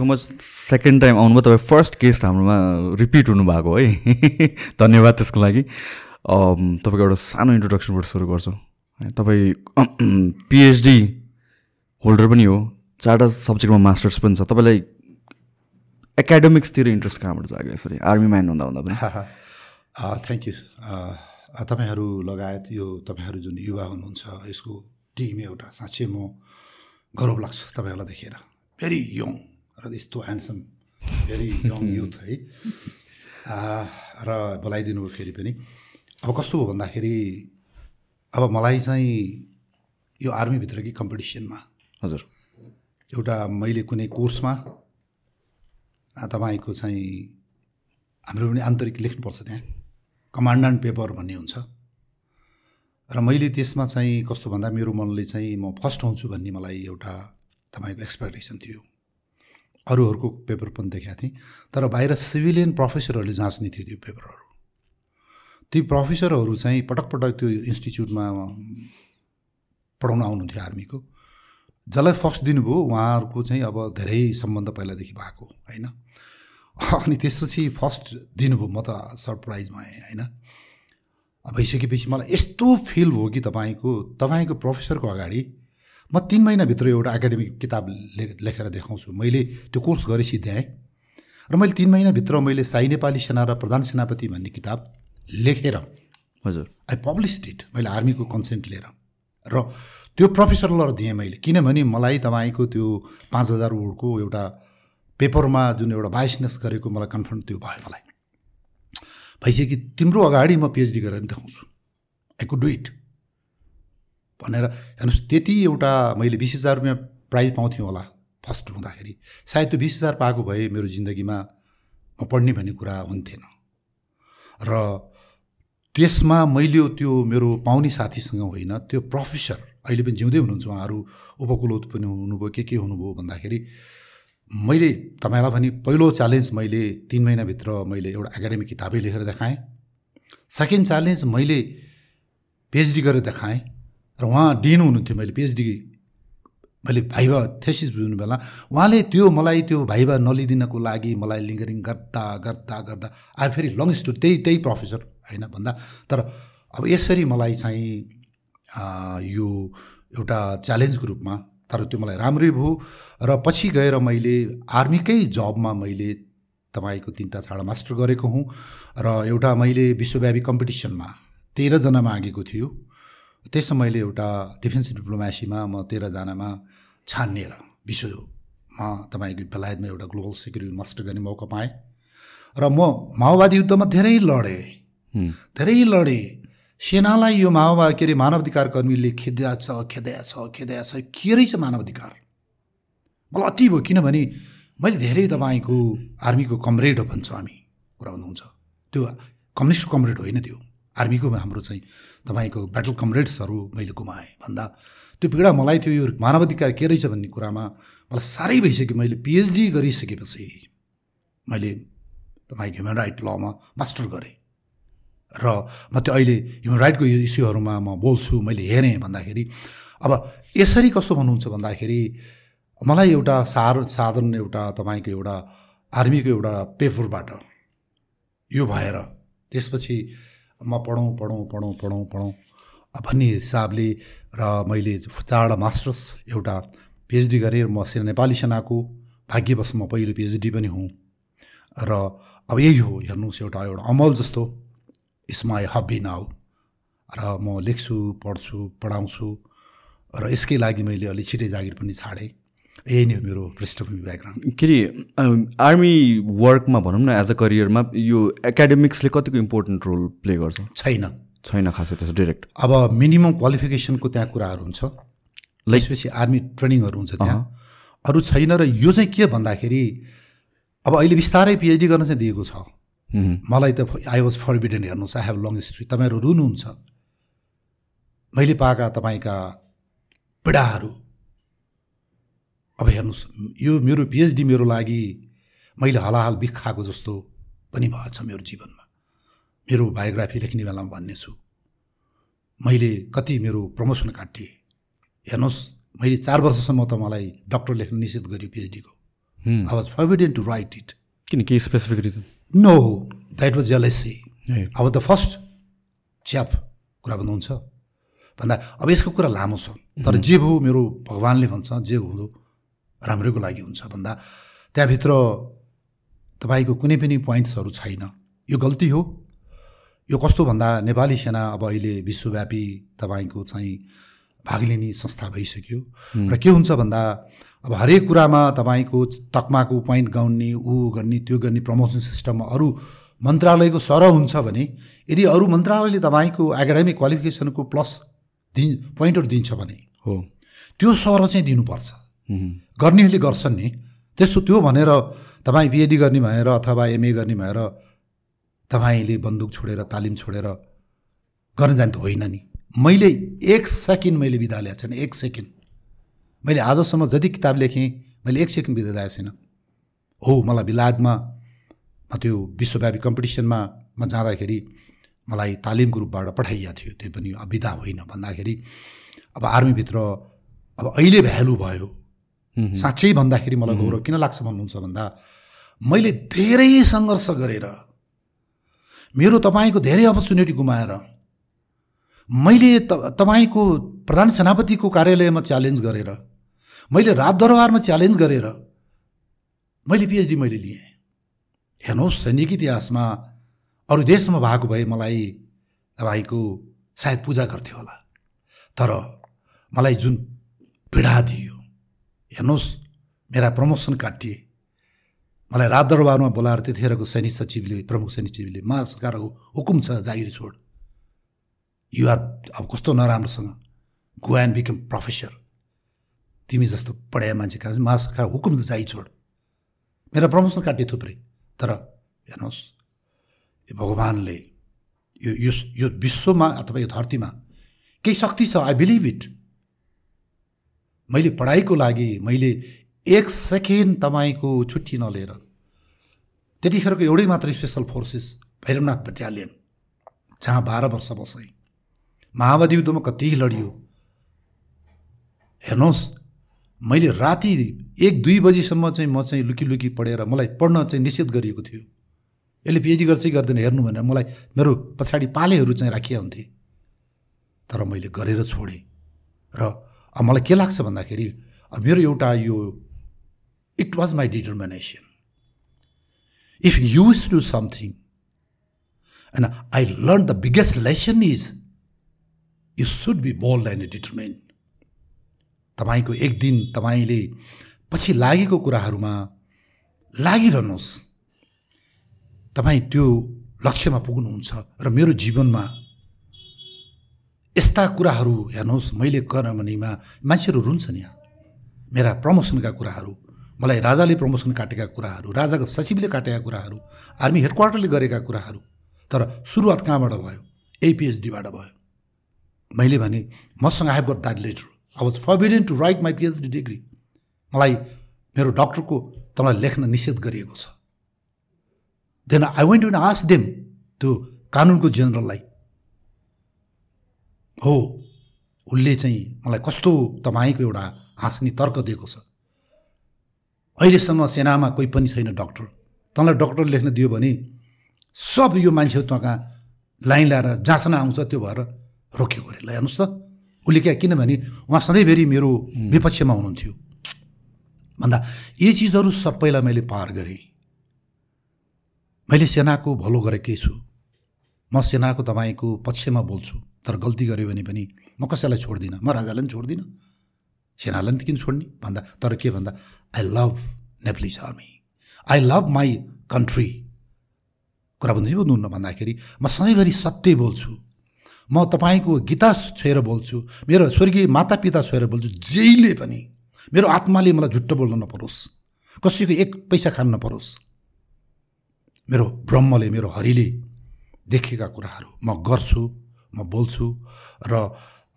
So much second time आउनुभयो तपाईँ first guest हाम्रोमा रिपिट हुनुभएको है। धन्यवाद त्यसको लागि। तपाईँको एउटा सानो इन्ट्रोडक्सनबाट सुरु गर्छु। तपाईँ पिएचडी होल्डर पनि हो चारवटा सब्जेक्टमा मास्टर्स पनि छ। तपाईँलाई एकाडेमिक्सतिर इन्ट्रेस्ट कहाँबाट जाग्यो यसरी? आर्मी म्यान हुँदा हुँदा पनि थ्याङ्क यू तपाईँहरू लगायत यो तपाईँहरू जुन युवा हुनुहुन्छ यसको टिम एउटा साँच्चै म गौरव लाग्छ तपाईँहरूलाई देखेर। भेरी यङ र यस्तो ह्यान्डसम भेरी यङ युथ है र बोलाइदिनु भयो फेरि पनि अब कस्तो हो भन्दाखेरि अब मलाई चाहिँ यो आर्मीभित्र कि कम्पिटिसनमा हजुर एउटा मैले कुनै कोर्समा तपाईँको चाहिँ हाम्रो पनि आन्तरिक लेख्नुपर्छ त्यहाँ कमान्डान्ट पेपर भन्ने हुन्छ र मैले त्यसमा चाहिँ कस्तो भन्दा मेरो मनले चाहिँ म फर्स्ट हुन्छु भन्ने मलाई एउटा तपाईँको एक्सपेक्टेसन थियो अरूहरूको पेपर पनि देखाएको थिएँ। तर बाहिर सिभिलियन प्रोफेसरहरूले जाँच्ने थियो त्यो पेपरहरू। ती प्रोफेसरहरू चाहिँ पटक पटक त्यो इन्स्टिच्युटमा पढाउन आउनुहुन्थ्यो आर्मीको। जसलाई फर्स्ट दिनुभयो उहाँहरूको चाहिँ अब धेरै सम्बन्ध पहिलादेखि भएको होइन? अनि त्यसपछि फर्स्ट दिनुभयो म त सरप्राइज भएँ होइन? भइसकेपछि मलाई यस्तो फिल भयो कि तपाईँको तपाईँको प्रोफेसरको अगाडि म तिन महिनाभित्र एउटा एकाडेमिक किताब ले लेखेर देखाउँछु। मैले त्यो कोर्स गरेँ सिद्ध्याएँ र मैले तिन महिनाभित्र मैले साई नेपाली सेना र प्रधान सेनापति भन्ने किताब लेखेर हजुर। आई पब्लिस इट मैले आर्मीको कन्सेन्ट लिएर। र त्यो प्रोफेसरलाई दिएँ मैले। किनभने मलाई तपाईँको त्यो पाँच हजार वर्डको एउटा पेपरमा जुन एउटा बाइसनेस गरेको मलाई कन्फर्म त्यो भयो मलाई। भइसक्यो। तिम्रो अगाडि म पिएचडी गरेर देखाउँछु। आई कुड डु इट भनेर हेर्नुहोस् त्यति एउटा मैले बिस हजार रुपियाँ प्राइज पाउँथेँ होला फर्स्ट हुँदाखेरि। सायद त्यो बिस हजार पाएको भए मेरो जिन्दगीमा म पढ्ने भन्ने कुरा हुन्थेन। र त्यसमा मैले त्यो मेरो पाउने साथीसँग होइन त्यो प्रोफेसर अहिले पनि जिउँदै हुनुहुन्छ उहाँहरू उपकुलत पनि हुनुभयो के के हुनुभयो भन्दाखेरि मैले तपाईँलाई भने पहिलो च्यालेन्ज मैले तिन महिनाभित्र मैले एउटा एकाडेमिक किताबै लेखेर देखाएँ। सेकेन्ड च्यालेन्ज मैले पिएचडी गरेर देखाएँ। र उहाँ डिन हुनुहुन्थ्यो मैले पिएचडी मैले भाइभा थेसिस बुझ्नु बेला। उहाँले त्यो मलाई त्यो भाइभा नलिदिनको लागि मलाई लिङ्गरिङ गर्दा गर्दा गर्दा आए फेरि लङ स्टोरी त्यही त्यही प्रोफेसर होइन भन्दा। तर अब यसरी मलाई चाहिँ यो एउटा च्यालेन्जको रूपमा तर त्यो मलाई राम्रै भयो। र पछि गएर मैले आर्मीकै जबमा मैले तपाईँको तिनवटा छाडा मास्टर गरेको हुँ। र एउटा मैले विश्वव्यापी कम्पिटिसनमा तेह्रजना मागेको थियो। त्यसमा मैले एउटा डिफेन्स डिप्लोमेसीमा म तेह्रजनामा छानिएर विश्वमा तपाईँको बेलायतमा एउटा ग्लोबल सेक्युरिटी मास्टर गर्ने मौका पाएँ। र म माओवादी युद्धमा धेरै लडेँ। धेरै लडेँ। सेनालाई यो माओवादी के अरे मानवाधिकार कर्मीले खेद्या छ खेद्या छ खेद्या छ के रहेछ मानवाधिकार? मलाई अति भयो किनभने मैले धेरै तपाईँको आर्मीको कमरेड भन्छ हामी। कुरा भन्नुहुन्छ त्यो कम्युनिस्ट कमरेड होइन त्यो। आर्मीको हाम्रो चाहिँ तपाईँको ब्याटल कमरेड्सहरू मैले गुमाएँ। भन्दा त्यो पीडा मलाई थियो यो मानवाधिकार के रहेछ भन्ने कुरामा मलाई साह्रै भइसक्यो। मैले पिएचडी गरिसकेपछि मैले तपाईँको ह्युमन राइट लमा मास्टर गरेँ। र म त्यो अहिले ह्युमन राइटको इस्युहरूमा म बोल्छु मैले हेरेँ भन्दाखेरि अब यसरी कस्तो भन्नुहुन्छ भन्दाखेरि मलाई एउटा सार साधन एउटा तपाईँको एउटा आर्मीको एउटा पेपरबाट यो भएर त्यसपछि म पढौँ पढौँ पढौँ पढौँ पढौँ। भन्ने हिसाबले र मैले चारवटा मास्टर्स एउटा पिएचडी गरेँ म सेना नेपाली सेनाको भाग्यवश म पहिलो पिएचडी पनि हुँ। र अब यही हो हेर्नुहोस् एउटा एउटा अमल जस्तो इट्स माई हब्बी नाउ र म लेख्छु पढ्छु पढाउँछु र यसकै लागि मैले अलि छिटै जागिर पनि छाडेँ। यही नै हो मेरो पृष्ठभूमि ब्याकग्राउन्ड के अरे आर्मी वर्कमा भनौँ न एज अ करियरमा यो एकाडेमिक्सले कतिको इम्पोर्टेन्ट रोल प्ले गर्छ? छैन। छैन खासै त्यसो डिरेक्ट अब मिनिमम क्वालिफिकेसनको त्यहाँ कुराहरू हुन्छ। त्यसपछि आर्मी ट्रेनिङहरू हुन्छ त्यहाँ। अरू छैन र यो चाहिँ के भन्दाखेरि अब अहिले बिस्तारै पिएचडी गर्न चाहिँ दिएको छ। मलाई त आई वाज फरबिडन हेर्नुहोस् आई हेभ लङ हिस्ट्री तपाईँहरू रुनुहुन्छ। मैले पाएका तपाईँका पीडाहरू अब हेर्नुहोस् यो मेरो पिएचडी मेरो लागि मैले हलाहाल बिख खाएको जस्तो पनि भएको छ मेरो जीवनमा। मेरो बायोग्राफी लेख्ने बेलामा भन्ने छु। मैले कति मेरो प्रमोसन काटिएँ हेर्नुहोस् मैले चार वर्षसम्म त मलाई डक्टर लेख्न निषेध गरेँ पिएचडीको I was forbidden to write it किन केही specific reason no that was jealousy of the first chap कुरा भन्नुहुन्छ। भन्दा अब यसको कुरा लामो छ। तर जे भयो मेरो भगवान्ले भन्छ जे हुँदो राम्रैको लागि हुन्छ भन्दा त्यहाँभित्र तपाईँको कुनै पनि पोइन्ट्सहरू छैन। यो गल्ती हो। यो कस्तो भन्दा नेपाली सेना अब अहिले विश्वव्यापी तपाईँको चाहिँ भाग लिने संस्था भइसक्यो। र के हुन्छ भन्दा अब हरेक कुरामा तपाईँको तकमाको पोइन्ट गाउने ऊ गर्ने त्यो गर्ने प्रमोसन सिस्टममा अरू मन्त्रालयको सरह हुन्छ भने यदि अरू मन्त्रालयले तपाईँको एकाडेमिक क्वालिफिकेसनको प्लस दि पोइन्टहरू दिन्छ भने हो। त्यो सरह चाहिँ दिनुपर्छ। गर्नेहरूले गर्छन् नि। त्यस्तो त्यो भनेर तपाईँ पिएचडी गर्ने भएर अथवा एमए गर्ने भएर तपाईँले बन्दुक छोडेर तालिम छोडेर गर्न जाने त होइन नि। मैले एक सेकेन्ड मैले बिदा ल्याएको छैन एक सेकेन्ड। मैले आजसम्म जति किताब लेखेँ मैले एक सेकेन्ड बिदा ल्याएको छैन। हो मलाई बिलायतमा म त्यो विश्वव्यापी कम्पिटिसनमा म जाँदाखेरि मलाई तालिमको रूपबाट पठाइएको थियो। त्यो पनि बिदा होइन भन्दाखेरि अब आर्मीभित्र अब अहिले भ्यालु भयो। साँच्चै भन्दाखेरि मलाई गौरव किन लाग्छ भन्नुहुन्छ भन्दा मैले धेरै सङ्घर्ष गरेर मेरो तपाईँको धेरै अपर्च्युनिटी गुमाएर मैले त तपाईँको प्रधान सेनापतिको कार्यालयमा च्यालेन्ज गरेर मैले रात दरबारमा च्यालेन्ज गरेर मैले पिएचडी मैले लिएँ। हेर्नुहोस् सैनिक इतिहासमा अरू देशमा भएको भए मलाई तपाईँको सायद पूजा गर्थ्यो होला। तर मलाई जुन पीडा दियो हेर्नुहोस् मेरा प्रमोसन काटिए। मलाई रात दरबारमा बोलाएर त्यतिखेरको सैनिक सचिवले प्रमुख सैनिक सचिवले महासरकारको हुकुम छ जागिर छोड। युआर अब कस्तो नराम्रोसँग। गो एन्ड बिकम प्रोफेसर तिमी जस्तो पढाए मान्छे कहाँ छ? महासरकार हुकुम छ जागिर छोड। मेरा प्रमोसन काटिए थुप्रै। तर हेर्नुहोस् यो भगवान्ले यो यो विश्वमा अथवा यो धरतीमा केही शक्ति छ? आई बिलिभ इट मैले पढाइको लागि मैले एक सेकेन्ड तपाईँको छुट्टी नलिएर त्यतिखेरको एउटै मात्र स्पेसल फोर्सेस भैरवनाथ बटालियन जहाँ बाह्र वर्ष बसेँ। माओवादी युद्धमा कति लडियो? हेर्नुहोस् मैले राति एक दुई बजीसम्म चाहिँ म चाहिँ लुकी लुकी पढेर मलाई पढ्न चाहिँ निषेध गरिएको थियो। यसले पिएचडी गर्छै गर्दैन हेर्नु भनेर मलाई मेरो पछाडि पालेहरू चाहिँ राखिया हुन्थे। तर मैले गरेर छोडेँ। र अब मलाई के लाग्छ भन्दाखेरि मेरो एउटा यो it was my determination if use to something and I learn the biggest lesson is you should be bold and determine तपाईँको एक दिन तपाईँले पछि लागेको कुराहरूमा लागिरहनुहोस् तपाईँ त्यो लक्ष्यमा पुग्नुहुन्छ र मेरो जीवनमा यस्ता कुराहरू हेर्नुहोस् मैले भनेमा मान्छेहरू रुन्छन् यहाँ। मेरा प्रमोसनका कुराहरू मलाई राजाले प्रमोसन काटेका कुराहरू राजाको सचिवले काटेका कुराहरू आर्मी हेडक्वार्टरले गरेका कुराहरू तर सुरुवात कहाँबाट भयो? यही पिएचडीबाट भयो। मैले भने मसँग I got that letter I was forbidden to write my PhD degree मलाई मेरो डक्टरको तँलाई लेख्न निषेध गरिएको छ। Then I went to ask them त्यो कानुनको जेनरललाई हो उसले चाहिँ मलाई कस्तो तपाईँको एउटा हाँस्ने तर्क दिएको छ। अहिलेसम्म सेनामा कोही पनि छैन डक्टर। तँलाई डक्टर लेख्न दियो भने सब यो मान्छे तँ कहाँ लाइन ल्याएर जाँच्न आउँछ त्यो भएर रोकेको अरे। ल हेर्नुहोस् त उसले क्या किनभने उहाँ सधैँभरि मेरो विपक्षमा हुनुहुन्थ्यो। भन्दा यी चिजहरू सबैलाई मैले पार गरेँ। मैले सेनाको भलो गरेकै छु। म सेनाको तपाईँको पक्षमा बोल्छु। तर गल्ती गऱ्यो भने पनि म कसैलाई छोड्दिनँ? म राजालाई पनि छोड्दिनँ। सेनालाई पनि किन छोड्ने? भन्दा तर के भन्दा I love Nepalese army I love my country कुरा बुझ्नु बुझ्नुहुन्न भन्दाखेरि म सधैँभरि सत्य बोल्छु। म तपाईँको गीता छोएर बोल्छु। मेरो स्वर्गीय मातापिता छोएर बोल्छु। जहिले पनि मेरो आत्माले मलाई झुट्टो बोल्न नपरोस्। कसैको एक पैसा खान नपरोस्। मेरो ब्रह्मले मेरो हरिले देखेका कुराहरू म गर्छु। म बोल्छु र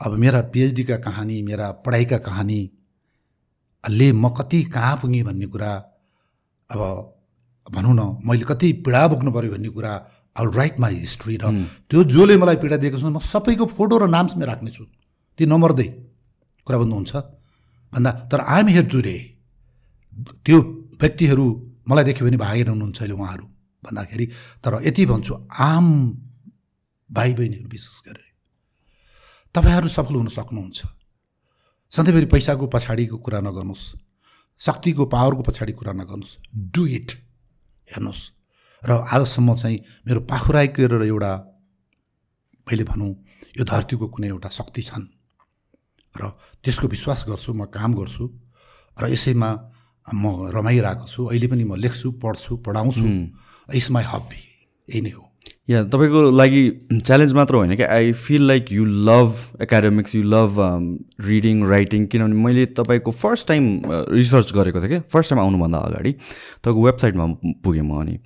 अब मेरा पिएचडीका कहानी मेरा पढाइका कहानी ले म कति कहाँ पुगेँ भन्ने कुरा अब भनौँ न मैले कति पीडा बोक्नु पऱ्यो भन्ने कुरा आई राइट माई हिस्ट्री र त्यो जसले मलाई पीडा दिएको छ म सबैको फोटो र नाम समेत राख्नेछु। ती नमर्दै कुरा भन्नुहुन्छ भन्दा तर आइएम हियर टुडे त्यो व्यक्तिहरू मलाई देख्यो भने भागेर हुनुहुन्छ अहिले उहाँहरू। भन्दाखेरि तर यति भन्छु आम भाइ बहिनीहरू विशेष गरेर। तपाईँहरू सफल हुन सक्नुहुन्छ। सधैँभरि पैसाको पछाडिको कुरा नगर्नुहोस्। शक्तिको पावरको पछाडि कुरा नगर्नुहोस्। डु इट हेर्नुहोस्। र आजसम्म चाहिँ मेरो पाखुराइको एउटा मैले भनौँ यो धरतीको कुनै एउटा शक्ति छन्। र त्यसको विश्वास गर्छु म काम गर्छु। र यसैमा म रमाइरहेको छु। अहिले पनि म लेख्छु पढ्छु पढाउँछु। इट्स माई हबी यही नै हो। या तपाईँको लागि च्यालेन्ज मात्र होइन कि I feel like you love academics you love reading writing किनभने मैले तपाईँको फर्स्ट टाइम रिसर्च गरेको थिएँ कि फर्स्ट टाइम आउनुभन्दा अगाडि। तपाईँको वेबसाइटमा पुगेँ म अनि।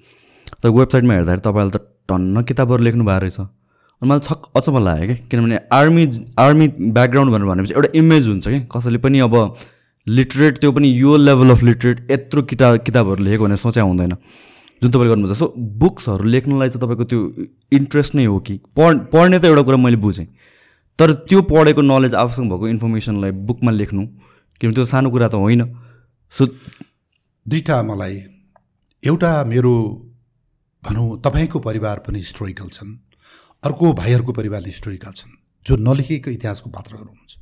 तपाईँको वेबसाइटमा हेर्दाखेरि तपाईँले त टन्न किताबहरू लेख्नु भएको रहेछ। अनि मलाई छक अचम्म लाग्यो कि किनभने आर्मी आर्मी ब्याकग्राउन्ड भनेर भनेपछि एउटा इमेज हुन्छ कि कसैले पनि अब लिटरेट त्यो पनि यो लेभल अफ लिटरेट यत्रो किताब किताबहरू लेखेको भनेर सोच्या हुँदैन। जुन तपाईँले गर्नुहुन्छ सो बुक्सहरू लेख्नलाई चाहिँ तपाईँको त्यो इन्ट्रेस्ट नै हो कि? पढ पढ्ने त एउटा कुरा मैले बुझेँ। तर त्यो पढेको नलेज आवश्यक भएको इन्फर्मेसनलाई बुकमा लेख्नु किनभने त्यो सानो कुरा त होइन। सो दुईवटा मलाई एउटा मेरो भनौँ तपाईँको परिवार पनि हिस्टोरिकल छन्। अर्को भाइहरूको परिवार हिस्टोरिकल छन् जो नलेखिएको इतिहासको पात्रहरू हुनुहुन्छ।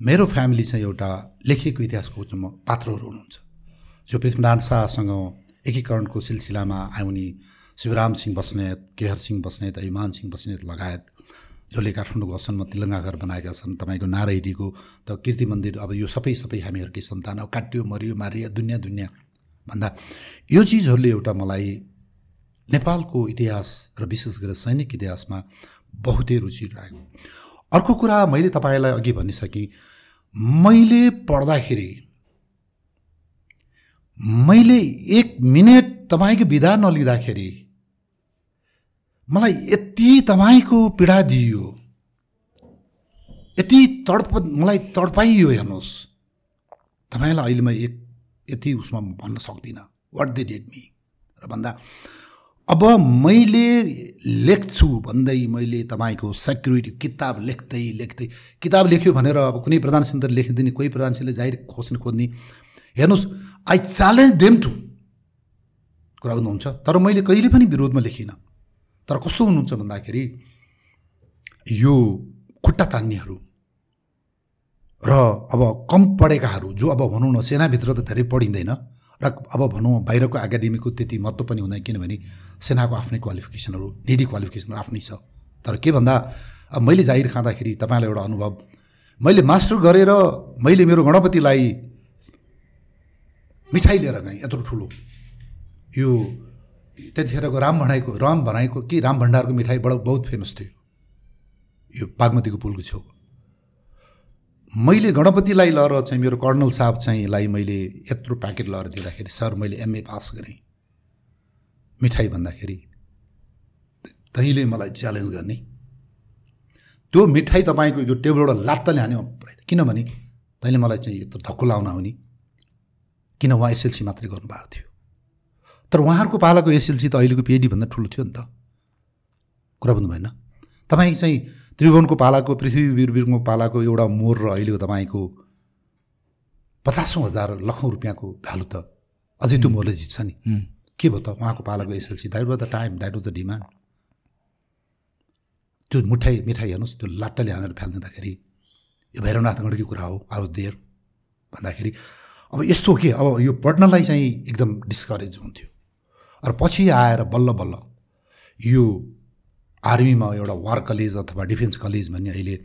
मेरो फ्यामिली चाहिँ एउटा लेखिएको इतिहासको पात्रहरू हुनुहुन्छ। जो पृथ्वीनारायण शाहसँग एकीकरणको सिलसिलामा आउने शिवराम सिंह बस्नेत केहर सिंह बस्नेत इमान सिंह बस्नेत लगायत जसले काठमाडौँको असनमा तिलङ्गा घर बनाएका छन् तपाईँको नारायणीको त कीर्ति मन्दिर अब यो सबै सबै हामीहरूकै सन्तान अब काटियो मरियो मारियो दुनियाँ दुनियाँ भन्दा यो चिजहरूले एउटा मलाई नेपालको इतिहास र विशेष गरेर सैनिक इतिहासमा बहुतै रुचि रहेको अर्को कुरा मैले तपाईँलाई अघि भनिसकेँ मैले पढ्दाखेरि मैले एक मिनट तपाईँको विधा नलिँदाखेरि मलाई यति तपाईँको पीडा दिइयो। यति तडप मलाई तडपाइयो हेर्नुहोस्। तपाईँलाई अहिले म एक यति उसमा भन्न सक्दिनँ। वाट दे डेड मी र भन्दा अब मैले लेख्छु भन्दै मैले तपाईँको सेक्युरिटी किताब लेख्दै लेख्दै किताब लेख्यो भनेर अब कुनै प्रधान सिन्तर लेखिदिने कोही प्रधान सिंहले जाहिर खोज्ने खोज्ने। हेर्नुहोस् आई च्यालेन्ज देम टु कुरा हुनुहुन्छ तर मैले कहिले पनि विरोधमा लेखिनँ। तर कस्तो हुनुहुन्छ भन्दाखेरि यो खुट्टा तान्नेहरू र अब कम पढेकाहरू जो अब भनौँ न सेनाभित्र त धेरै पढिँदैन र अब भनौँ बाहिरको एकाडेमीको त्यति महत्त्व पनि हुँदैन किनभने सेनाको आफ्नै क्वालिफिकेसनहरू निडी क्वालिफिकेसनहरू आफ्नै छ। तर के भन्दा अब मैले जाहिर खाँदाखेरि तपाईँलाई एउटा अनुभव मैले मास्टर गरेर मैले मेरो गणपतिलाई मिठाई लिएर गएँ यत्रो ठुलो। यो त्यतिखेरको राम भणाइको राम भनाइको कि राम भण्डारको मिठाई बडा बहुत फेमस थियो। यो बागमतीको पुलको छेउको। मैले गणपतिलाई लएर चाहिँ मेरो कर्नल साहब चाहिँ लाई मैले यत्रो प्याकेट लएर दिँदाखेरि सर मैले एमए पास गरेँ। मिठाई भन्दाखेरि तैँले मलाई च्यालेन्ज गर्ने। त्यो मिठाई तपाईँको यो टेबलबाट लात्ताले हान्यो। किनभने तैँले मलाई चाहिँ यत्रो धक्को लाउन आउने। किन उहाँ एसएलसी मात्रै गर्नुभएको थियो? तर उहाँहरूको पालाको एसएलसी त अहिलेको पिएचडीभन्दा ठुलो थियो नि त। कुरा बुझ्नु भएन? तपाईँ चाहिँ त्रिभुवनको पालाको पृथ्वी वीरवीरको पालाको एउटा मोर र अहिलेको तपाईँको पचासौँ हजार लखौँ रुपियाँको भ्यालु त अझै त्यो मोरले जित्छ नि। के भयो त? उहाँको पालाको SLC that was the time that was the demand त्यो मिठाई मिठाई हेर्नुहोस् त्यो लात्ताले हानेर फ्यालिदिँदाखेरि यो भैरवनाथगढकै कुरा हो आवाज देयर भन्दाखेरि अब यस्तो के? अब यो पढ्नलाई चाहिँ एकदम डिस्करेज हुन्थ्यो। र पछि आएर बल्ल बल्ल यो आर्मीमा एउटा वार कलेज अथवा डिफेन्स कलेज भन्ने अहिले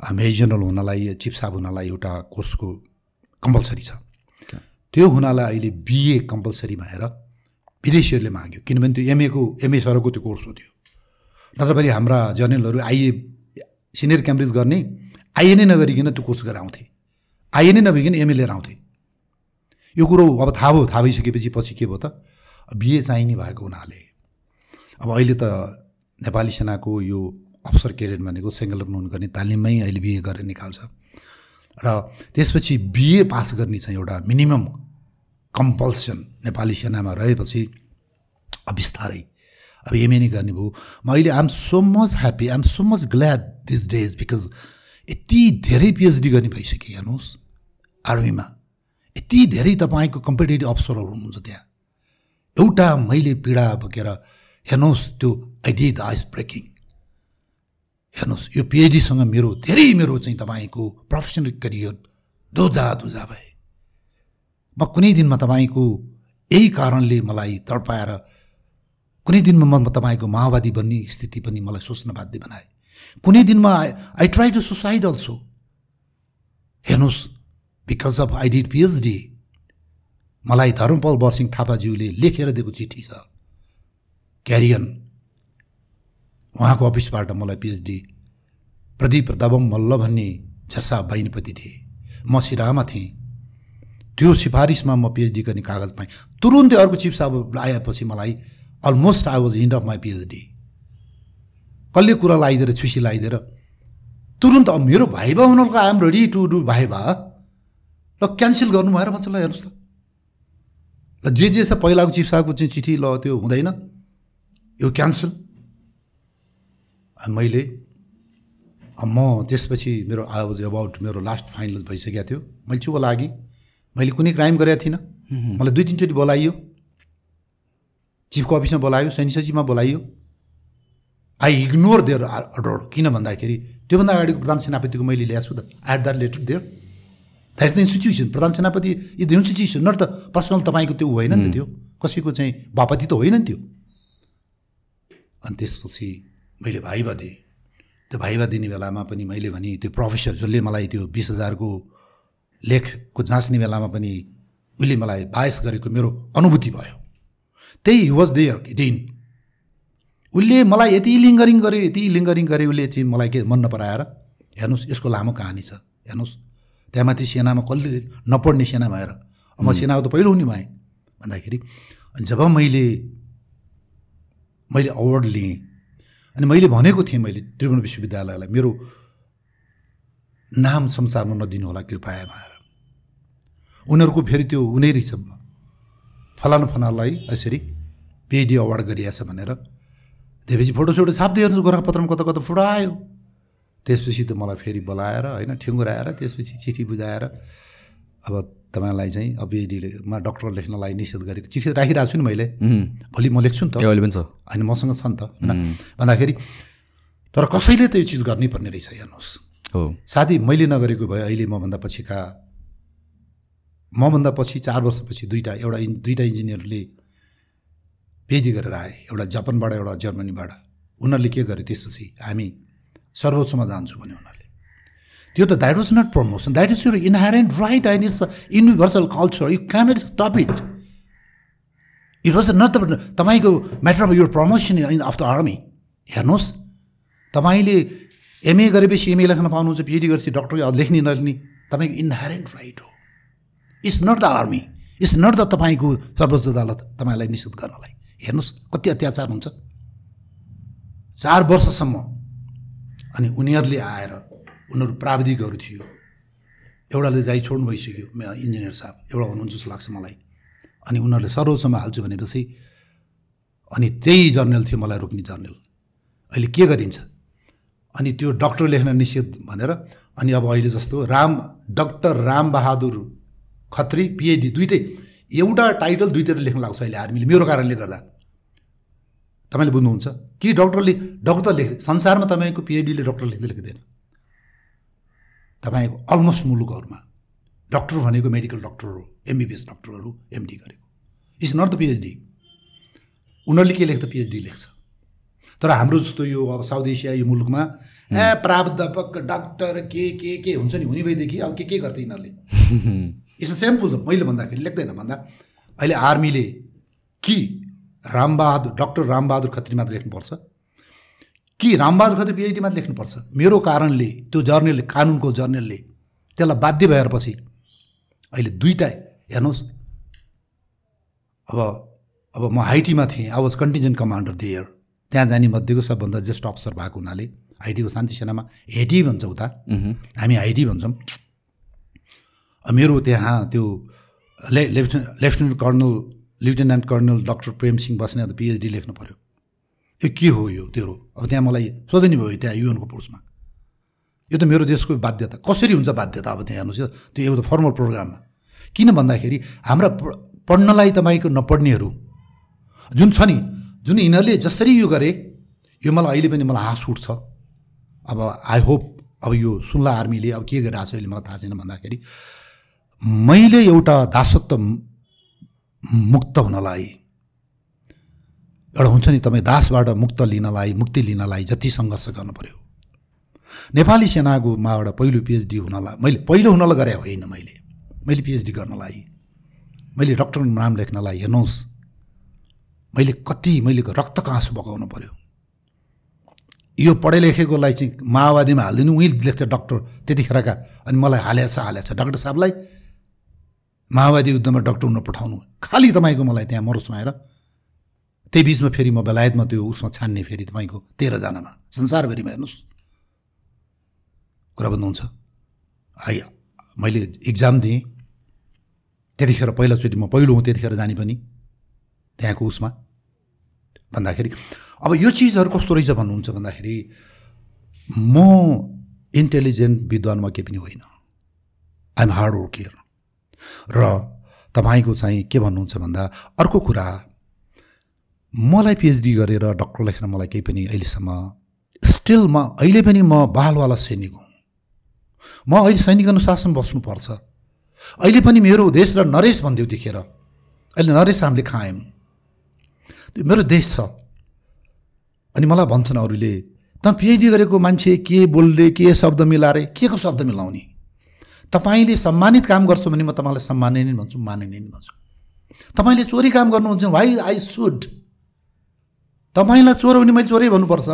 मेजर जेनरल हुनलाई चिफ साहब हुनलाई एउटा कोर्सको कम्पलसरी छ। त्यो हुनलाई अहिले बिए कम्पलसरी भएर विदेशीहरूले माग्यो। किनभने त्यो एमएको एमए सरको त्यो कोर्स हो त्यो। नत्र पनि हाम्रा जर्नलहरू आइए सिनियर क्याम्ब्रिज गर्ने आइए नै नगरिकन त्यो कोर्स गरेर आउँथे आइए नै नभइकन एमए लिएर आउँथे। यो कुरो अब थाहा भयो थाहा भइसकेपछि पछि के भयो त? बिए चाहिने भएको हुनाले अब अहिले त नेपाली सेनाको यो अफसर क्याडेट भनेको सेङ्गल हुनु गर्ने तालिममै अहिले बिए गरेर निकाल्छ। र त्यसपछि बिए पास गर्ने चाहिँ एउटा मिनिमम कम्पल्सन नेपाली सेनामा रहेपछि बिस्तारै। अब एमए नै गर्ने भयो। म अहिले I'm so much happy I'm so much glad these days because यति धेरै पिएचडी गर्ने भइसक्यो हेर्नुहोस् आर्मीमा। यति धेरै तपाईँको कम्पिटेटिभ अफसरहरू हुनुहुन्छ त्यहाँ। एउटा मैले पीडा बोकेर हेर्नुहोस् त्यो आइडिया द आइस ब्रेकिङ हेर्नुहोस् यो पिएचडीसँग मेरो धेरै मेरो चाहिँ तपाईँको प्रोफेसनल करियर दोजा दोजा भए। म कुनै दिनमा तपाईँको यही कारणले मलाई तडपाएर कुनै दिनमा म तपाईँको माओवादी बन्ने स्थिति पनि मलाई सोच्न बाध्य बनाए। कुनै दिनमा I I try to suicide also हेर्नुहोस् because of I did PhD मलाई धर्मपाल बरसिंह थापाज्यूले लेखेर दिएको चिठी छ। क्यारियन उहाँको अफिसबाट मलाई पिएचडी प्रदीप दबम मल्ल भन्ने झर्सा बहिनीपति थिए। म सिरामा थिएँ। त्यो सिफारिसमा म पिएचडी गर्ने कागज पाएँ। तुरुन्तै अर्को चिफ साहब आएपछि मलाई almost I was end of my PhD कसले कुरा लगाइदिएर छुसी लगाइदिएर तुरुन्त मेरो भाइबा हुनुको I'm ready to do viva. ल क्यान्सल गर्नु भएर भन्छ ल हेर्नुहोस् त ल जे जे छ पहिलाको चिफ साहबको चाहिँ चिठी ल त्यो हुँदैन। यो क्यान्सल मैले म त्यसपछि मेरो आई वाज अबाउट मेरो लास्ट फाइनल भइसकेको थियो। मैले चुप लागि। मैले कुनै क्राइम गरेको थिइनँ। मलाई दुई तिनचोटि बोलाइयो। चिफको अफिसमा बोलायो सैनिक सचिवमा बोलाइयो। आई इग्नोर देयर अर्डर किन भन्दाखेरि त्योभन्दा अगाडिको प्रधान सेनापतिको मैले ल्याएको छु त at that letter there that is institution प्रधान सेनापति इज द इन्स्टिट्युसन नट त पर्सनल तपाईँको त्यो होइन नि त त्यो कसैको चाहिँ बापति त होइन नि त्यो अनि त्यसपछि मैले भाइबा दिएँ त्यो भाइबा दिने बेलामा पनि मैले भने त्यो प्रोफेसर जसले मलाई त्यो बिस हजारको लेखको जाँच्ने बेलामा पनि उसले मलाई बायस गरेको मेरो अनुभूति भयो त्यही वाज देयर डिन उसले मलाई यति लिङ्गरिङ गर्यो यति लिङ्गरिङ गरे उसले चाहिँ मलाई के मन नपराएर हेर्नुहोस् यसको लामो कहानी छ हेर्नुहोस् त्यहाँ माथि सेनामा कसले नपढ्ने सेना भएर म सेनाको त पहिलो हुने भएँ। भन्दाखेरि जब मैले मैले अवार्ड लिएँ अनि मैले भनेको थिएँ मैले त्रिभुवन विश्वविद्यालयलाई मेरो नाम संसारमा नदिनु होला कृपया भएर उनीहरूको फेरि त्यो उनी रहेछ। फलानु फलानुलाई यसरी पिएचडी अवार्ड गरिएछ भनेर। त्यसपछि फोटोसोटो छाप्दै हेर्नु गोर्खापत्रमा कता कता फोटो आयो त्यसपछि त मलाई फेरि बोलाएर होइन ठिङ्गुराएर त्यसपछि चिठी बुझाएर अब तपाईँलाई चाहिँ अब पिएचडीमा डक्टर लेख्नलाई निषेध गरेको चिठी राखिरहेको छु नि मैले। भोलि म लेख्छु नि त। अहिले पनि छ। होइन मसँग छ नि त होइन। भन्दाखेरि तर कसैले त यो चिज गर्नै पर्ने रहेछ हेर्नुहोस्। हो। साथी मैले नगरेको भए अहिले मभन्दा पछिका मभन्दा पछि चार वर्षपछि दुईवटा एउटा इन् दुईवटा इन्जिनियरले पिएचडी गरेर आए एउटा जापानबाट एउटा जर्मनीबाट। उनीहरूले के गर्यो त्यसपछि हामी सर्वोच्चमा जान्छु भने उनीहरूले। त्यो त that was not promotion that is your inherent right and it's universal culture you can stop it it was not तपाईँको matter of your promotion in of the army हेर्नुहोस्। तपाईँले एमए गरेपछि एमए लेख्न पाउनुहुन्छ पिएचडी गरेपछि doctor लेख्ने नलेख्ने तपाईँको इनहेरेन्ट राइट हो। It's not the army it's not the तपाईँको सर्वोच्च अदालत तपाईँलाई निश्चित गर्नलाई। हेर्नुहोस् कति अत्याचार हुन्छ। चार वर्षसम्म अनि उनीहरूले आएर उनीहरू प्राविधिकहरू थियो। एउटाले जाइ छोड्नु भइसक्यो इन्जिनियर साहब एउटा हुनुहुन्छ जस्तो लाग्छ मलाई। अनि उनीहरूले सर्वोच्चमा हाल्छु भनेपछि अनि त्यही जर्नल थियो मलाई रोक्ने जर्नल। अहिले के गरिन्छ? अनि त्यो डक्टर लेख्न निषेध भनेर अनि अब अहिले जस्तो राम डक्टर रामबहादुर खत्री पिएचडी दुइटै एउटा टाइटल दुईतिर लेख्न लाग्छ अहिले आर्मीले मेरो कारणले गर्दा। तपाईँले बुझ्नुहुन्छ? कि डक्टरले डक्टर लेख्दै संसारमा तपाईँको पिएचडीले डक्टर लेख्दै लेख्दैन? तपाईँको अलमोस्ट मुलुकहरूमा डक्टर भनेको मेडिकल डक्टर हो एमबिबिएस डक्टरहरू एमडी गरेको। इट्स नट द पिएचडी उनीहरूले के लेख्दा पिएचडी लेख्छ। तर हाम्रो जस्तो यो अब साउथ एसिया यो मुलुकमा ए प्राध्यापक डाक्टर के के के हुन्छ नि हुने भएदेखि अब के के गर्छ यिनीहरूले? अ सेम्पल मैले भन्दाखेरि लेख्दैन भन्दा अहिले आर्मीले कि रामबहादुर डक्टर रामबहादुर खत्री मात्र लेख्नुपर्छ। कि रामबहादुर खत्री पिएचडी मात्र लेख्नुपर्छ? मेरो कारणले त्यो जर्नलले कानुनको जर्नलले त्यसलाई बाध्य भएर पछि अहिले दुईवटा हेर्नुहोस्। अब अब म हाइटीमा थिएँ I was contingent commander there त्यहाँ जाने मध्येको सबभन्दा ज्येष्ठ अफसर भएको हुनाले हाइटीको शान्ति सेनामा हेटी भन्छ उता। हामी हाइटी भन्छौँ। मेरो त्यहाँ त्यो ले lieutenant lieutenant colonel lieutenant colonel doctor Prem Singh बस्ने त पिएचडी लेख्नु पऱ्यो। यो के हो यो तेरो? अब त्यहाँ मलाई सोधनी भयो त्यहाँ युएनको पोस्टमा यो त मेरो देशको बाध्यता। कसरी हुन्छ बाध्यता? अब त्यहाँ हेर्नुहोस् त्यो एउटा फर्मल प्रोग्राममा किन भन्दाखेरि हाम्रा पढ्नलाई तपाईँको नपढ्नेहरू जुन छ नि जुन यिनीहरूले जसरी यो गरे यो मलाई अहिले पनि मलाई हाँस उठ्छ। अब आई होप अब यो सुन्ला आर्मीले अब के गरिरहेको छ अहिले मलाई थाहा छैन भन्दाखेरि मैले एउटा दासत्व मुक्त हुनलाई। एउटा हुन्छ नि तपाईँ दासबाट मुक्त लिनलाई मुक्ति लिनलाई जति सङ्घर्ष गर्नु पऱ्यो नेपाली सेनाको माबाट पहिलो पिएचडी हुनलाई मैले पहिलो हुनलाई गरे होइन मैले। मैले पिएचडी गर्नलाई मैले डक्टर नाम लेख्नलाई हेर्नुहोस्। मैले कति मैले रक्तको आँसु बगाउनु पऱ्यो। यो पढे लेखेकोलाई चाहिँ माओवादीमा हालिदिनु उहीँ लेख्छ डक्टर त्यतिखेरका अनि मलाई हालेछ हालेछ। डाक्टर साहबलाई माओवादी युद्धमा डक्टर हुन पठाउनु। खालि तपाईँको मलाई त्यहाँ मरोसमा आएर त्यही बिचमा फेरि म बेलायतमा त्यो उसमा छान्ने फेरि तपाईँको तेह्रजनामा। संसारभरिमा हेर्नुहोस्। कुरा बुझ्नुहुन्छ? आइ मैले इक्जाम दिएँ। त्यतिखेर पहिलाचोटि म पहिलो हुँ त्यतिखेर जाने पनि त्यहाँको उसमा। भन्दाखेरि अब यो चिजहरू कस्तो रहेछ भन्नुहुन्छ भन्दाखेरि म इन्टेलिजेन्ट विद्वानमा केही पनि होइन। आइएम हार्ड वर्कियर र तपाईँको चाहिँ के भन्नुहुन्छ भन्दा अर्को कुरा मलाई पिएचडी गरेर डक्टर लेखेर मलाई केही पनि अहिलेसम्म स्टिल म अहिले पनि म बालवाला सैनिक हुँ। म अहिले सैनिक अनुशासन बस्नुपर्छ। अहिले पनि मेरो देश र नरेश भन्थ्यो त्यतिखेर अहिले नरेश हामीले खायौँ मेरो देश छ। अनि मलाई भन्छन् अरूले त पिएचडी गरेको मान्छे के बोल्ने के शब्द मिलाएर के को शब्द मिलाउने? तपाईँले सम्मानित काम गर्छु भने म तपाईँलाई सम्मान्य नै भन्छु मान्य नै भन्छु। तपाईँले चोरी काम गर्नुहुन्छ वाइ आई सुड तपाईँलाई चोर भने मैले चोरै भन्नुपर्छ।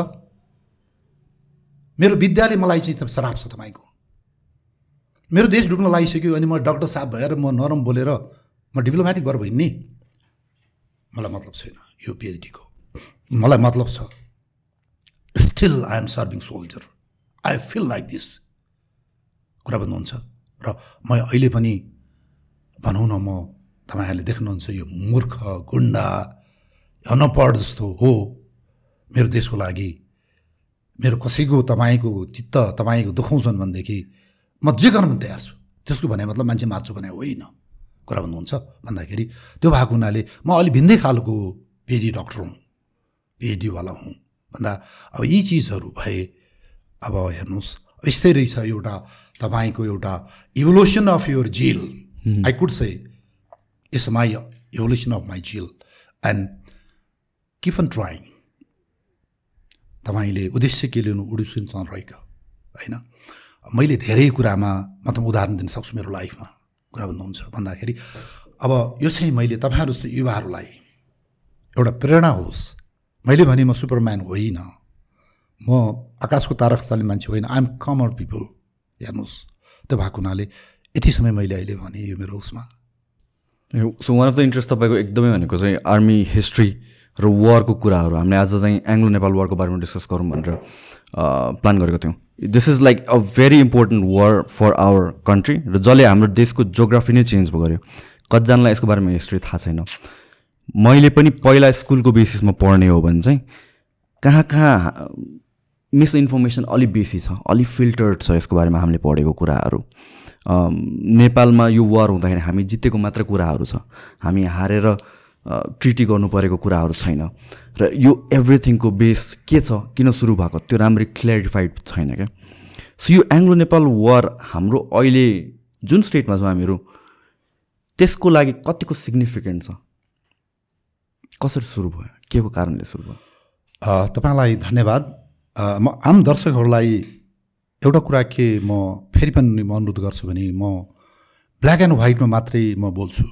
मेरो विद्याले मलाई चाहिँ श्राप छ तपाईँको। मेरो देश डुब्न लागिसक्यो अनि म डक्टर साहब भएर म नरम बोलेर म डिप्लोमेटिक भएर भइन् मलाई मतलब छैन यो पिएचडीको मलाई मतलब छ still I am serving soldier I feel like this कुरा भन्नुहुन्छ। र म अहिले पनि भनौँ न म तपाईँहरूले देख्नुहुन्छ यो मूर्ख गुन्डा अनपढ जस्तो हो मेरो देशको लागि। मेरो कसैको तपाईँको चित्त तपाईँको दुखाउँछन् भनेदेखि म जे गर्न पनि तयार छु। त्यसको भने मतलब मान्छे मार्छु भने होइन कुरा भन्नुहुन्छ। भन्दाखेरि त्यो भएको हुनाले म अलि भिन्दै खालको पिएचडी डक्टर हुँ पिएचडीवाला हुँ। भन्दा अब यी चिजहरू भए अब हेर्नुहोस् यस्तै रहेछ एउटा तपाईँको एउटा evolution of your zeal I could say it's my evolution of my zeal and keep on trying तपाईँले उद्देश्य के लिनु उडिसन रहेको होइन? मैले धेरै कुरामा म त उदाहरण दिन सक्छु मेरो लाइफमा कुरा भन्नुहुन्छ भन्दाखेरि अब यो चाहिँ मैले तपाईँहरू जस्तो युवाहरूलाई एउटा प्रेरणा होस्। मैले भने म सुपरम्यान होइन। म आकाशको तारकशाली मान्छे होइन। आइएम कमन पिपल हेर्नुहोस् त्यो भएको हुनाले यति समय मैले अहिले भने यो मेरो उसमा। So one of the interest तपाईँको एकदमै भनेको चाहिँ आर्मी हिस्ट्री र वारको कुराहरू। हामीले आज चाहिँ एङ्ग्लो नेपाल वारको बारेमा डिस्कस गरौँ भनेर प्लान गरेको थियौँ। This is like a very important war for our country र जसले हाम्रो देशको जोग्राफी नै चेन्ज गर्यो। कतिजनालाई यसको बारेमा हिस्ट्री थाहा छैन। मैले पनि पहिला स्कुलको बेसिसमा पढ्ने हो भने चाहिँ कहाँ कहाँ मिसइन्फर्मेसन अलिक बेसी छ अलिक फिल्टर्ड छ यसको बारेमा हामीले पढेको कुराहरू। नेपालमा यो वार हुँदाखेरि हामी जितेको मात्र कुराहरू छ। हामी हारेर ट्रिटी गर्नु परेको कुराहरू छैन। र यो एभ्रिथिङको बेस के छ किन सुरु भएको त्यो राम्ररी क्ल्यारिफाइड छैन क्या। सो यो एङ्ग्लो नेपाल वार हाम्रो अहिले जुन स्टेटमा छौँ हामीहरू त्यसको लागि कतिको सिग्निफिकेन्ट छ? कसरी सुरु भयो? के को कारणले सुरु भयो? तपाईँलाई धन्यवाद। म आम दर्शकहरूलाई एउटा कुरा के म फेरि पनि म अनुरोध गर्छु भने म ब्ल्याक एन्ड व्हाइटमा मात्रै म बोल्छु।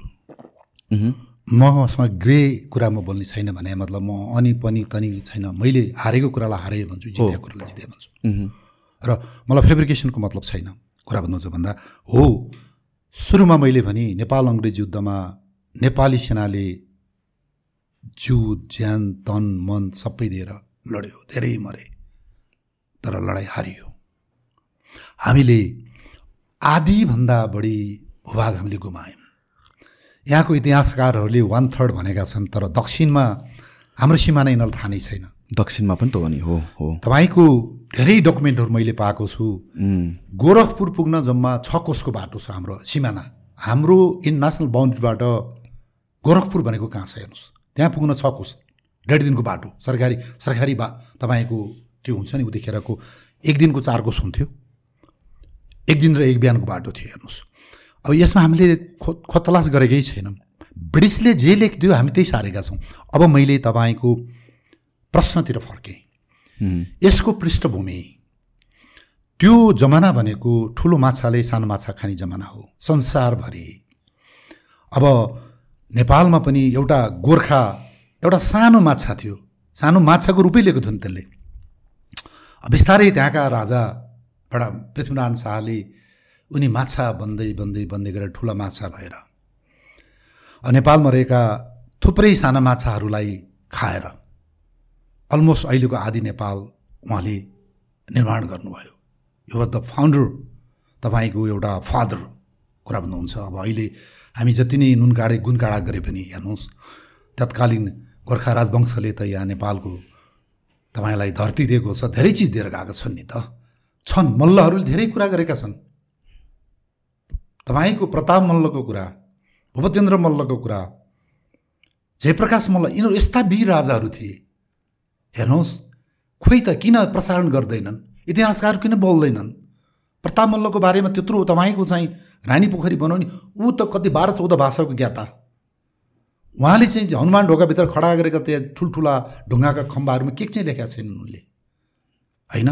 मसँग ग्रे कुरा म बोल्ने छैन भने मतलब म अनि पनि तनी छैन मैले हारेको कुरालाई हारे भन्छु जितेको कुरालाई जिते भन्छु। र मलाई फेब्रिकेसनको मतलब छैन। कुरा भन्नुहुन्छ भन्दा हो सुरुमा मैले भने नेपाल अङ्ग्रेज युद्धमा नेपाली सेनाले जिउ ज्यान तन मन सबै दिएर लड्यो धेरै मरे। तर लडाइँ हारियो। हामीले आधीभन्दा बढी भूभाग हामीले गुमायौँ। यहाँको इतिहासकारहरूले वान थर्ड भनेका छन् तर दक्षिणमा हाम्रो सिमाना यिनीहरूलाई थाहा नै छैन। दक्षिणमा पनि त हो नि हो हो। तपाईँको धेरै डकुमेन्टहरू मैले पाएको छु। गोरखपुर पुग्न जम्मा छ कोसको बाटो छ हाम्रो सिमाना। हाम्रो इन्टरनेसनल बााउन्ड्रीबाट गोरखपुर भनेको कहाँ छ हेर्नुहोस्। त्यहाँ पुग्न छ कोस। डेढ दिनको बाटो। सरकारी सरकारी बा तपाईँको त्यो हुन्छ नि उतिखेरको एक दिनको चार कोस हुन्थ्यो। एक दिन र एक बिहानको बाटो थियो हेर्नुहोस्। अब यसमा हामीले खो खोतलास गरेकै छैनौँ। ब्रिटिसले जे लेखिदियो हामी त्यही सारेका छौँ। अब मैले तपाईँको प्रश्नतिर फर्केँ। यसको पृष्ठभूमि त्यो जमाना भनेको ठुलो माछाले सानो माछा खाने जमाना हो संसारभरि। अब नेपालमा पनि एउटा गोर्खा एउटा सानो माछा थियो। सानो माछाको रूपै लिएको थियो नि त्यसले। बिस्तारै त्यहाँका राजा बडा पृथ्वीनारायण शाहले उनी माछा बन्दै बन्दै बन्दै गरेर ठुला माछा भएर नेपालमा रहेका थुप्रै साना माछाहरूलाई खाएर अलमोस्ट अहिलेको आदि नेपाल उहाँले निर्माण गर्नुभयो। यो वाज द फाउन्डर तपाईँको एउटा फादर कुरा भन्नुहुन्छ। अब अहिले हामी जति नै नुन काँडे गुण काँडा गरे पनि हेर्नुहोस् तत्कालीन गोर्खा राजवंशले त यहाँ नेपालको तपाईँलाई धरती दिएको छ धेरै चिज दिएर गएको छन् नि त। छन् मल्लहरूले धेरै कुरा गरेका छन्। तपाईँको प्रताप मल्लको कुरा भूपतेन्द्र मल्लको कुरा जयप्रकाश मल्ल यिनीहरू यस्ता वीर राजाहरू थिए। हेर्नुहोस् खोइ त किन प्रसारण गर्दैनन्? इतिहासकार किन बोल्दैनन्? प्रताप मल्लको बारेमा त्यत्रो तपाईँको चाहिँ रानी पोखरी बनाउने ऊ त कति बाह्र चौध भाषाको ज्ञाता। उहाँले चाहिँ हनुमान ढोकाभित्र खडा गरेका त्यहाँ ठुल्ठुला ढुङ्गाका खम्बाहरूमा के चाहिँ लेखेका छैनन् उनले? होइन?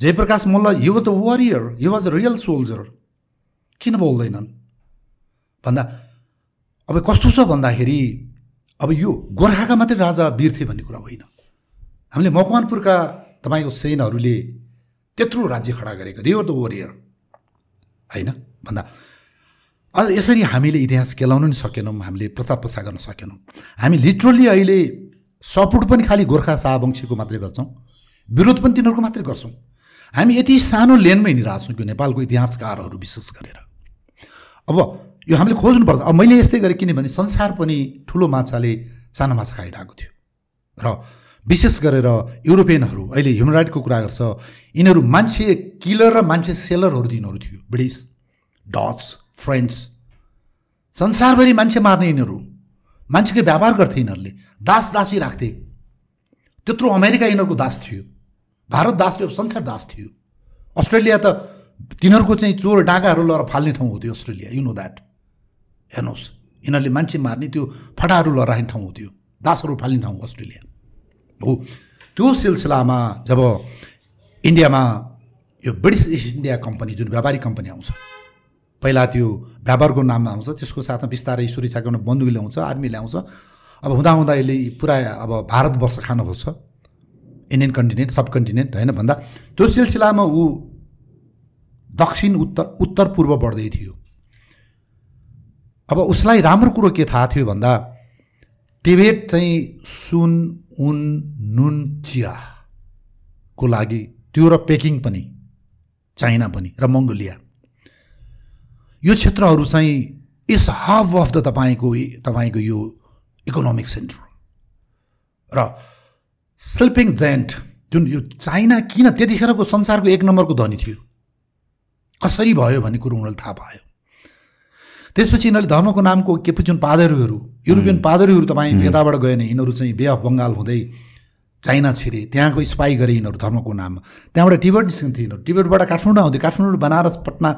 Jayaprakash Malla he was the warrior he was the real soldier किन बोल्दैनन्? भन्दा अब कस्तो छ भन्दाखेरि अब यो गोर्खाका मात्रै राजा वीर थिए भन्ने कुरा होइन। हामीले मकवानपुरका तपाईँको सेनहरूले त्यत्रो राज्य खडा गरेको रिवर द वरियर होइन? भन्दा अझ यसरी हामीले इतिहास केलाउनु नि सकेनौँ हामीले प्रचार प्रसार गर्न सकेनौँ। हामी लिटरली अहिले सपोर्ट पनि खालि गोर्खा शाहवंशीको मात्रै गर्छौँ विरोध पनि तिनीहरूको मात्रै गर्छौँ। हामी यति सानो लेनमै हिँडिरहेको छौँ कि नेपालको इतिहासकारहरू विशेष गरेर। अब यो हामीले खोज्नुपर्छ। अब मैले यस्तै गरेँ किनभने संसार पनि ठुलो माछाले सानो माछा खाइरहेको थियो। र विशेष गरेर युरोपियनहरू अहिले ह्युमन राइटको कुरा गर्छ यिनीहरू मान्छे किलर र मान्छे सेलरहरू यिनीहरू थियो। ब्रिटिस डच फ्रेन्च संसारभरि मान्छे मार्ने यिनीहरू मान्छेको व्यापार गर्थे यिनीहरूले। दास दासी राख्थे। त्यत्रो अमेरिका यिनीहरूको दास थियो। भारत दास थियो संसार दास थियो। अस्ट्रेलिया त तिनीहरूको चाहिँ चोर डाँगाहरू लगाएर फाल्ने ठाउँ हो त्यो अस्ट्रेलिया यु नो द्याट हेर्नुहोस् यिनीहरूले मान्छे मार्ने त्यो फटाहरू राख्ने ठाउँ हो त्यो। दासहरू फाल्ने ठाउँ अस्ट्रेलिया। हो त्यो सिलसिलामा जब इन्डियामा यो ब्रिटिस इस्ट इन्डिया कम्पनी जुन व्यापारी कम्पनी आउँछ पहिला त्यो व्यापारको नाममा आउँछ त्यसको साथमा बिस्तारै सुरक्षाको बन्दुक ल्याउँछ आर्मी ल्याउँछ। अब हुँदा हुँदा यसले पुरा अब भारतवर्ष खान खोज्छ। इन्डियन कन्टिनेन्ट सब कन्टिनेन्ट होइन भन्दा त्यो सिलसिलामा ऊ दक्षिण उत्तर उत्तर पूर्व बढ्दै थियो। अब उसलाई राम्रो कुरो के थाहा थियो भन्दा टिबेट चाहिँ सुन उन नुन चियाको लागि त्यो र पेकिङ पनि चाइना पनि र मङ्गोलिया। यो क्षेत्रहरू चाहिँ इज हाफ अफ द तपाईँको तपाईँको यो इकोनोमिक सेन्टर र स्लिपिङ जेन्ट जुन यो चाइना किन त्यतिखेरको संसारको एक नम्बरको धनी थियो कसरी भयो भन्ने कुरो उनीहरूले थाहा पायो। त्यसपछि यिनीहरूले धर्मको नामको के जुन पादरीहरू युरोपियन पादरीहरू तपाईँ यताबाट गयो भने यिनीहरू चाहिँ बे अफ बङ्गाल हुँदै चाइना छिरे त्यहाँको स्पाई गरे यिनीहरू धर्मको नाममा। त्यहाँबाट टिबेट निस्किन्थे यिनीहरू। टिबेटबाट काठमाडौँ आउँथ्यो काठमाडौँ बनारस पटना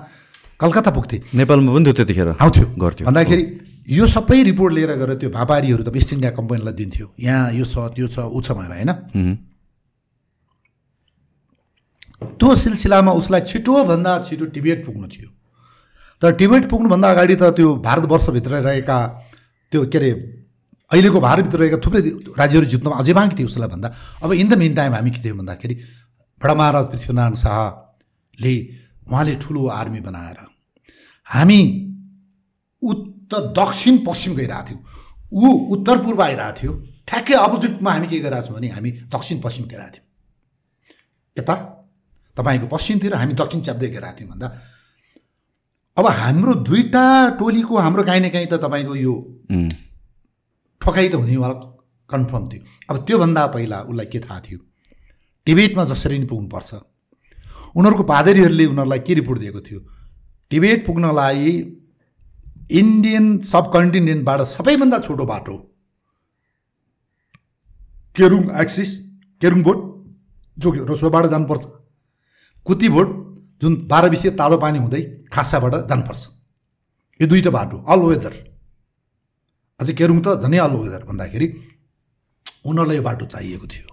कलकत्ता पुग्थे। नेपालमा पनि थियो त्यतिखेर। आउँथ्यो गर्थ्यो। भन्दाखेरि यो सबै रिपोर्ट लिएर गएर त्यो व्यापारीहरू त इस्ट इन्डिया कम्पनीलाई दिन्थ्यो। यहाँ यो छ त्यो छ ऊ छ भनेर होइन? त्यो सिलसिलामा उसलाई छिटोभन्दा छिटो टिबेट पुग्नु थियो। तर टिबेट पुग्नुभन्दा अगाडि त त्यो भारतवर्षभित्र रहेका त्यो के अरे अहिलेको भारतभित्र रहेका थुप्रै राज्यहरू जित्नुमा अझै बाँकी थियो उसलाई भन्दा। अब इन द मिन टाइम हामी के थियौँ भन्दाखेरि बडा महाराज पृथ्वीनारायण शाहले उहाँले ठुलो आर्मी बनाएर हामी उत्तर दक्षिण पश्चिम गइरहेको थियौँ। ऊ उत्तर पूर्व आइरहेको थियो। ठ्याक्कै अपोजिटमा हामी के गरिरहेको छौँ भने हामी दक्षिण पश्चिम गइरहेको थियौँ। यता तपाईँको पश्चिमतिर हामी दक्षिण च्याप्दै गइरहेको थियौँ भन्दा। अब हाम्रो दुईवटा टोलीको हाम्रो काहीँ न काहीँ त तपाईँको यो ठोकाइ त हुनेवाला कन्फर्म थियो। अब त्योभन्दा पहिला उसलाई के थाहा थियो? टिबेटमा जसरी नि पुग्नुपर्छ। उनीहरूको पादरीहरूले उनीहरूलाई के रिपोर्ट दिएको थियो? टिबेट पुग्नलाई इन्डियन सब कन्टिनेन्टबाट सबैभन्दा छोटो बाटो। केरुङ एक्सिस केरुङ बोट जो रसुवाबाट जानुपर्छ। कुती भोट जुन बाह्र विषय तातो पानी हुँदै खासाबाट जानुपर्छ। यो दुईवटा बाटो अल वेदर अझै केरुङ त झनै अल वेदर भन्दाखेरि उनीहरूलाई यो बाटो चाहिएको थियो।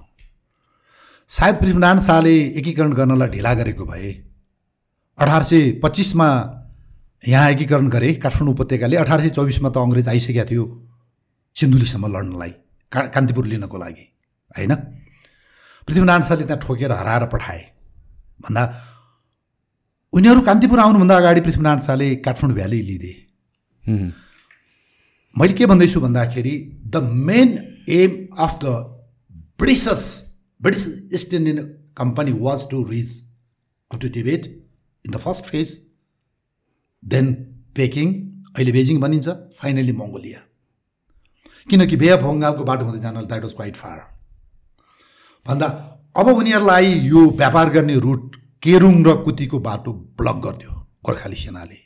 सायद पृथ्वीनारायण शाहले एकीकरण गर्नलाई ढिला गरेको भए। अठार सय पच्चिसमा यहाँ एकीकरण गरे। काठमाडौँ उपत्यकाले अठार सय चौबिसमा त अङ्ग्रेज आइसकेका थियो सिन्धुलीसम्म लड्नलाई का कान्तिपुर लिनको लागि होइन? पृथ्वीनारायण शाहले त्यहाँ ठोकेर हराएर पठाए। भन्दा उनीहरू कान्तिपुर आउनुभन्दा अगाडि पृथ्वीनारायण शाहले काठमाडौँ भ्याली लिइदिए मैले के भन्दैछु भन्दाखेरि the main aim of the Britishers British East Indian company was to reach up to Tibet in the first phase then Peking अहिले बेजिङ भनिन्छ फाइनली मङ्गोलिया किनकि बे अफ बङ्गालको बाटो हुँदै जान द्याट वाज क्वाइट फार भन्दा अब उनीहरूलाई यो व्यापार गर्ने रुट केरुङ र कुतीको बाटो ब्लक गरिदियो गोर्खाली सेनाले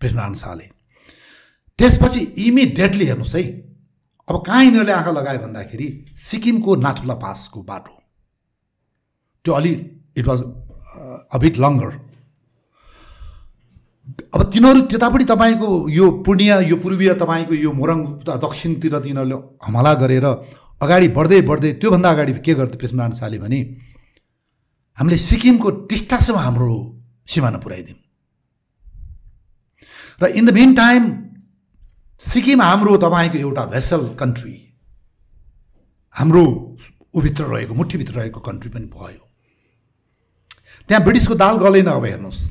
पृथ्वीनारायण शाहले त्यसपछि इमिडिएटली हेर्नुहोस् है अब कहाँ यिनीहरूले आँखा लगायो भन्दाखेरि सिक्किमको नाथुला पासको बाटो? त्यो अलि इट वाज अ लङ्गर अब तिनीहरू त्यतापट्टि तपाईँको यो पूर्णिया यो पूर्वीय तपाईँको यो मोरङ दक्षिणतिर तिनीहरूले हमला गरेर अगाडि बढ्दै बढ्दै त्योभन्दा अगाडि के गर्थ्यो पृथ्वीनारायण शाहले भने हामीले सिक्किमको टिस्टासम्म हाम्रो सिमाना पुऱ्याइदिउँ। र in the mean time Sikkim हाम्रो तपाईँको एउटा भेसल कन्ट्री हाम्रो उभित्र रहेको मुठीभित्र रहेको कन्ट्री पनि भयो। त्यहाँ ब्रिटिसको दाल गलेन अब हेर्नुहोस्।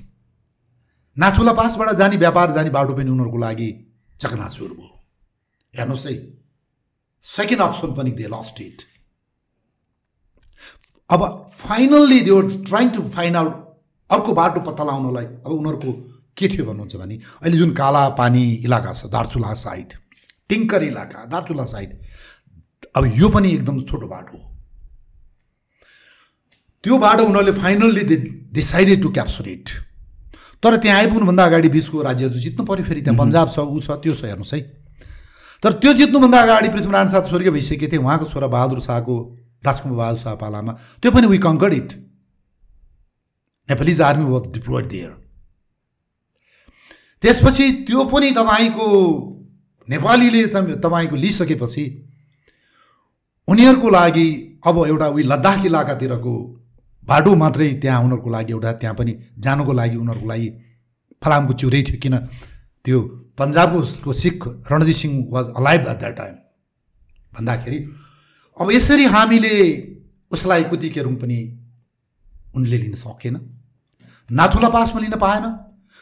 नाथुला पासबाट जाने व्यापार जाने बाटो पनि उनीहरूको लागि चकनाचुर भयो। हेर्नुहोस् है सेकेन्ड अप्सन पनि दे लस्ट इट अब finally they trying to find out अर्को बाटो पत्ता लगाउनलाई अब उनीहरूको के थियो भन्नुहुन्छ भने अहिले जुन काला पानी इलाका छ दार्चुला साइड टिङ्कर इलाका दार्चुला साइड अब यो पनि एकदम छोटो बाटो हो। त्यो बाटो उनीहरूले finally they decided to capture it तर त्यहाँ आइपुग्नुभन्दा अगाडि बिचको राज्यहरू जित्नु पऱ्यो फेरि त्यहाँ पन्जाब छ ऊ छ त्यो छ हेर्नुहोस् है। तर त्यो जित्नुभन्दा अगाडि पृथ्वीनारायण शाह स्वर्गीय भइसकेको थिए उहाँको छोरा बहादुर शाहको राजकुमार बहादुर शाह पालामा। त्यो पनि we conquered it Nepalese army was deployed there त्यसपछि त्यो पनि तपाईँको नेपालीले तपाईँको लिइसकेपछि उनीहरूको लागि अब एउटा उयो लद्दाख इलाकातिरको बाटो मात्रै त्यहाँ उनीहरूको लागि एउटा त्यहाँ पनि जानुको लागि उनीहरूको लागि फलामको चिउरै थियो किन त्यो पन्जाबको Sikh Ranjit Singh was alive at that time भन्दाखेरि अब यसरी हामीले उसलाई कुती केरुङ पनि उनले लिन सकेन। नाथुला पासमा लिन पाएन।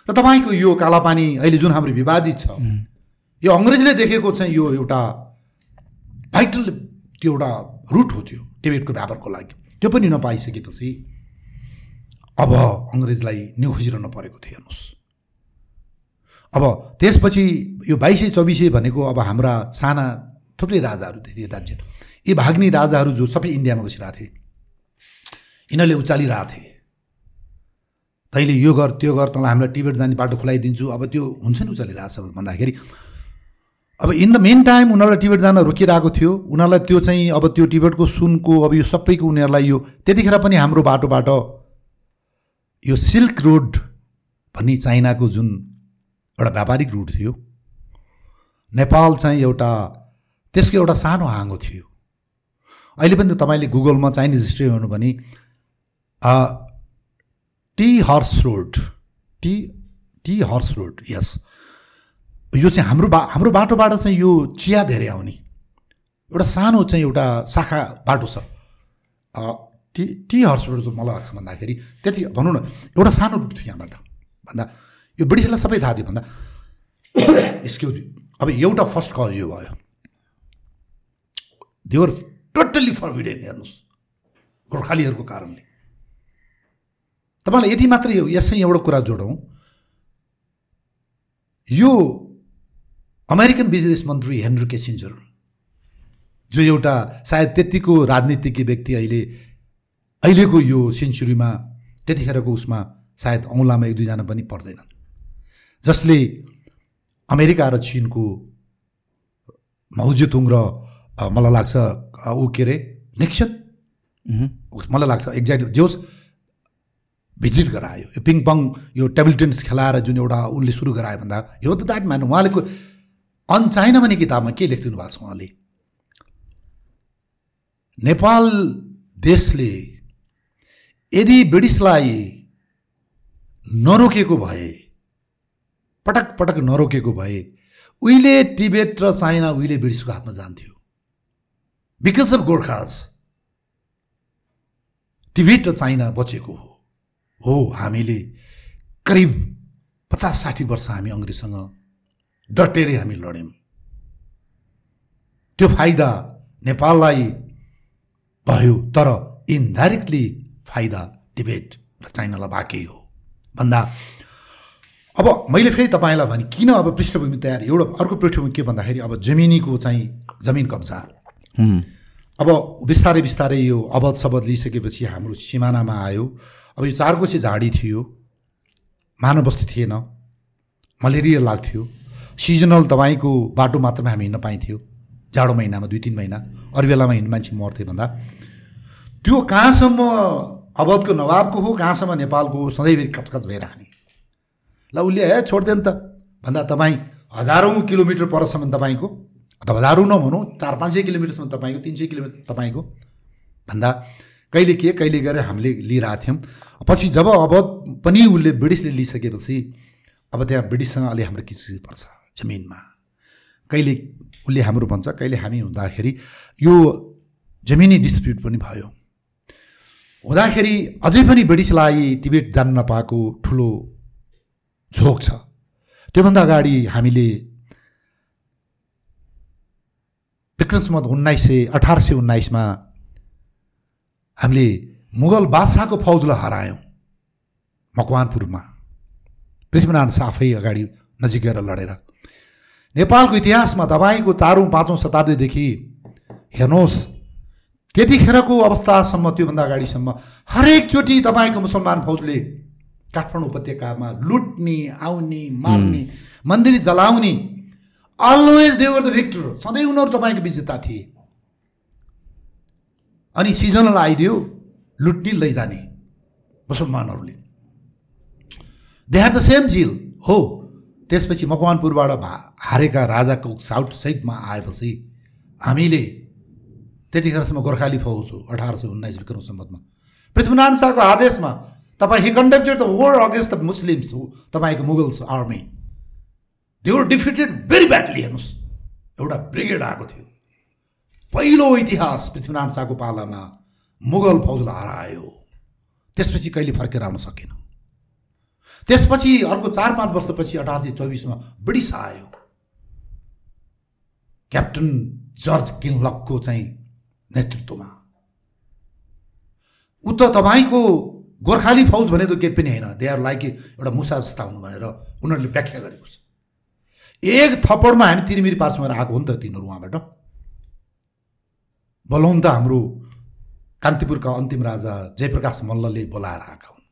र तपाईँको यो कालापानी अहिले जुन हाम्रो विवादित छ यो अङ्ग्रेजले देखेको चाहिँ यो एउटा भाइटल त्यो एउटा रुट हो त्यो टिबेटको व्यापारको लागि। त्यो पनि नपाइसकेपछि अब अङ्ग्रेजलाई न्यु खोजिरहनु परेको थियो हेर्नुहोस्। अब त्यसपछि यो बाइसै चौबिसै भनेको अब हाम्रा साना थुप्रै राजाहरू थिए राज्य यी भाग्ने राजाहरू जो सबै इन्डियामा बसिरहेको थिए यिनीहरूले उचालिरहेको थिए। तैँले यो गर त्यो गर तँलाई हामीलाई टिबेट जाने बाटो खुलाइदिन्छु। अब त्यो हुन्छ नि उचालिरहेको छ भन्दाखेरि। अब इन द मेन टाइम उनीहरूलाई टिबेट जान रोकिरहेको थियो। उनीहरूलाई त्यो चाहिँ अब त्यो टिबेटको सुनको अब यो सबैको उनीहरूलाई यो त्यतिखेर पनि हाम्रो बाटोबाट यो सिल्क रोड भन्ने चाइनाको जुन एउटा व्यापारिक रुट थियो नेपाल चाहिँ एउटा त्यसको एउटा सानो हाँगो थियो। अहिले पनि तपाईँले गुगलमा चाइनिज हिस्ट्री हेर्नु भने tea horse road tea tea horse road यस यो चाहिँ हाम्रो बा हाम्रो बाटोबाट चाहिँ यो चिया धेरै आउने। एउटा सानो चाहिँ एउटा शाखा बाटो छ। टी टी हर्स रोड मलाई लाग्छ भन्दाखेरि त्यति भनौँ न एउटा सानो रुट थियो यहाँबाट। भन्दा यो ब्रिटिसलाई सबै थाहा थियो भन्दा। यसको अब एउटा फर्स्ट कल यो भयो। देवर टोटल्ली फरभिडेन हेर्नुहोस्। गोर्खालीहरूको कारणले। तपाईँलाई यति मात्रै यसै एउटा कुरा जोडौँ। यो अमेरिकन बिजनेस मन्त्री हेनरी केसिन्जर जो एउटा सायद त्यतिको राजनीतिज्ञ व्यक्ति अहिले अहिलेको यो सेन्चुरीमा त्यतिखेरको उसमा सायद औँलामा एक दुईजना पनि पर्दैनन्। जसले अमेरिका र चिनको माउजेतुङ र मलाई लाग्छ ऊ के अरे निक्सन मह्म। मलाई लाग्छ एक्ज्याक्टली जे होस् भिजिट गरायो। यो पिङ पङ यो टेबल टेनिस खेलाएर जुन एउटा उसले सुरु गरायो भन्दा यो त द्याट म्यान अन चाइना भन्ने किताबमा के लेखिदिनु भएको छ उहाँले? नेपाल देशले यदि ब्रिटिसलाई नरोकेको भए पटक पटक नरोकेको भए उहिले टिबेट र चाइना उहिले ब्रिटिसको हातमा जान्थ्यो। बिकज अफ गोर्खाज टिबेट र चाइना बचेको हो। हो हामीले करिब पचास साठी वर्ष हामी अङ्ग्रेजसँग डटेरै हामी लड्यौँ। त्यो फाइदा नेपाललाई भयो तर इन्डाइरेक्टली फाइदा टिबेट र चाइनालाई भएकै हो। भन्दा अब मैले फेरि तपाईँलाई भने किन अब पृष्ठभूमि तयार? एउटा अर्को पृष्ठभूमि के भन्दाखेरि अब जमिनीको चाहिँ जमिन कब्जा। अब बिस्तारै बिस्तारै यो अवध शबद लिइसकेपछि हाम्रो सिमानामा आयो। अब यो चारकोसे झाडी थियो मानव बस्ती थिएन मलेरिया लाग्थ्यो। सिजनल तपाईँको बाटो मात्रमा हामी हिँड्न पाइन्थ्यो। जाडो महिनामा दुई तिन महिना अरू बेलामा हिँड्ने मान्छे मर्थे भन्दा। त्यो कहाँसम्म अवधको नवाबको हो कहाँसम्म नेपालको हो सधैँभरि कचकच भइरहने ल उसले ए छोडिदियो नि त। भन्दा तपाईँ हजारौँ किलोमिटर परसम्म तपाईँको अथवा हजारौँ नभनौँ चार पाँच सय किलोमिटरसम्म तपाईँको तिन सय किलोमिटर तपाईँको। भन्दा कहिले के कहिले गरेर हामीले लिइरहेको थियौँ। पछि जब अब पनि उसले ब्रिटिसले लिइसकेपछि अब त्यहाँ ब्रिटिससँग अलि हाम्रो किसिम पर्छ जमिनमा। कहिले उसले हाम्रो भन्छ कहिले हामी हुँदाखेरि यो जमिनी डिस्प्युट पनि भयो। हुँदाखेरि अझै पनि ब्रिटिसलाई टिबेट जान्न नपाएको ठुलो झोक छ। त्योभन्दा अगाडि हामीले विक्रमसम्म उन्नाइस सय अठार सय उन्नाइसमा हामीले मुगल बादशाहको फौजलाई हरायौँ। मकवानपुरमा। पृथ्वीनारायण शाह आफै अगाडि नजिक गएर लडेर। नेपालको इतिहासमा तपाईँको चारौँ पाँचौँ शताब्दीदेखि हेर्नुहोस् त्यतिखेरको अवस्थासम्म त्योभन्दा अगाडिसम्म हरेकचोटि तपाईँको मुसलमान फौजले काठमाडौँ उपत्यकामा लुट्ने आउने मार्ने मन्दिर जलाउने अलवेज देवर द भिक्टर सधैँ उनीहरू तपाईँको विजेता थिए। अनि सिजनल आइदियो लुट्ने लैजाने मुसलमानहरूले। They are the same zeal हो त्यसपछि मकवानपुरबाट भा हारेका राजाको साउथ साइडमा आएपछि हामीले त्यतिखेरसम्म गोर्खाली फौज हो अठार सय उन्नाइस विक्रम सम्बन्धमा पृथ्वीनारायण शाहको आदेशमा तपाईँ he conducted the war against the Muslims हो तपाईँको Mughals army they were defeated very badly हेर्नुहोस्। एउटा ब्रिगेड आएको थियो। पहिलो इतिहास पृथ्वीनारायण शाहको पालामा मुगल फौजलाई हरायो। त्यसपछि कहिले फर्केर आउन सकेन। त्यसपछि अर्को चार पाँच वर्षपछि अठार सय चौबिसमा ब्रिटिस आयो। क्याप्टन जर्ज किङलकको चाहिँ नेतृत्वमा। ऊ त तपाईँको गोर्खाली फौज भने त केही पनि होइन। दे आर लाइक एउटा मुसा जस्ता हुनु भनेर उनीहरूले व्याख्या गरेको छ। एक थप्पडमा हामी तिरमिरी पार्समा आएको हो नि त तिनीहरू उहाँबाट। बोलाउनु त हाम्रो कान्तिपुरका अन्तिम राजा जयप्रकाश मल्लले बोलाएर आएका हुन्।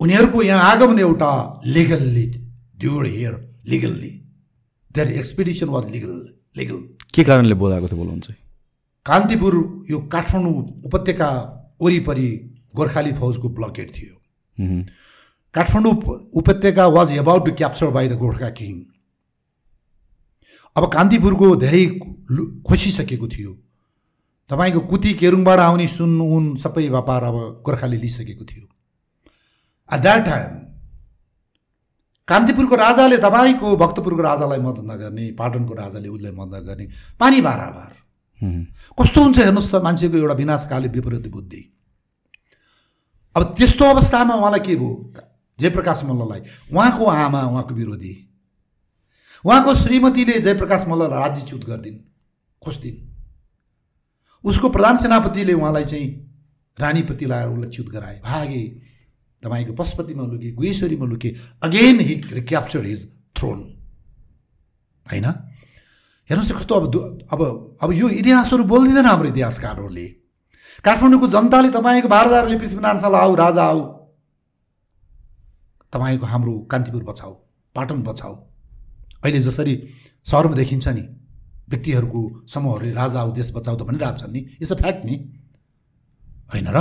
उनीहरूको यहाँ आगमन एउटा legally ड्युर here legally their expedition was legal legal के कारणले बोलाएको थियो बोलाउनु चाहिँ? कान्तिपुर यो काठमाडौँ उपत्यका वरिपरि गोर्खाली फौजको ब्लकेट थियो। काठमाडौँ उप- उपत्यका was about to capture by the Gorkha king अब कान्तिपुरको धेरै खोसिसकेको थियो। तपाईँको कुती केरुङबाट आउने सुन उन सबै व्यापार अब गोर्खाले लिइसकेको थियो। एट द्याट टाइम कान्तिपुरको राजाले तपाईँको भक्तपुरको राजालाई मद्दत नगर्ने पाटनको राजाले उसलाई मद्दत नगर्ने पानी बाराबार मह्म। कस्तो हुन्छ हेर्नुहोस् त मान्छेको एउटा विनाशकाली विपरीत बुद्धि। अब त्यस्तो अवस्थामा उहाँलाई के भयो? जयप्रकाश मल्ललाई उहाँको आमा उहाँको विरोधी। उहाँको श्रीमतीले जयप्रकाश मल्ललाई राज्यच्युत गरिदिन् खोज्दिन् उसको प्रधान सेनापतिले उहाँलाई चाहिँ रानीपति लगाएर उसलाई च्युत गराए। भागे तपाईँको पशुपतिमा लुके गुहेश्वरीमा लुके again he recapture his throne होइन? हेर्नुहोस् कस्तो अब अब अब यो इतिहासहरू बोल्दिँदैन हाम्रो इतिहासकारहरूले। काठमाडौँको जनताले तपाईँको भारतहरूले पृथ्वीनारायण शाह आऊ राजा आऊ तपाईँको हाम्रो कान्तिपुर बचाऊ पाटन बचाऊ अहिले जसरी सहरमा देखिन्छ नि व्यक्तिहरूको समूहहरूले राजा आऊ देश बचाऊ त भनिरहेको छन् नि इट्स अ फ्याक्ट नि। होइन र?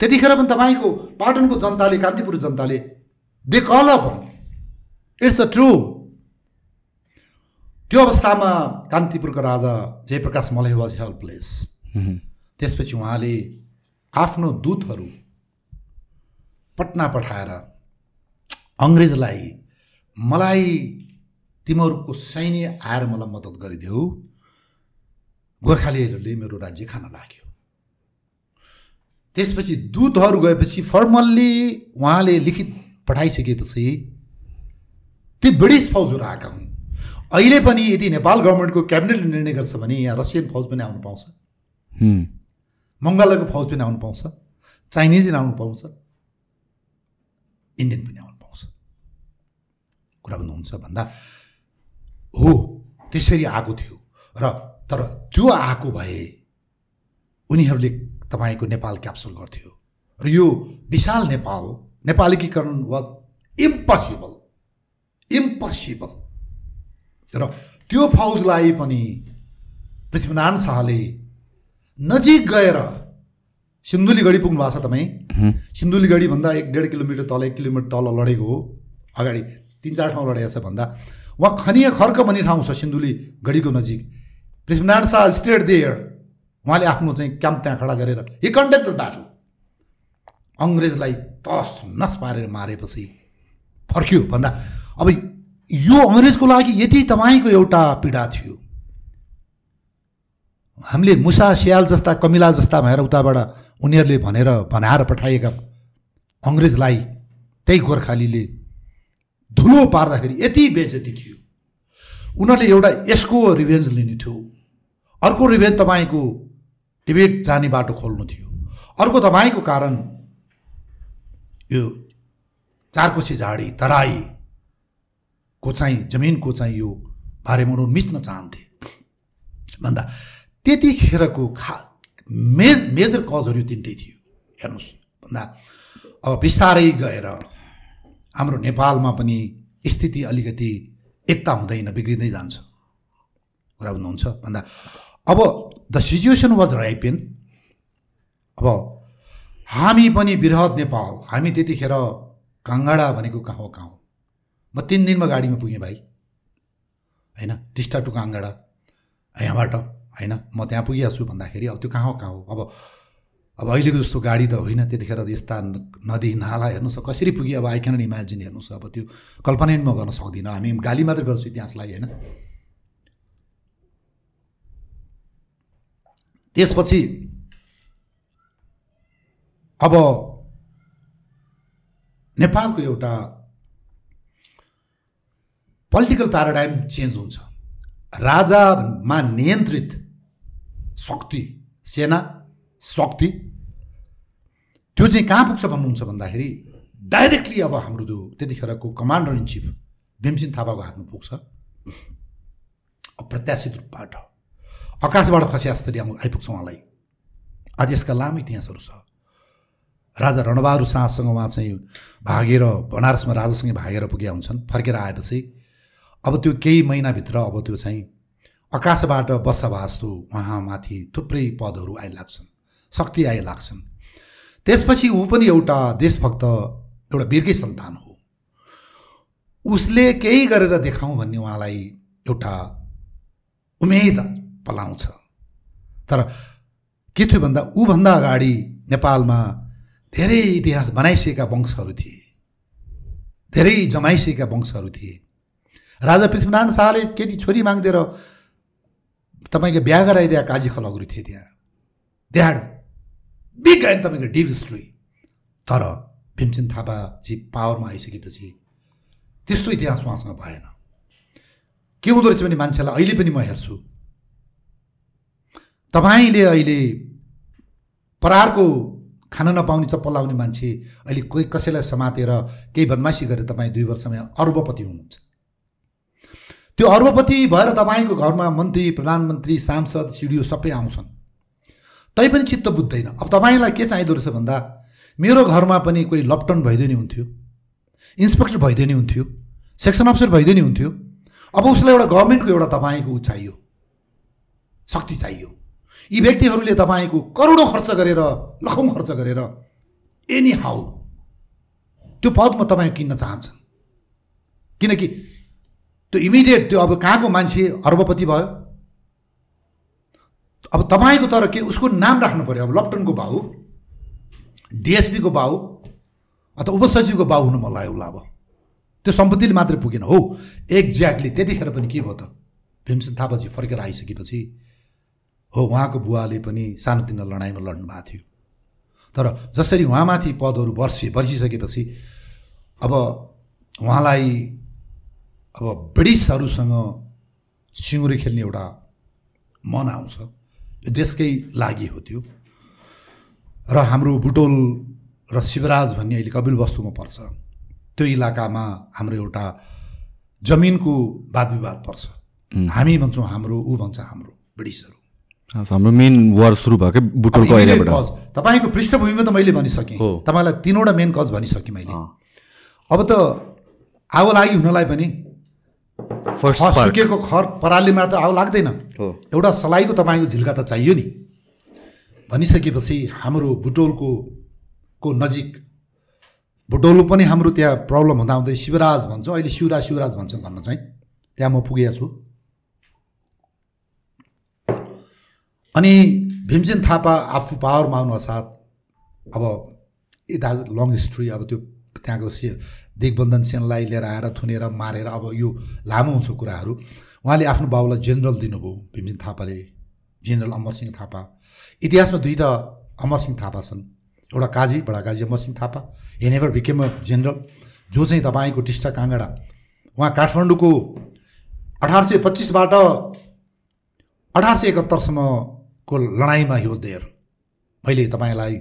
त्यतिखेर पनि तपाईँको पाटनको जनताले कान्तिपुर जनताले they call up it's a true त्यो अवस्थामा कान्तिपुरको राजा जयप्रकाश मलय वाज हेल्पलेस त्यसपछि उहाँले आफ्नो दूतहरू पटना पठाएर अङ्ग्रेजलाई मलाई तिमीहरूको सैन्य आएर मलाई मद्दत गरिदेऊ। गोर्खालीहरूले मेरो राज्य खान लाग्यो। त्यसपछि दूतहरू गएपछि फर्मल्ली उहाँले लिखित पठाइसकेपछि ती ब्रिटिस फौजहरू आएका हुन्। अहिले पनि यदि नेपाल गभर्मेन्टको क्याबिनेटले निर्णय गर्छ भने यहाँ रसियन फौज पनि आउनु पाउँछ। मङ्गलको फौज पनि आउनु पाउँछ। चाइनिज पनि आउनु पाउँछ। इन्डियन पनि आउनु पाउँछ। कुरा भन्नुहुन्छ भन्दा हो त्यसरी आएको थियो। र तर त्यो आएको भए उनीहरूले तपाईँको नेपाल क्याप्चर गर्थ्यो। र यो विशाल नेपाल नेपालीकीकरण वाज इम्पोसिबल इम्पोसिबल र त्यो फौजलाई पनि पृथ्वीनारायण शाहले नजिक गएर सिन्धुलीगढी पुग्नु भएको छ तपाईँ। सिन्धुलीगढीभन्दा एक डेढ किलोमिटर तल एक किलोमिटर तल लडेको हो। अगाडि तिन चार ठाउँ लडेको छ भन्दा। उहाँ खनिया खर्क भन्ने ठाउँ छ सिन्धुली गढीको नजिक पृथ्वीनारायण शाह स्टेट देयर उहाँले आफ्नो चाहिँ क्याम्प त्यहाँ खडा गरेर हि कन्ट्याक्ट द ब्याटल अङ्ग्रेजलाई तस नस पारेर मारेपछि फर्क्यो भन्दा अब यो अङ्ग्रेजको लागि यति तपाईँको एउटा पीडा थियो हामीले मुसा स्याल जस्ता कमिला जस्ता भएर उताबाट उनीहरूले भनेर भनाएर पठाएका अङ्ग्रेजलाई त्यही गोर्खालीले धुलो पार्दाखेरि यति बेजती थियो। उनीहरूले एउटा यसको रिभेन्ज लिने थियो। अर्को रिभेन्ज तपाईँको टिबेट जाने बाटो खोल्नु थियो। अर्को तपाईँको कारण यो चारकोसी झाडी तराईको चाहिँ जमिनको चाहिँ यो बारेमा उनीहरू मिच्न चाहन्थे। भन्दा त्यतिखेरको खा मेज मेजर कजहरू तिनटै थियो। हेर्नुहोस्। भन्दा अब बिस्तारै गएर हाम्रो नेपालमा पनि स्थिति अलिकति एकता हुँदैन बिग्रिँदै जान्छ। कुरा बुझ्नुहुन्छ भन्दा अब द सिचुएसन वाज राइपेन अब हामी पनि वृहत नेपाल हामी त्यतिखेर काङ्गाडा भनेको कहाँ हो कहाँ हो? म तिन दिनमा गाडीमा पुगेँ भाइ। होइन? टिस्टा टु काङ्गाडा। यहाँबाट होइन? म त्यहाँ पुगिहाल्छु भन्दाखेरि अब त्यो कहाँ हो कहाँ हो? अब अब अहिलेको जस्तो गाडी त होइन त्यतिखेर यस्ता नदी नाला हेर्नुहोस् कसरी पुग्यो अब आई क्यान इमेजिन हेर्नुहोस् अब त्यो कल्पना पनि म गर्न सक्दिनँ। हामी गाली मात्रै गर्छु इतिहासलाई होइन? त्यसपछि अब नेपालको एउटा पोलिटिकल प्याराडाइम चेन्ज हुन्छ। राजामा नियन्त्रित शक्ति सेना शक्ति त्यो चाहिँ कहाँ पुग्छ भन्नुहुन्छ भन्दाखेरि डाइरेक्टली अब हाम्रो त्यो त्यतिखेरको कमान्डर इन चिफ भीमसिंह थापाको हातमा पुग्छ। अप्रत्याशित रूपबाट। आकाशबाट खसे जस्तरी आइपुग्छ उहाँलाई। आदेशका लामो इतिहासहरू छ। राजा रणबहादुर शाहसँग उहाँ चाहिँ भागेर बनारसमा राजासँगै भागेर पुगेका हुन्छन्। फर्केर आएपछि अब त्यो केही महिनाभित्र अब त्यो चाहिँ आकाशबाट वर्षावास्तु उहाँमाथि थुप्रै पदहरू आइलाग्छन्। शक्ति आइलाग्छन्। त्यसपछि ऊ पनि एउटा देशभक्त एउटा वीरकै सन्तान हो। उसले केही गरेर देखाउँ भन्ने उहाँलाई एउटा उमेद पलाउँछ। तर के थियो भन्दा ऊभन्दा अगाडि नेपालमा धेरै इतिहास बनाइसकेका वंशहरू थिए। धेरै जमाइसकेका वंशहरू थिए। राजा पृथ्वीनारायण शाहले केटी छोरी मागिदिएर तपाईँको बिहा गराइदिए काजी खलगुरी थिए त्यहाँ। दे ह्याड बिग एन्ड तपाईँको डिप हिस्ट्री। तर भीमसेन थापाजी पावरमा आइसकेपछि त्यस्तो इतिहास उहाँसँग भएन। के हुँदो रहेछ भने मान्छेलाई अहिले पनि म हेर्छु। तपाईँले अहिले परारको खान नपाउने चप्पल लाउने मान्छे अहिले कोही कसैलाई समातेर केही बदमासी गरेर तपाईँ दुई वर्षमा अर्बपति हुनुहुन्छ। त्यो अर्बपति भएर तपाईँको घरमा मन्त्री प्रधानमन्त्री सांसद सिडिओ सबै आउँछन्। तैपनि चित्त बुझ्दैन। अब तपाईँलाई के चाहिँदो रहेछ भन्दा मेरो घरमा पनि कोही लपटन भइदियो नि हुन्थ्यो। इन्सपेक्टर भइदियो नि हुन्थ्यो। सेक्सन अफिसर भइदियो नि हुन्थ्यो। अब उसलाई एउटा गभर्मेन्टको एउटा तपाईँको चाहियो। शक्ति चाहियो। यी व्यक्तिहरूले तपाईँको करोडौँ खर्च गरेर लखौँ खर्च गरेर एनी हाउ त्यो पदमा तपाईँ किन्न चाहन्छन्। किनकि त्यो इमिडिएट त्यो अब कहाँको मान्छे अर्बपति भयो? अब तपाईँको तर के उसको नाम राख्नु पऱ्यो अब लप्टनको बाउ डिएसपीको बाउ अथवा उपसचिवको बाउ हुनु मन लाग्यो उसलाई अब त्यो सम्पत्तिले मात्रै पुगेन। हो एक्ज्याक्टली त्यतिखेर पनि के भयो त? भीमसेन थापाजी फर्केर आइसकेपछि हो उहाँको बुवाले पनि सानोतिनो लडाइँमा लड्नु भएको थियो। तर जसरी उहाँमाथि पदहरू वर्षे वर्षिसकेपछि अब उहाँलाई अब ब्रिटिसहरूसँग सिउँरे खेल्ने एउटा मन आउँछ। देशकै लागि हो त्यो। र हाम्रो बुटोल र शिवराज भन्ने अहिले कपिल वस्तुमा पर्छ। त्यो इलाकामा हाम्रो एउटा जमिनको वाद विवाद पर्छ हामी भन्छौँ हाम्रो ऊ भन्छ हाम्रो ब्रिटिसहरू। हाम्रो मेन वार सुरु भयो क्या बुटोलको cause। तपाईँको पृष्ठभूमिमा त मैले भनिसकेँ। तपाईँलाई तिनवटा मेन कज भनिसकेँ मैले। अब त आगो लागि हुनलाई पनि फर्स्ट सुकेको खर परालीमा त आगो लाग्दैन। हो। एउटा सलाइको तपाईँको झिल्का त चाहियो नि। भनिसकेपछि हाम्रो बुटोलको को नजिक बुटोल पनि हाम्रो त्यहाँ प्रब्लम हुँदा हुँदै शिवराज भन्छ अहिले शिवराज शिवराज भन्छ भन्न चाहिँ। त्यहाँ म पुगेको छु। अनि भीमसेन थापा आफू पावरमा आउनु साथ अब इट हेज लङ हिस्ट्री अब त्यो त्यहाँको से दिग्बन्धन सेनलाई लिएर आएर थुनेर मारेर अब यो लामो हुन्छ कुराहरू। उहाँले आफ्नो बाबुलाई जेनरल दिनुभयो भीमसेन थापाले। जेनरल अमरसिंह थापा। इतिहासमा दुईवटा अमरसिंह थापा छन्। एउटा काजी बडा काजी अमरसिंह थापा। हे नेभर बिकेम अ जेनरल जो चाहिँ तपाईँको टिस्टा काँगडा उहाँ काठमाडौँको अठार सय पच्चिसबाट अठार सय एकहत्तरसम्मको लडाइँमा हि वाज देयर मैले तपाईँलाई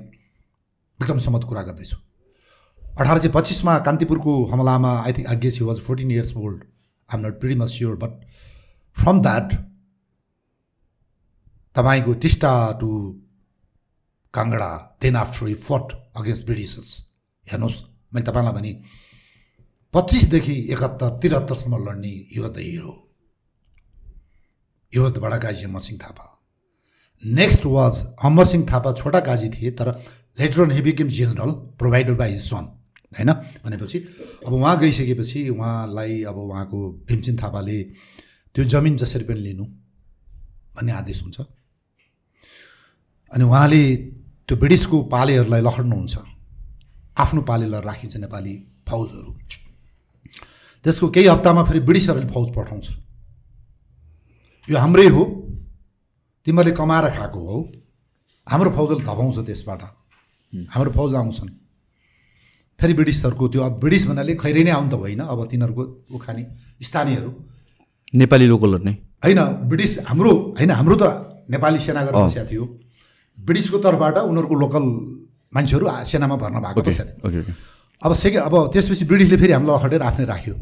विक्रमसम्मत कुरा गर्दैछु। अठार सय पच्चिसमा कान्तिपुरको हमलामा I think ages he was fourteen years old I am not pretty much sure but from that तपाईँको Teesta to Kangra then after he fought against Britishers हेर्नुहोस् मैले तपाईँलाई भने पच्चिसदेखि एकहत्तर त्रिहत्तरसम्म लड्ने he was the hero he was the बडा काजी अमरसिंह थापा. नेक्स्ट वाज अमरसिंह थापा छोटा काजी थिए तर later on he became general provided by his son होइन भनेपछि अब उहाँ गइसकेपछि उहाँलाई अब उहाँको भीमसिंह थापाले त्यो जमिन जसरी पनि लिनु भन्ने आदेश हुन्छ। अनि उहाँले त्यो ब्रिटिसको पालेहरूलाई लखड्नुहुन्छ आफ्नो पालेलाई राखिन्छ नेपाली फौजहरू। त्यसको केही हप्तामा फेरि ब्रिटिसहरूले फौज पठाउँछ। यो हाम्रै हो। तिमीहरूले कमाएर खाएको हो। हाम्रो फौजले धपाउँछ त्यसबाट। हाम्रो फौज आउँछन्। फेरि ब्रिटिसहरूको त्यो अब ब्रिटिस भन्नाले खैरै नै आउनु त होइन अब तिनीहरूको उखाने स्थानीयहरू। नेपाली लोकलहरू नै। होइन ब्रिटिस हाम्रो होइन हाम्रो त नेपाली सेना गरेर बसेको थियो। ब्रिटिसको तर्फबाट उनीहरूको लोकल मान्छेहरू सेनामा भर्न भएको थियो। अब सेके अब त्यसपछि ब्रिटिसले फेरि हामीलाई अखडेर आफ्नै राख्यो।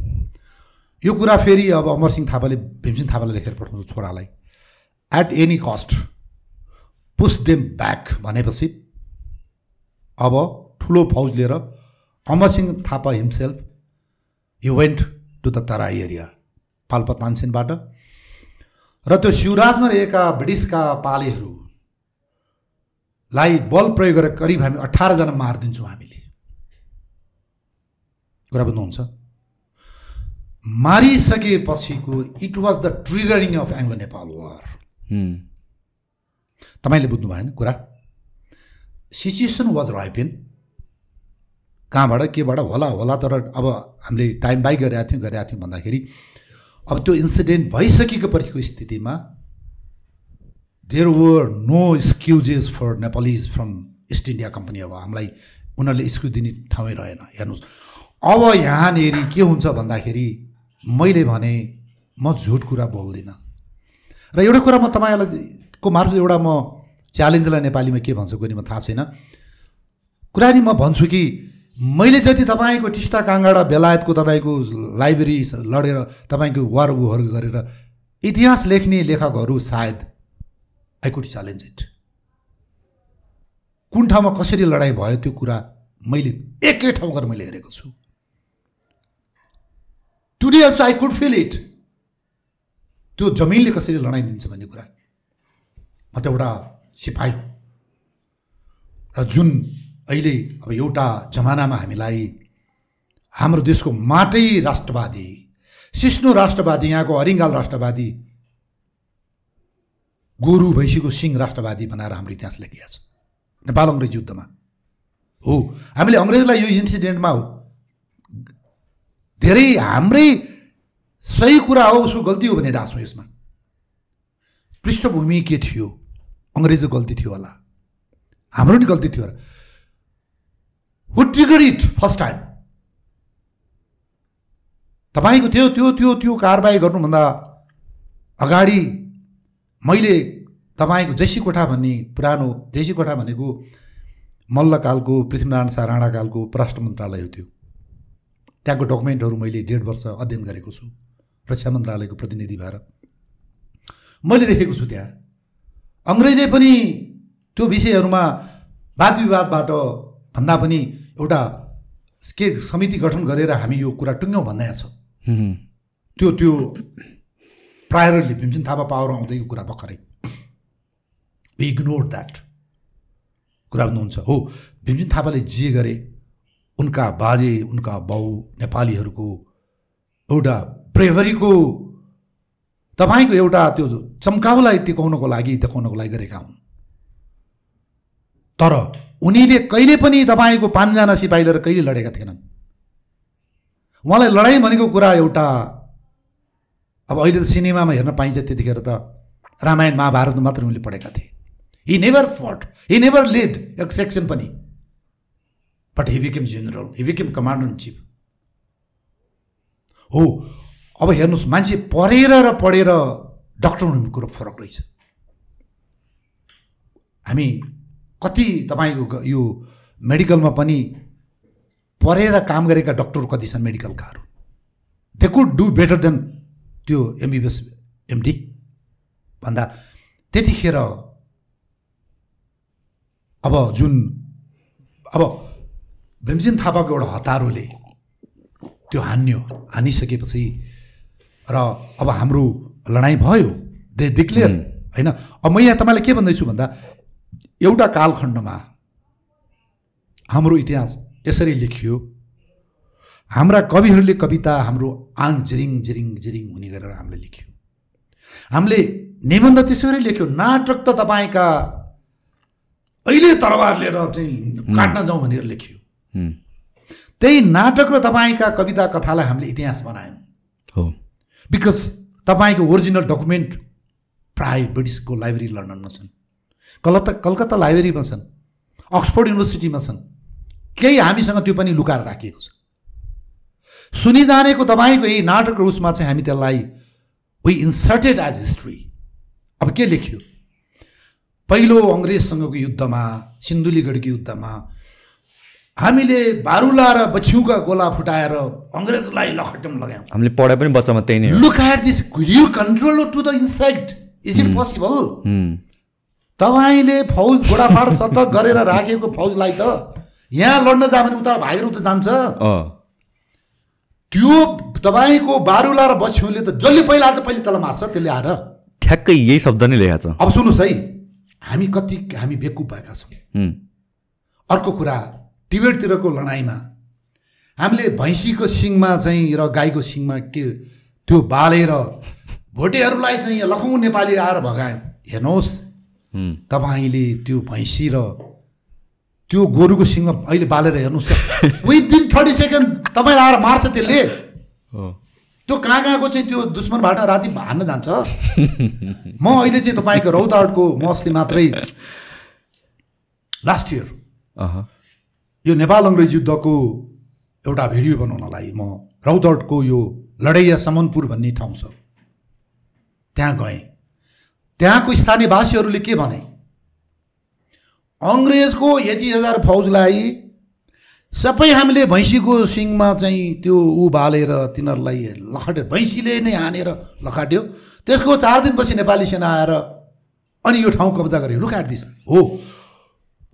यो कुरा फेरि अब अमरसिंह थापाले भीमसिंह थापालाई लेखेर पठाउँछ छोरालाई। At any cost push them back भनेपछि अब ठुलो फौज लिएर Amarsingh Thapa himself. You went to the Terai area Palpa तानसेनबाट र त्यो शिवराजमा रहेका ब्रिटिसका पालेहरूलाई बल प्रयोग गरेर करिब हामी अठारजना मारिदिन्छौँ हामीले। कुरा बुझ्नुहुन्छ? मारिसकेपछिको it was the triggering of Anglo Nepal war. तपाईँले बुझ्नु भएन कुरा? सिचुएसन वाज राइपेन कहाँबाट केबाट होला होला तर अब हामीले टाइम बाई गरेका थियौँ गरेका थियौँ भन्दाखेरि अब त्यो इन्सिडेन्ट भइसकेको पछिको स्थितिमा there were no excuses for Nepalese from East India company अब हामीलाई उनीहरूले एक्सक्युज दिने ठाउँै रहेन हेर्नुहोस्। अब यहाँनिर के हुन्छ भन्दाखेरि मैले भने म झुट कुरा बोल्दिनँ। र एउटा कुरा म तपाईँलाई को मार्फत एउटा म च्यालेन्जलाई नेपालीमा के भन्छु कुनै म थाहा छैन। कुरा नि म भन्छु कि मैले जति तपाईँको टिस्टा काँगडा बेलायतको तपाईँको लाइब्रेरी लडेर तपाईँको वार उहरू गरेर इतिहास लेख्ने लेखकहरू सायद आई कुड च्यालेन्ज इट। कुन ठाउँमा कसरी लडाइँ भयो त्यो कुरा मैले एकै ठाउँ गरेर मैले हेरेको छु। Today also I could feel it त्यो जमिनले कसरी लडाइदिन्छ भन्ने कुरा। म त एउटा सिपाही हो। र जुन अहिले अब एउटा जमानामा हामीलाई हाम्रो देशको माटै राष्ट्रवादी सिस्नो राष्ट्रवादी यहाँको अरिङ्गाल राष्ट्रवादी गोरु भैँसीको सिंह राष्ट्रवादी बनाएर हाम्रो इतिहास लेखिया छ। नेपाल अङ्ग्रेज युद्धमा। हो हामीले अङ्ग्रेजलाई यो इन्सिडेन्टमा हो। धेरै हाम्रै सही कुरा हो उसको गल्ती हो भने हाँसौँ यसमा। पृष्ठभूमि के थियो? अङ्ग्रेजको गल्ती थियो होला। हाम्रो नि गल्ती थियो होला। Who trigger it first time तपाईँको त्यो त्यो त्यो त्यो कारबाही गर्नुभन्दा अगाडि मैले तपाईँको जैसी कोठा भन्ने पुरानो जैसी कोठा भनेको मल्लकालको पृथ्वीनारायण शाह राणाकालको परराष्ट्र मन्त्रालय हो त्यो। त्यहाँको डकुमेन्टहरू मैले डेढ वर्ष अध्ययन गरेको छु रक्षा मन्त्रालयको प्रतिनिधि भएर। मैले देखेको छु त्यहाँ। अङ्ग्रेजले पनि त्यो विषयहरूमा वाद विवादबाट भन्दा पनि एउटा के समिति गठन गरेर हामी यो कुरा टुङ्ग्यौँ भन्दै छ। त्यो त्यो प्रायरली भीमसेन थापा पावर आउँदैको कुरा भर्खरै। इग्नोर द्याट कुरा भन्नुहुन्छ हो भीमसेन थापाले जे गरे उनका बाजे उनका बाउ नेपालीहरूको एउटा ब्रेभरीको तपाईँको एउटा त्यो चम्काउलाई टिकाउनको लागि देखाउनको लागि गरेका हुन्। तर उनीले कहिले पनि तपाईँको पाँचजना सिपाही लिएर कहिले लडेका थिएनन्। उहाँलाई लडाइँ भनेको कुरा एउटा अब अहिले त सिनेमामा हेर्न पाइन्छ त्यतिखेर त रामायण महाभारत मात्र उनले पढेका थिए। He never fought he never led एक सेक्सन पनि। But he became general he became commander in chief हो अब हेर्नुहोस् मान्छे पढेर र पढेर डक्टर हुने कुरो फरक रहेछ। हामी कति तपाईँको यो मेडिकलमा पनि पढेर काम गरेका डक्टर कति छन् मेडिकलकाहरू? They could do better than त्यो एमबिबिएस एमडी भन्दा त्यतिखेर अब जुन अब भीमसेन थापाको एउटा हतारोले त्यो हान्यो हानिसकेपछि र अब हाम्रो लडाइँ भयो दे डिक्लेयर होइन? अब म यहाँ तपाईँलाई के भन्दैछु भन्दा एउटा कालखण्डमा हाम्रो इतिहास यसरी लेखियो हाम्रा कविहरूले कविता हाम्रो आङ जिरिङ जिरिङ जिरिङ हुने गरेर हामीले लेख्यो। हामीले निबन्ध त्यसरी लेख्यो नाटक त तपाईँका अहिले तरवार लिएर चाहिँ काट्न जाउँ भनेर लेखियो। त्यही नाटक र तपाईँका कविता कथालाई हामीले इतिहास बनायौँ। हो। बिकज तपाईँको ओरिजिनल डकुमेन्ट प्राय ब्रिटिसको लाइब्रेरी लन्डनमा छन्। कलकत्ता कलकत्ता लाइब्रेरीमा छन् अक्सफोर्ड युनिभर्सिटीमा छन्। केही हामीसँग त्यो पनि लुकाएर राखिएको छ। सुनिजानेको तपाईँको यही नाटक उसमा चाहिँ हामी त्यसलाई वी इन्सर्टेड एज हिस्ट्री अब के लेख्यो? पहिलो अङ्ग्रेजसँगको युद्धमा सिन्धुलीगढको युद्धमा हामीले बारुला र बछ्यौका गोला फुटाएर अङ्ग्रेजलाई लखटम लगायौँ। हामीले पढाइ पनि बच्चामा त्यही नै. Could you control to the insect? Is it possible? हुँ, तपाईँले फौज गोडाफाड सतर्क गरेर राखेको फौजलाई त यहाँ लड्न जा भने उता भाइहरू त जान्छ। त्यो तपाईँको बारुला र बछ्यौले त जसले पहिला आज पहिले तल मार्छ त्यसले आएर ठ्याक्कै यही शब्द नै लेखाएको छ। अब सुन्नुहोस् है हामी कति हामी बेकुप भएका छौँ। अर्को कुरा टिबेटतिरको लडाइँमा हामीले भैँसीको सिङमा चाहिँ र गाईको सिङमा के त्यो बालेर भोटेहरूलाई चाहिँ यहाँ लखौँ नेपाली आएर भगायौँ। हेर्नुहोस्। तपाईँले त्यो भैँसी र त्यो गोरुको सिङमा अहिले बालेर हेर्नुहोस् विदिन थर्टी सेकेन्ड तपाईँलाई आएर मार्छ त्यसले। त्यो कहाँ कहाँको चाहिँ त्यो दुश्मनबाट राति हान्न जान्छ। म अहिले चाहिँ तपाईँको रौताहटको म अस्ति मात्रै लास्ट इयर यो नेपाल अङ्ग्रेज युद्धको एउटा भिडियो बनाउनलाई म रौतहटको यो लडैया समनपुर भन्ने ठाउँ छ। त्यहाँ गएँ। त्यहाँको स्थानीयवासीहरूले के भने? अङ्ग्रेजको यति हजार फौजलाई सबै हामीले भैँसीको सिङमा चाहिँ त्यो ऊ बालेर तिनीहरूलाई लखाट्यो भैँसीले नै हानेर लखाट्यो। त्यसको चार दिनपछि नेपाली सेना आएर अनि यो ठाउँ कब्जा गरे। लुक एट दिस हो।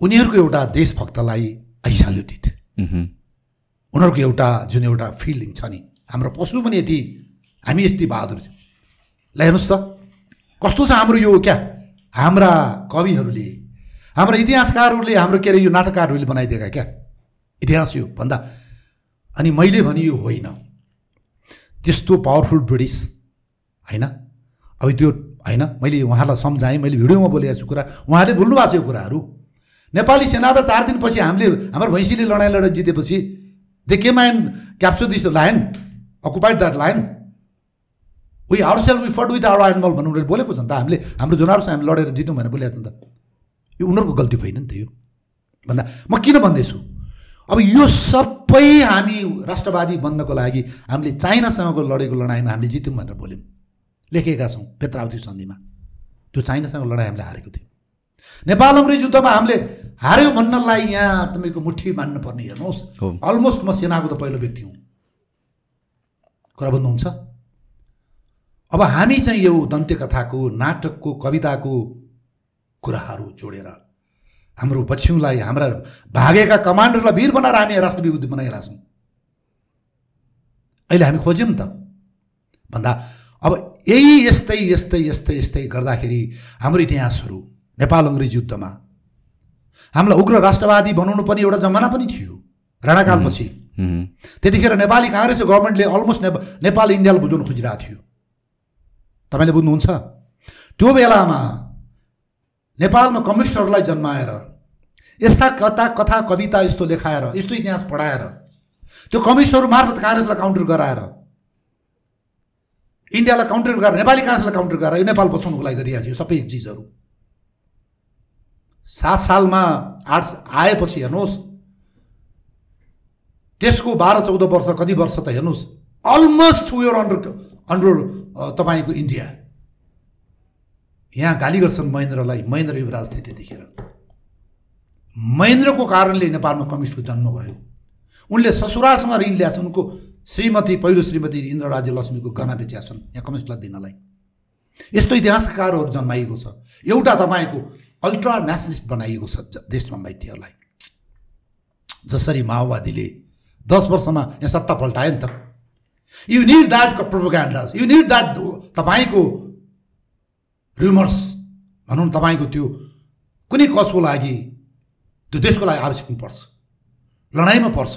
उनीहरूको एउटा देशभक्तलाई आई उनीहरूको एउटा जुन एउटा फिलिङ छ नि हाम्रो पशु पनि यति हामी यति बहादुर थियौँ ल हेर्नुहोस् त। कस्तो छ हाम्रो यो क्या? हाम्रा कविहरूले हाम्रा इतिहासकारहरूले हाम्रो के अरे यो नाटककारहरूले बनाइदिएका क्या? इतिहास यो भन्दा। अनि मैले भने यो होइन। त्यस्तो पावरफुल ब्रिटिस होइन? अब त्यो होइन? मैले उहाँलाई सम्झाएँ मैले भिडियोमा बोलेको छु कुरा। उहाँले बोल्नु भएको छ यो कुराहरू। नेपाली सेना त चार दिनपछि हामीले हाम्रो भैँसीले लडाइँ लडाइँ जितेपछि they came and capture this lion occupied that lion we ourselves we fought with our animal भन्नु उनीहरूले बोलेको छ नि त। हामीले हाम्रो जनावरसँग हामी लडेर जित्यौँ भनेर बोलेको छ नि त। यो उनीहरूको गल्ती होइन नि त यो। भन्दा म किन भन्दैछु? अब यो सबै हामी राष्ट्रवादी बन्नको लागि हामीले चाइनासँगको लडेको लडाइँमा हामीले जित्यौँ भनेर बोल्यौँ। लेखेका छौँ पेत्रावती सन्धिमा। त्यो चाइनासँग लडाइँ हामीले हारेको थियौँ। नेपाल अङ्ग्रेज युद्धमा हामीले हार्यो भन्नलाई यहाँ तपाईँको मुठी मान्नुपर्ने हेर्नुहोस्। अलमोस्ट म सेनाको त पहिलो व्यक्ति हुँ। कुरा बुझ्नुहुन्छ? अब हामी चाहिँ यो दन्त्य कथाको नाटकको कविताको कुराहरू जोडेर हाम्रो पछ्यौँलाई हाम्रा भागेका कमान्डरलाई वीर बनाएर हामी राष्ट्र विभूति बनाइरहेका छौँ। अहिले हामी खोज्यौँ त। भन्दा अब यही यस्तै यस्तै यस्तै यस्तै गर्दाखेरि हाम्रो इतिहासहरू नेपाल अङ्ग्रेज युद्धमा। हामीलाई उग्र राष्ट्रवादी बनाउनु पनि एउटा जमाना पनि थियो। राणाकालपछि। त्यतिखेर नेपाली काङ्ग्रेस गभर्मेन्टले अलमोस्ट नेपा नेपाल इन्डियालाई बुझाउनु खोजिरहेको थियो। तपाईँले बुझ्नुहुन्छ? त्यो बेलामा नेपालमा कम्युनिस्टहरूलाई जन्माएर यस्ता कथा कथा कविता यस्तो लेखाएर यस्तो इतिहास पढाएर त्यो कम्युनिस्टहरू मार्फत काङ्ग्रेसलाई काउन्टर गराएर इन्डियालाई काउन्टर गरेर नेपाली काङ्ग्रेसलाई काउन्टर गरेर यो नेपाल बचाउनुको लागि गरिरहेको थियो सबै चिजहरू। सात सालमा आठ आएपछि हेर्नुहोस् त्यसको बाह्र चौध वर्ष कति वर्ष त हेर्नुहोस् अलमोस्ट वेयर अन्डर अन्डर तपाईँको इन्डिया। यहाँ गाली गर्छन् महेन्द्रलाई। महेन्द्र युवराज थिए त्यतिखेर महेन्द्रको कारणले नेपालमा कम्युनिस्टको जन्म भयो। उनले ससुरासँग ऋण ल्याएको छन् उनको श्रीमती पहिलो श्रीमती इन्द्र राज्य लक्ष्मीको गहना बेचिया छन् यहाँ कम्युनिस्टलाई दिनलाई। यस्तो इतिहासकारहरू जन्माइएको छ। एउटा तपाईँको अल्ट्रा नेसनलिस्ट बनाइएको छ देशमा माइतीहरूलाई। जसरी माओवादीले दस वर्षमा यहाँ सत्ता पल्टायो नि त। You need that propagandas you need that तपाईँको र्युमर्स भनौँ न तपाईँको त्यो कुनै कसको लागि त्यो देशको लागि आवश्यक पर्छ। लडाइँमा पर्छ।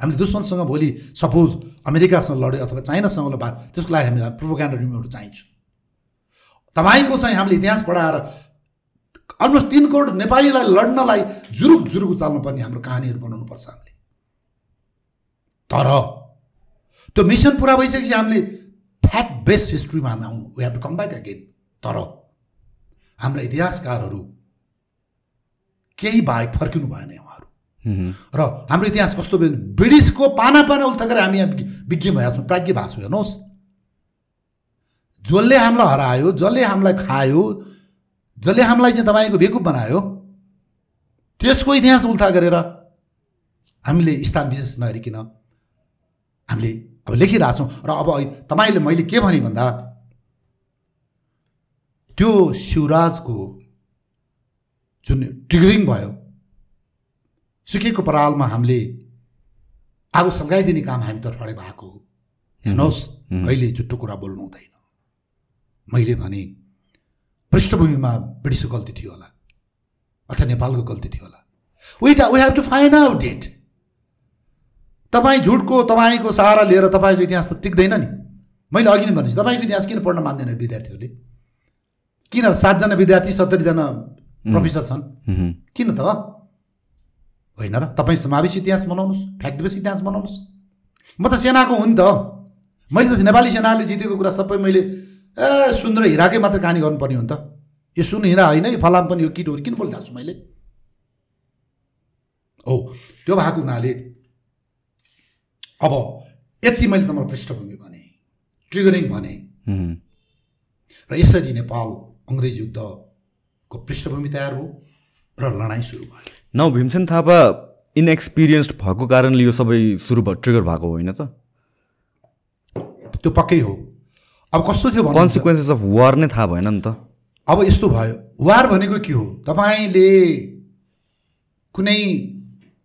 हामीले दुश्मनसँग भोलि सपोज अमेरिकासँग लड्यो अथवा चाइनासँग लड त्यसको लागि हामीलाई प्रोपोगान्डा र्युमरहरू चाहिन्छ। तपाईँको चाहिँ हामीले इतिहास पढाएर अलमोस्ट तिन करोड नेपालीलाई लड्नलाई जुरुक जुरुक उचाल्नुपर्ने हाम्रो कहानीहरू बनाउनुपर्छ हामीले। तर त्यो मिसन पुरा भइसकेपछि हामीले फ्याक्ट बेस्ड हिस्ट्रीमा हामी आउनु we have to come back again तर हाम्रा इतिहासकारहरू केही बाहेक फर्किनु भएन उहाँहरू र हाम्रो इतिहास कस्तो भयो ब्रिटिसको पाना पाना उल्थाएर हामी यहाँ विज्ञ- भएका छौँ प्राज्ञ भएको छौँ हेर्नुहोस्। जसले हामीलाई हरायो जसले हामीलाई खायो जसले हामीलाई चाहिँ तपाईँको बेकुब बनायो त्यसको इतिहास उल्था गरेर हामीले स्थान विशेष नहेरिकन हामीले अब लेखिरहेछौँ। र अब तपाईँले मैले के भने भन्दा त्यो शिवराजको जुन ट्रिगरिङ भयो सुकेको परालमा हामीले आगो सल्काइदिने काम हामी तर्फबाट भएको हो। हेर्नुहोस् कहिले जुट्टो कुरा बोल्नु हुँदैन। मैले भने पृष्ठभूमिमा ब्रिटिसको गल्ती थियो होला अथवा नेपालको गल्ती थियो होला। Wait we have to find out it तपाईँ झुटको तपाईँको सहारा लिएर तपाईँको इतिहास त टिक्दैन नि। मैले अघि नै भनेपछि तपाईँको इतिहास किन पढ्न मान्दैन विद्यार्थीहरूले? किन सातजना विद्यार्थी सत्तरीजना प्रोफेसर छन्? किन त? होइन र तपाईँ समावेश इतिहास बनाउनुहोस् फ्याक्ट बेस इतिहास बनाउनुहोस् म त सेनाको हुँ नि त। मैले त नेपाली सेनाले जितेको कुरा सबै मैले ए सुन र हिराकै मात्र कहानी गर्नुपर्ने हो नि त। यो सुन हिरा होइन यो फलाम पनि यो किट हो किन बोलिरहेको छु मैले? हो त्यो भएको हुनाले अब यति मैले तपाईँलाई पृष्ठभूमि भने ट्रिगरिङ भने। र यसरी नेपाल अङ्ग्रेज युद्धको पृष्ठभूमि तयार भयो र लडाइँ सुरु भयो। नौ भीमसेन थापा इनएक्सपिरियन्स्ड भएको कारणले यो सबै सुरु भयो ट्रिगर भएको होइन त? त्यो पक्कै हो। अब कस्तो थियो कन्सिक्वेन्सेस अफ वार नै थाहा भएन नि त। अब यस्तो भयो। वार भनेको के हो? तपाईँले कुनै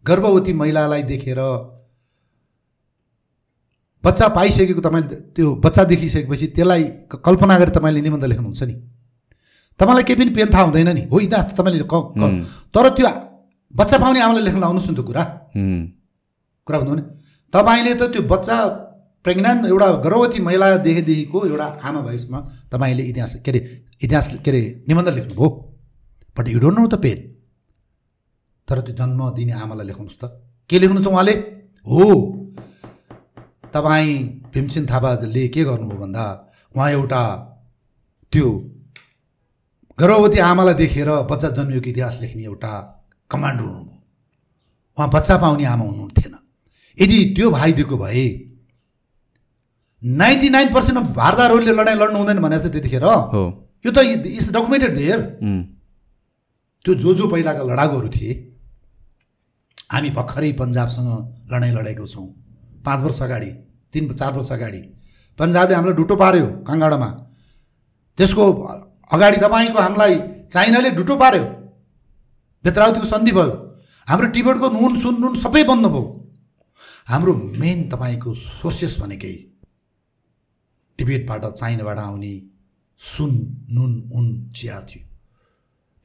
गर्भवती महिलालाई देखेर बच्चा पाइसकेको तपाईँले त्यो बच्चा देखिसकेपछि त्यसलाई कल्पना गरेर तपाईँले निबन्ध लेख्नुहुन्छ नि। तपाईँलाई केही पनि पेन थाहा हुँदैन नि। हो इतिहास त तपाईँले तर त्यो बच्चा पाउने आमालाई लेख्न लाउनुहोस् न त्यो कुरा कुरा भन्नु भने तपाईँले त त्यो बच्चा प्रेग्नेन्ट एउटा गर्भवती महिला देखेदेखिको एउटा आमा भएसम्म तपाईँले इतिहास के अरे इतिहास के अरे निबन्ध लेख्नुभयो। But you don't know the pain तर त्यो जन्म दिने आमालाई लेखाउनुहोस् त। के लेख्नुहुन्छ उहाँले? हो। तपाईँ भीमसेन थापाले के गर्नुभयो भन्दा उहाँ एउटा त्यो गर्भवती आमालाई देखेर बच्चा जन्मिएको इतिहास लेख्ने एउटा कमान्डर हुनुभयो। उहाँ बच्चा पाउने आमा हुनुहुन्थेन। यदि त्यो भाइ दिएको भए नाइन्टी नाइन पर्सेन्ट अफ भारदारहरूले लडाइँ लड्नु हुँदैन भनेको छ त्यतिखेर। हो। यो त इज डकुमेन्टेड देयर। त्यो जो जो पहिलाका लडाकुहरू थिए। हामी भर्खरै पन्जाबसँग लडाइँ लडेको छौँ। पाँच वर्ष अगाडि तिन चार वर्ष अगाडि। पन्जाबले हामीलाई डुटो पार्यो काङ्गाडामा त्यसको अगाडि तपाईँको हामीलाई चाइनाले डुटो पार्यो। बेत्रावतीको सन्धि भयो। हाम्रो टिबेटको नुन सुन नुन सबै बन्द भयो। हाम्रो मेन तपाईँको सोर्सेस भनेकै टिबेटबाट चाइनाबाट आउने सुन नुन उन चिया थियो।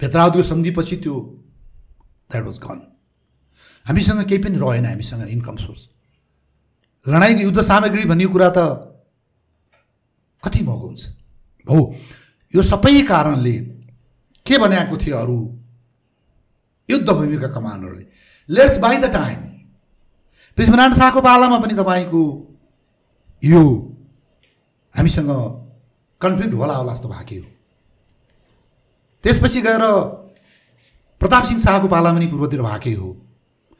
बेत्रावतीको सन्धिपछि त्यो द्याट वाज गन हामीसँग केही पनि रहेन हामीसँग इन्कम सोर्स लडाइँको युद्ध सामग्री भन्ने कुरा त कति महँगो हुन्छ। हो यो सबै कारणले के बनाएको थियो अरू? युद्ध भूमिका कमान्डरले let's by the time Prithvinarayan शाहको पालामा पनि तपाईँको यो हामीसँग कन्फ्लिक्ट होला होला जस्तो भएको हो त्यसपछि गएर प्रताप सिंह शाहको पाला पनि पूर्वतिर भएकै हो।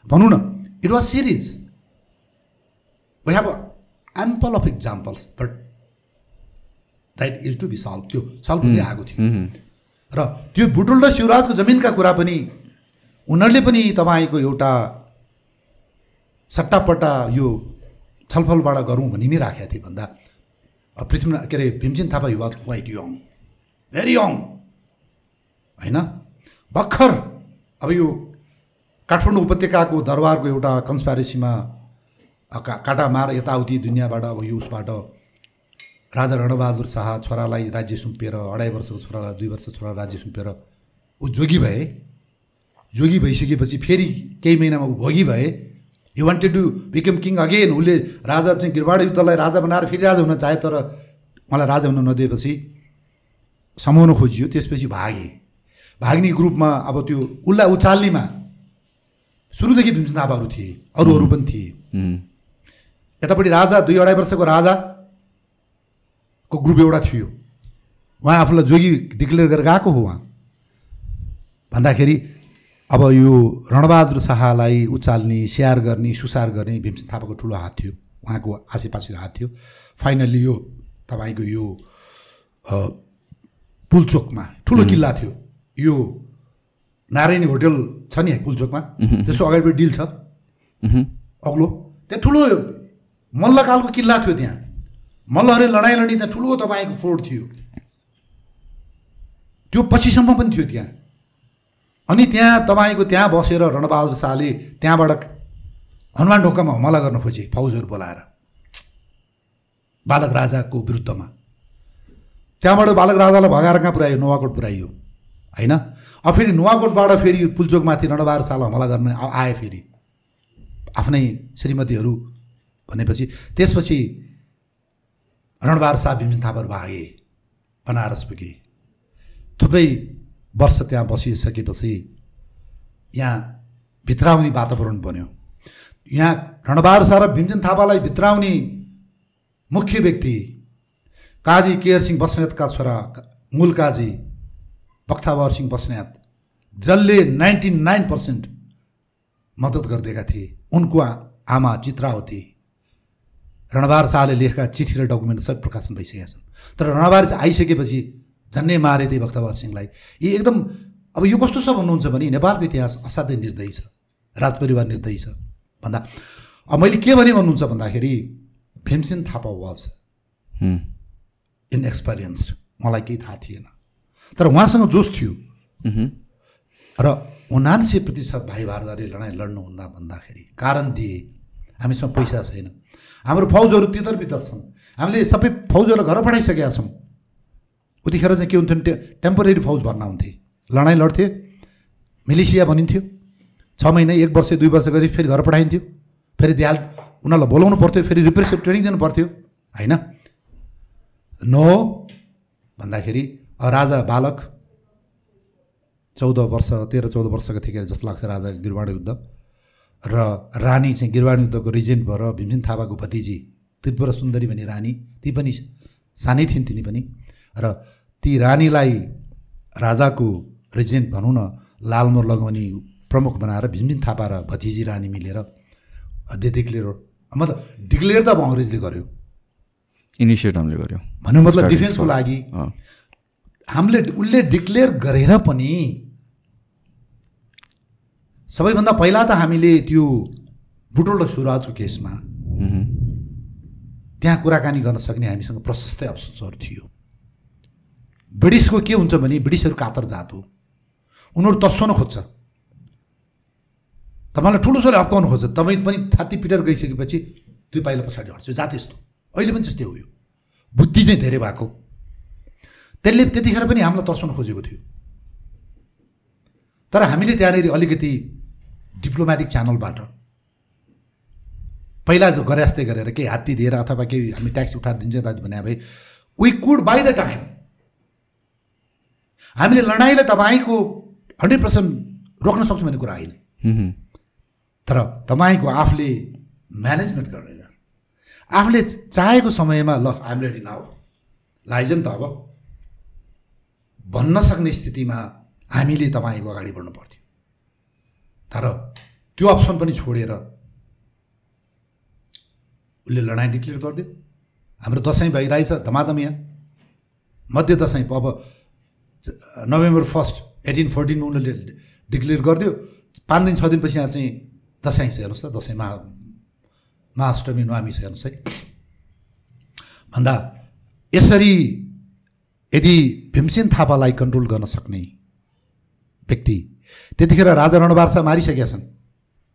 भनौँ न it was series we have ample of examples but that is to be solve त्यो सल्भ हुँदै आएको थियो। र त्यो बुटुल र शिवराजको जमिनका कुरा पनि उनीहरूले पनि तपाईँको एउटा सट्टापट्टा यो छलफलबाट गरौँ भनि नै राखेका थिए भन्दा। पृथ्वी के अरे भीमसेन थापा युवा क्वाइट यङ भेरी यङ होइन? भर्खर अब यो काठमाडौँ उपत्यकाको दरबारको एउटा कन्सपारेसीमा का काटा मार यताउति दुनियाँबाट अब यो उसबाट राजा रणबहादुर शाह छोरालाई राज्य सुम्पिएर अढाई वर्षको छोरालाई दुई वर्ष छोरा राज्य सुम्पिएर ऊ जोगी भए। जोगी भइसकेपछि फेरि केही महिनामा ऊ भोगी भए। You wanted to become king again उसले राजा चाहिँ गिरवाड युद्धलाई राजा बनाएर फेरि राजा हुन चाहे तर उहाँलाई राजा हुन नदिएपछि समाउन खोजियो। त्यसपछि भागे। भाग्ने ग्रुपमा अब त्यो उसलाई उचाल्नेमा सुरुदेखि भीमसेन थापाहरू थिए। अरू अरू पनि थिए। यतापट्टि राजा दुई अढाई वर्षको राजाको ग्रुप एउटा थियो। उहाँ आफूलाई जोगी डिक्लेयर गरेर गएको हो उहाँ। भन्दाखेरि अब यो रणबहादुर शाहलाई उचाल्ने स्याहार गर्ने सुसार गर्ने भीमसेन थापाको ठुलो हात थियो। उहाँको आसेपासेको हात थियो। फाइनल्ली यो तपाईँको यो पुलचोकमा ठुलो किल्ला थियो। यो नारायणी होटल छ नि पुलचोकमा। त्यसको अगाडिपट्टि डिल छ। अग्लो। त्यहाँ ठुलो मल्लकालको किल्ला थियो त्यहाँ। मल्लहरूले लडाइँ लडी त्यहाँ ठुलो तपाईँको फोर्ट थियो। त्यो पछिसम्म पनि थियो त्यहाँ। अनि त्यहाँ तपाईँको त्यहाँ बसेर रणबहादुर शाहले त्यहाँबाट हनुमान ढोकामा हमला गर्न खोजे फौजहरू बोलाएर। बालक राजाको विरुद्धमा। त्यहाँबाट बालक राजालाई भगाएर कहाँ पुऱ्यायो? नुवाकोट पुऱ्याइयो। होइन? अब फेरि नुवाकोटबाट फेरि पुलचोकमाथि रणबहादुर शाहलाई हमला गर्न आए फेरि। आफ्नै श्रीमतीहरू भनेपछि त्यसपछि रणबहादुर शाह भीमसेन थापाहरू भागे बनारस पुगे। थुप्रै वर्ष त्यहाँ बसिसकेपछि यहाँ भित्राउने वातावरण बन्यो। यहाँ रणबहादुर शाह र भीमसेन थापालाई भित्राउने मुख्य व्यक्ति काजी केयर सिंह बस्नेतका छोरा मूल काजी बख्तावर सिंह बस्नेत जसले नाइन्टी नाइन पर्सेन्ट मद्दत गरिदिएका थिए। उनको आमा चित्रावती रणबहादुर शाहले लेखेका चिठी र डकुमेन्ट सबै प्रकाशन भइसकेका छन्। तर रणबहादुर चाहिँ आइसकेपछि झन्डै मारे त्यही भक्तबहादुर सिंहलाई। यी एकदम अब यो कस्तो छ भन्नुहुन्छ भने नेपालको इतिहास असाध्यै निर्दयी छ राजपरिवार निर्दयी छ भन्दा। अब मैले के भने भन्नुहुन्छ भन्दाखेरि भीमसेन थापा वाज इनएक्सपिरियन्स्ड मलाई केही थाहा थिएन। तर उहाँसँग जोस थियो। र उनान्से प्रतिशत भाइ भारदारले लडाइँ लड्नुभन्दा भन्दाखेरि कारण दिए। हामीसँग पैसा छैन। हाम्रो फौजहरू तितर बितर छन्। हामीले सबै फौजहरूलाई घर पठाइसकेका छौँ। उतिखेर चाहिँ के हुन्थ्यो भने टेम्पोरेरी फौज भर्ना हुन्थे। लडाइँ लड्थे। मिलिसिया भनिन्थ्यो। छ महिना एक वर्ष दुई वर्ष गरी फेरि घर पठाइन्थ्यो। फेरि देहाल उनीहरूलाई बोलाउनु पर्थ्यो। फेरि रिप्रेसिभ ट्रेनिङ दिनु पर्थ्यो। होइन? नो भन्दाखेरि राजा बालक चौध वर्ष तेह्र चौध वर्षका थिएँ जस्तो लाग्छ राजा गिरवाण युद्ध र रानी चाहिँ गिरवाण युद्धको रिजेन्ट भएर भीमसेन थापाको भतिजी त्रिपुरा सुन्दरी भन्ने रानी ती पनि सानै थिइन् तिनी पनि। र ती रानीलाई राजाको रिजेन्ट भनौँ न लालमोर लगाउने प्रमुख बनाएर भीमसेन थापा र भतिजी रानी मिलेर दे डिक्लेयर मतलब डिक्लेयर त अब अङ्ग्रेजले गर्यो। इनिसिएट हामीले गऱ्यौँ भन्नु मतलब डिफेन्सको लागि। हामीले उसले डिक्लेयर गरेर पनि सबैभन्दा पहिला त हामीले त्यो बुटोल र सुराजको केसमा। त्यहाँ कुराकानी गर्न सक्ने हामीसँग प्रशस्तै अप्सन्सहरू थियो। ब्रिटिसको के हुन्छ भने ब्रिटिसहरू कातर जात हो। उनीहरू तस्वाउन खोज्छ। तपाईँलाई ठुलो सोले हप्काउनु खोज्छ। तपाईँ पनि छाती पिटेर गइसकेपछि दुई पाइला पछाडि हट्छ। जात यस्तो। अहिले पनि त्यस्तै हो यो। बुद्धि चाहिँ धेरै भएको। त्यसले त्यतिखेर पनि हामीलाई तर्साउन खोजेको थियो। तर हामीले त्यहाँनिर अलिकति डिप्लोमेटिक च्यानलबाट पहिला जो गरे जस्तै गरेर केही हात्ती दिएर अथवा केही हामी ट्याक्स उठाएर दिन्छ दाजु भने भए we could by the time हामीले लडाइँलाई तपाईँको हन्ड्रेड पर्सेन्ट रोक्न सक्छौँ भन्ने कुरा होइन। तर तपाईँको आफूले म्यानेजमेन्ट गरेर आफूले चाहेको समयमा ल आइम रेडी नाउ लाइज नि त अब। भन्न सक्ने स्थितिमा हामीले तपाईँको अगाडि बढ्नु पर्थ्यो। तर त्यो अप्सन पनि छोडेर उसले लडाइँ डिक्लेयर गरिदियो। हाम्रो दसैँ भइरहेछ धमाधम यहाँ। मध्य दसैँ अब नोभेम्बर फर्स्ट एटिन फोर्टिनमा उनीहरूले डिक्लेयर गरिदियो। पाँच दिन छ दिनपछि यहाँ चाहिँ दसैँ छ हेर्नुहोस् त दसैँ महा महाअष्टमी नवमी छ हेर्नुहोस् है। भन्दा यसरी यदि भीमसेन थापालाई कन्ट्रोल गर्न सक्ने व्यक्ति त्यतिखेर राजा रणबारसा मारिसकेका छन्।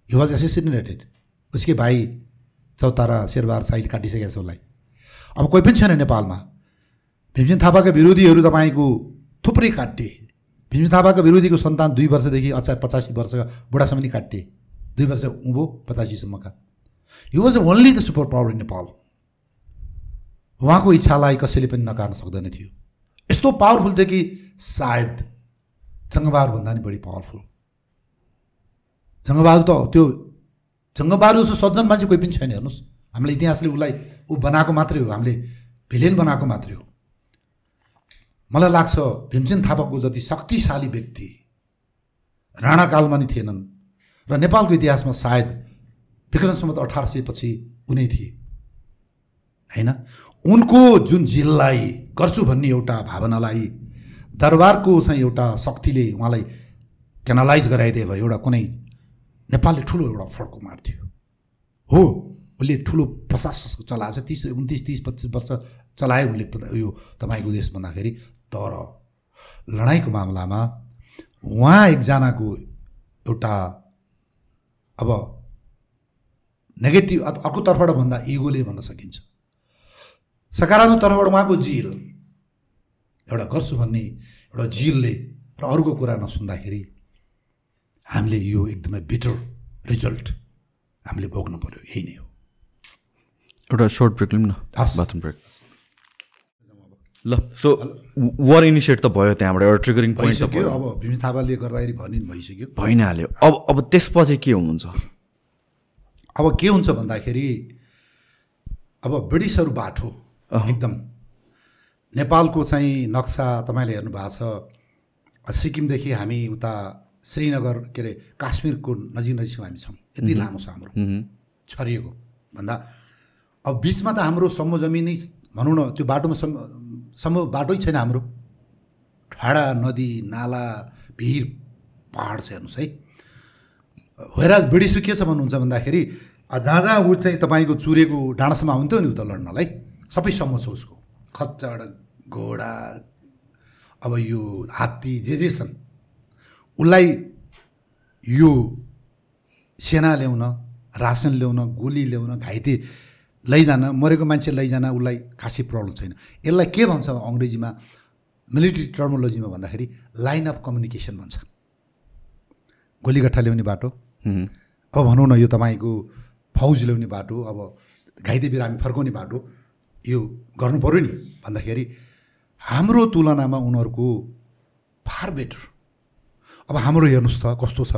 हि वाज एसेसिनेटेड उसकै भाइ चौतारा शेरबहार साइल काटिसकेका छ उसलाई। अब कोही पनि छैन नेपालमा। भीमसेन थापाका विरोधीहरू तपाईँको थुप्रै काटे भीमसेन थापाका विरोधीको सन्तान दुई वर्षदेखि अचार पचासी वर्षका बुढासम्म नि काटे दुई वर्ष उँभो पचासीसम्मका। He was only the super power in Nepal उहाँको इच्छालाई कसैले पनि नकार्न सक्दैन थियो। यस्तो पावरफुल थियो कि सायद जङ्गबहादुरभन्दा नि बढी पावरफुल जङ्गबहादुर त त्यो जङ्गबहादुर जस्तो सज्जन मान्छे कोही पनि छैन हेर्नुहोस्। हामीले इतिहासले उसलाई ऊ बनाएको मात्रै हो हामीले भिलेन बनाएको मात्रै हो। मलाई लाग्छ भीमसेन थापाको जति शक्तिशाली व्यक्ति राणाकालमा नि थिएनन्। र नेपालको इतिहासमा सायद विक्रम सम्मत अठार सय पछि उनै थिए। होइन? उनको जुन जिललाई गर्छु भन्ने एउटा भावनालाई दरबारको चाहिँ एउटा शक्तिले उहाँलाई क्यानलाइज गराइदिए भए एउटा कुनै नेपालले ठुलो एउटा फड्को मार्थ्यो हो उसले ठुलो प्रशासन चलाएको छ तिस उन्तिस तिस पच्चिस वर्ष चलायो प्रधा- यो तपाईँको देश भन्दाखेरि। तर लडाइँको मामलामा उहाँ एकजनाको एउटा अब नेगेटिभ अ- अर्को तर्फबाट भन्दा इगोले भन्न सकिन्छ। सकारात्मक तर्फबाट उहाँको जिल। एउटा गर्छु भन्ने एउटा जिलले र अरूको कुरा नसुन्दाखेरि हामीले यो एकदमै बिटर रिजल्ट हामीले भोग्नु पऱ्यो यही नै हो। एउटा सर्ट ब्रेक लिउँ न। बाथरुम ब्रेक ल सो वार इनिसिएट त भयो त्यहाँबाट एउटा ट्रिगरिङ पोइन्ट त भयो। अब भीम थापाले गर्दाखेरि भनि भइसक्यो। भइ नै हाल्यो अब अब त्यसपछि के हुन्छ अब के हुन्छ भन्दाखेरि अब ब्रिटिसहरू बाठो एकदम नेपालको चाहिँ नक्सा तपाईँले हेर्नु भएको छ सिक्किमदेखि हामी उता श्रीनगर के अरे काश्मीरको नजिक नजिकमा हामी छौँ। यति लामो छ हाम्रो। छरिएको भन्दा अब बिचमा त हाम्रो सम्म जमिनै भनौँ न त्यो बाटोमा सम्म सम्म बाटै छैन हाम्रो। ठाडा नदी नाला भिर पहाड छ हेर्नुहोस् है। होइराज ब्रिटिस के छ भन्नुहुन्छ भन्दाखेरि जहाँ जहाँ ऊ चाहिँ तपाईँको चुरेको डाँडासम्म आउँथ्यो नि उता लड्नलाई सबै सम्म छ उसको। खच्चड घोडा अब यो हात्ती जे जे छन् उसलाई यो सेना ल्याउन रासन ल्याउन गोली ल्याउन घाइते लैजान मरेको मान्छे लैजान उसलाई खासै प्रब्लम छैन। यसलाई के भन्छ अङ्ग्रेजीमा मिलिट्री टर्मोलोजीमा भन्दाखेरि लाइन अफ कम्युनिकेसन भन्छ। गोलीगट्ठा ल्याउने बाटो। अब भनौँ न यो तपाईँको फौज ल्याउने बाटो अब घाइते बिरामी फर्काउने बाटो यो गर्नु पऱ्यो नि। भन्दाखेरि हाम्रो तुलनामा उनीहरूको फार बेटर। अब हाम्रो हेर्नुहोस् त कस्तो छ?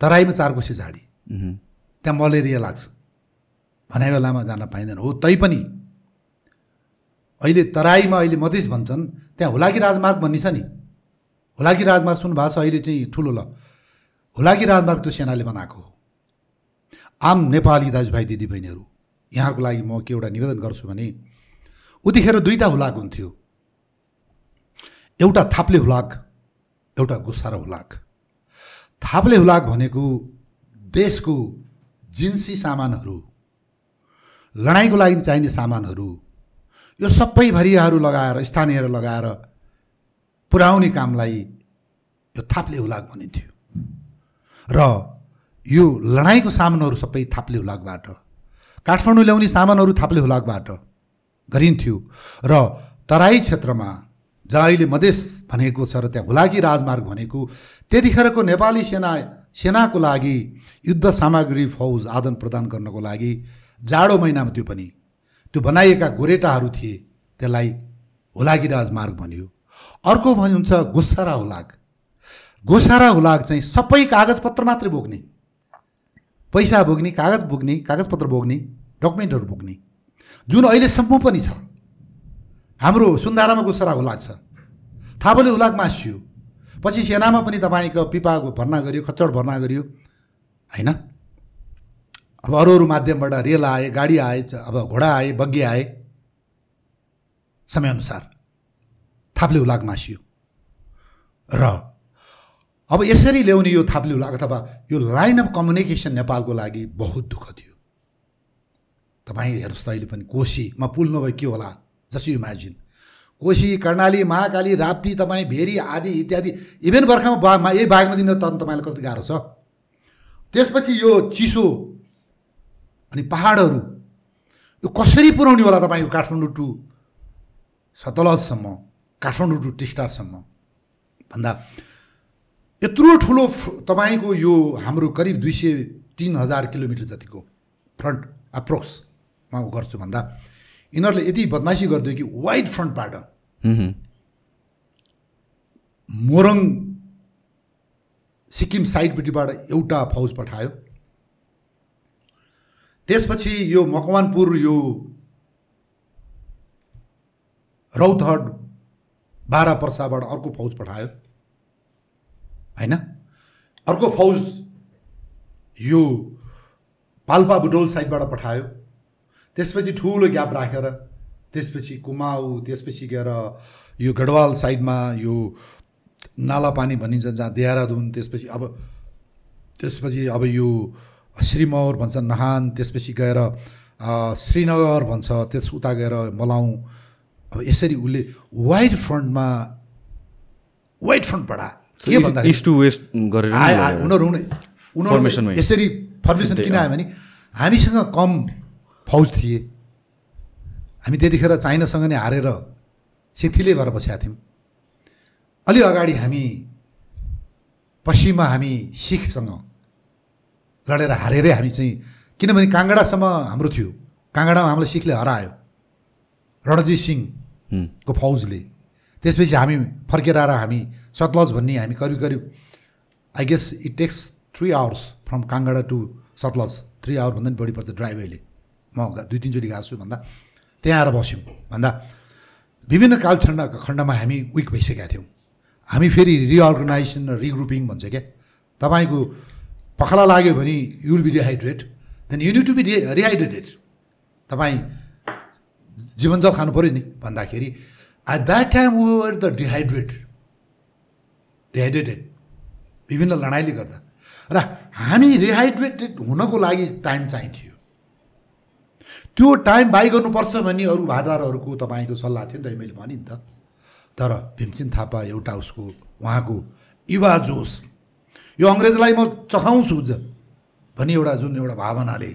तराईमा चार कोसे झाडी। त्यहाँ मलेरिया लाग्छ। भनाइ बेलामा जान पाइँदैन। हो तैपनि अहिले तराईमा अहिले मधेस भन्छन् त्यहाँ हुलाकी राजमार्ग भन्ने छ नि। हुलाकी राजमार्ग सुन्नु भएको छ? अहिले चाहिँ ठुलो ल। हुलाकी राजमार्ग त्यो सेनाले बनाएको हो। आम नेपाली दाजुभाइ दिदीबहिनीहरू यहाँहरूको लागि म के एउटा निवेदन गर्छु भने उतिखेर दुईवटा हुलाक हुन्थ्यो। एउटा थाप्ले हुलाक एउटा गुस्सारो हुलाक। थाप्ले हुलाक भनेको देशको जिन्सी सामानहरू लडाइँको लागि चाहिने सामानहरू यो सबै भरियाहरू लगाएर स्थानीयहरू लगाएर पुर्याउने कामलाई यो थाप्ले हुलाक भनिन्थ्यो। र यो लडाइँको सामानहरू सबै थाप्ले हुलाकबाट काठमाडौँ ल्याउने सामानहरू थाप्ले हुलाकबाट गरिन्थ्यो। र तराई क्षेत्रमा जहाँ अहिले मधेस भनेको छ र त्यहाँ हुलाकी राजमार्ग भनेको त्यतिखेरको नेपाली सेना सेनाको लागि युद्ध सामग्री फौज आदान प्रदान गर्नको लागि जाडो महिनामा त्यो पनि त्यो बनाइएका गोरेटाहरू थिए त्यसलाई हुलाकी राजमार्ग भनियो। अर्को भन्छ गोसारा हुलाक। गोसारा हुलाक चाहिँ सबै कागजपत्र मात्रै बोक्ने। पैसा बोक्ने कागज बोक्ने कागजपत्र बोक्ने डकुमेन्टहरू बोक्ने। जुन अहिलेसम्म पनि छ। हाम्रो सुन्दारामा गोसरा हुलाक छ थापले हुलाक मासियो। पछि सेनामा पनि तपाईँको पिपाको भर्ना गरियो खच्चड भर्ना गरियो। होइन? अब अरू अरू माध्यमबाट रेल आए गाडी आए अब घोडा आए बग्गी आए। समयअनुसार। थाप्ले हुलाक मासियो। र अब यसरी ल्याउने यो थाप्ले हुलाक अथवा यो लाइन अफ कम्युनिकेसन नेपालको लागि बहुत दुःख थियो। तपाईँ हेर्नुहोस् त अहिले पनि कोसीमा पुल नभए के होला just you imagine Koshi Karnali Mahakali Rapti तपाईँ भेरी आदि इत्यादि इभेन बर्खामा बा मा- यही बाघमा दिन त तपाईँलाई कस्तो गाह्रो छ? त्यसपछि यो चिसो अनि पहाडहरू यो कसरी पुऱ्याउने होला तपाईँको काठमाडौँ टु सतलजसम्म काठमाडौँ टु टिस्टारसम्म? भन्दा यत्रो ठुलो तपाईँको यो हाम्रो करिब दुई सय तिन हजार किलोमिटर जतिको फ्रन्ट अप्रोक्समा उ गर्छु भन्दा यिनीहरूले यति बदमासी गरिदियो कि वाइड फ्रन्टबाट मोरङ सिक्किम साइडपट्टिबाट एउटा फौज पठायो। त्यसपछि यो मकवानपुर यो रौतहट बाह्र पर्साबाट अर्को फौज पठायो। होइन? अर्को फौज यो पाल्पा बुडोल साइडबाट पठायो। त्यसपछि ठुलो ग्याप राखेर त्यसपछि कुमाउ त्यसपछि गएर यो गढवाल साइडमा यो नाला पानी भनिन्छ जहाँ देहरादुन त्यसपछि अब त्यसपछि अब यो श्रीमौर भन्छ नहान त्यसपछि गएर श्रीनगर भन्छ त्यस उता गएर मलाउ। अब यसरी उसले वाइड फ्रन्टमा वाइड फ्रन्टबाट के भन्दाखेरि इस्ट टु वेस्ट गरेर नि आए आए लगेर। उनीहरू। यसरी फर्मेसन किन आयो भने हामीसँग कम फौज थिए। हामी त्यतिखेर चाइनासँग नै हारेर शिथिलै भएर बसेका थियौँ। अलि अगाडि हामी पश्चिममा हामी सिखसँग लडेर हारेरै हामी चाहिँ किनभने काङ्गडासम्म हाम्रो थियो। काङ्गडामा हामीलाई सिखले हरायो। रणजित सिंह उम्, को फौजले। त्यसपछि हामी फर्केर आएर हामी सतलज भन्ने हामी करिब करिब I guess it takes three hours from Kangra to Sutlej three hour भन्दा पनि बढी पर्छ ड्राइभ अहिले म दुई तिनचोटि गएको छु भन्दा त्यहाँ आएर बस्यौँ। भन्दा विभिन्न कालखण्ड खण्डमा हामी विक भइसकेका थियौँ। हामी फेरि रिअर्गनाइजेसन र रिग्रुपिङ भन्छ क्या। तपाईँको पखाला लाग्यो भने you'll be dehydrate then you need to be rehydrated तपाईँ जीवन जल खानु पऱ्यो नि भन्दाखेरि at that time were the dehydrate dehydrated विभिन्न लडाइँले गर्दा। र हामी रिहाइड्रेटेड हुनको लागि टाइम चाहिन्थ्यो। त्यो टाइम बाई गर्नुपर्छ भन्ने अरू भादारहरूको तपाईँको सल्लाह थियो नि त मैले भनेँ नि त। तर भीमसिंह थापा एउटा उसको उहाँको युवा जोस यो अङ्ग्रेजलाई म चखाउँछु ज भनी एउटा जुन एउटा भावनाले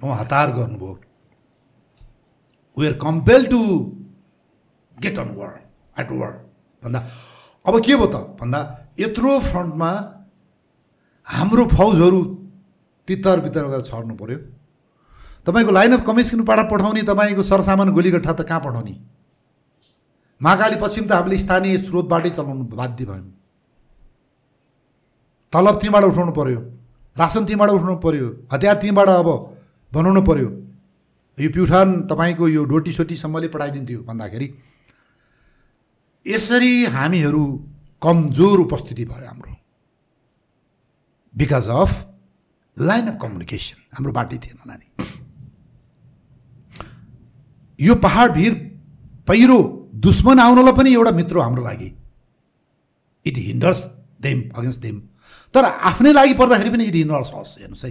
उहाँ हतार गर्नुभयो। We are compel to get on war at war भन्दा। अब के भयो त भन्दा यत्रो फ्रन्टमा हाम्रो फौजहरू तितर बितर गरेर छर्नु पऱ्यो तपाईँको लाइन अफ कमिसनबाट पठाउने तपाईँको सरसामान गोलीगट्ठा त कहाँ पठाउने? महाकाली पश्चिम त हामीले स्थानीय स्रोतबाटै चलाउनु बाध्य भयौँ तलब त्यहीँबाट उठाउनु पऱ्यो रासन त्यहीँबाट उठाउनु पऱ्यो हतियार त्यहीँबाट अब बनाउनु पऱ्यो यो प्युठान तपाईँको यो डोटी सोटीसम्मले पठाइदिन्थ्यो भन्दाखेरि यसरी हामीहरू कमजोर उपस्थिति भयो हाम्रो। Because of line of communication हाम्रो बाटै थिएन नानी। यो पहाड भिर पहिरो दुश्मन आउनलाई पनि एउटा मित्र हाम्रो लागि। It hinders them against them तर आफ्नै लागि पर्दाखेरि पनि इट हिन्डर्स हस हेर्नुहोस् है।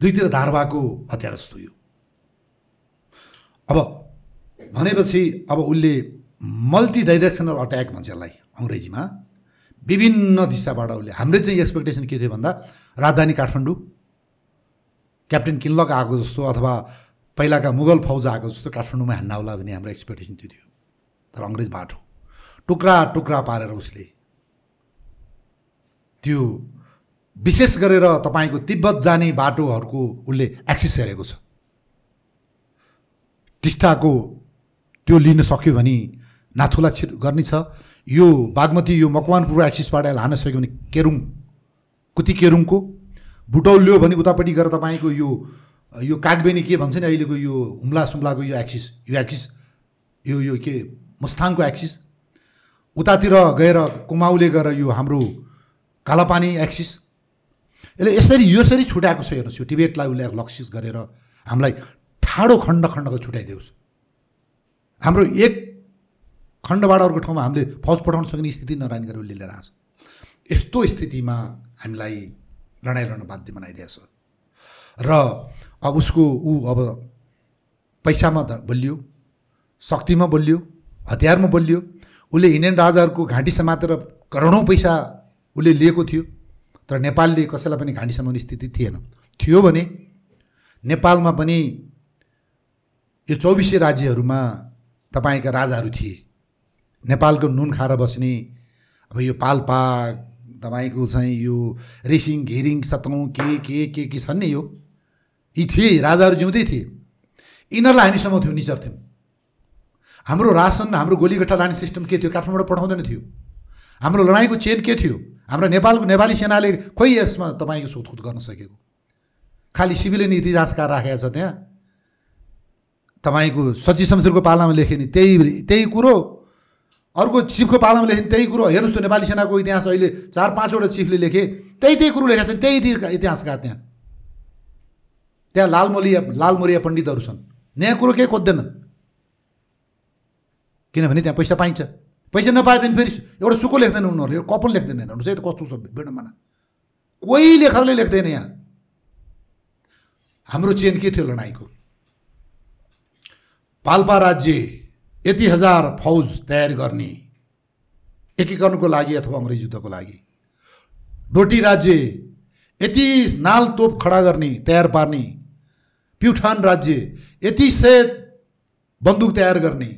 दुईतिर धार भएको हतियार जस्तो यो। अब भनेपछि अब उसले मल्टी डाइरेक्सनल अट्याक भन्छ यसलाई अङ्ग्रेजीमा। विभिन्न दिशाबाट उसले। हाम्रो चाहिँ एक्सपेक्टेसन के थियो भन्दा राजधानी काठमाडौँ। क्याप्टेन किनलक आएको जस्तो अथवा पहिलाका मुगल फौज आएको जस्तो काठमाडौँमा हान्न होला भन्ने हाम्रो एक्सपेक्टेसन त्यो थियो। तर अङ्ग्रेज बाटो टुक्रा टुक्रा पारेर उसले। त्यो विशेष गरेर तपाईँको तिब्बत जाने बाटोहरूको उसले एक्सेस हेरेको छ। टिस्टाको त्यो लिन सक्यो भने नाथुला छि गर्ने छ। यो बागमती यो मकवानपुर एक्सिसबाट लान सक्यो भने केरुङ कुती केरुङको बुटौल्यो भने उतापट्टि गएर तपाईँको यो यो कागबेनी के भन्छ नि अहिलेको यो हुम्ला सुम्लाको यो एक्सिस यो एक्सिस यो यो के? मुस्ताङको एक्सिस उतातिर गएर कुमाउले गएर यो हाम्रो कालापानी एक्सिस यसले यसरी यसरी छुट्याएको छ हेर्नुहोस् यो टिबेटलाई उसले लक्षित गरेर हामीलाई ठाडो खण्ड खण्डको छुट्याइदियोस्। हाम्रो एक खण्डबाट अर्को ठाउँमा हामीले फौज पठाउन सक्ने स्थिति नरायण गरेर उसले लिएर आएको छ। यस्तो स्थितिमा हामीलाई लडाइँ लड्न बाध्य बनाइदिएछ। र अब उसको ऊ अब पैसामा बलियो शक्तिमा बलियो हतियारमा बलियो। उसले इन्डियन राजाहरूको घाँटी समातेर करोडौँ पैसा उसले लिएको थियो तर नेपालले कसैलाई पनि घाँटी समाउने स्थिति थिएन। थियो भने नेपालमा पनि यो चौबिसै राज्यहरूमा तपाईँका राजाहरू थिए। नेपालको नुन खाएर बस्ने अब यो पाल्पा तपाईँको चाहिँ यो रेसिङ घिरिङ सतौँ के के के के छन् नि यो? यी थिए राजाहरू जिउँदै थिए यिनीहरूलाई हामी समाउँथ्यौँ निचर्थ्यौँ हाम्रो रासन हाम्रो गोलीगट्टा लाने सिस्टम के थियो काठमाडौँबाट पठाउँदैन थियो हाम्रो लडाइँको चेन के थियो हाम्रो नेपालको नेपाली सेनाले खोइ यसमा तपाईँको सोधखोज गर्न सकेको खालि सिभिलियन इतिहासकार राखेको छ त्यहाँ तपाईँको सची शमशेरको पालामा लेखे नि त्यही त्यही कुरो अर्को चिफको पालामा लेखे त्यही कुरो हेर्नुहोस् त नेपाली सेनाको इतिहास अहिले चार पाँचवटा चिफले लेखे त्यही त्यही कुरो लेखेको छ त्यही इतिहासकार त्यहाँ त्यहाँ लालमलिया लालमोरिया पण्डितहरू छन्। नयाँ कुरो केही खोज्दैनन् किनभने त्यहाँ पैसा पाइन्छ। पैसा नपाए भने फेरि एउटा सुको लेख्दैन उनीहरूले एउटा कपल लेख्दैन हेर्नुहोस् है त कस्तो छ बेडमाना। कोही लेखकले लेख्दैन यहाँ। हाम्रो चेन के थियो लडाइँको पाल्पा राज्य यति हजार फौज तयार गर्ने एकीकरणको लागि अथवा अङ्ग्रेज युद्धको लागि। डोटी राज्य यति नाल तोप खडा गर्ने तयार पार्ने प्युठान राज्य यति सय बन्दुक तयार गर्ने।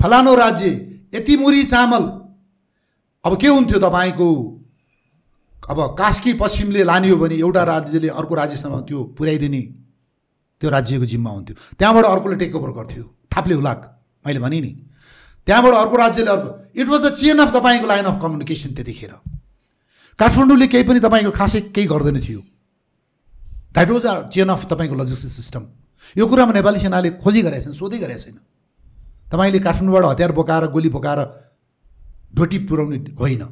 फलानो राज्य यति मुरी चामल। अब के हुन्थ्यो तपाईँको? अब कास्की पश्चिमले लाने हो भने एउटा राज्यले अर्को राज्यसम्म त्यो पुर्याइदिने। त्यो राज्यको जिम्मा हुन्थ्यो। त्यहाँबाट अर्कोले टेक ओभर गर्थ्यो। थाप्ले हुलाक। मैले भनेँ नि। त्यहाँबाट अर्को राज्यले अर्को it was the chain of तपाईँको लाइन अफ कम्युनिकेसन त्यतिखेर। काठमाडौँले केही पनि तपाईँको खासै केही गर्दैन थियो। That was a chain of तपाईँको लजिस्टिक सिस्टम यो कुरामा नेपाली सेनाले खोजी गरेको छैन सोधै गरेको छैन। तपाईँले काठमाडौँबाट हतियार बोकाएर गोली बोकाएर ढोटी पुर्याउने होइन।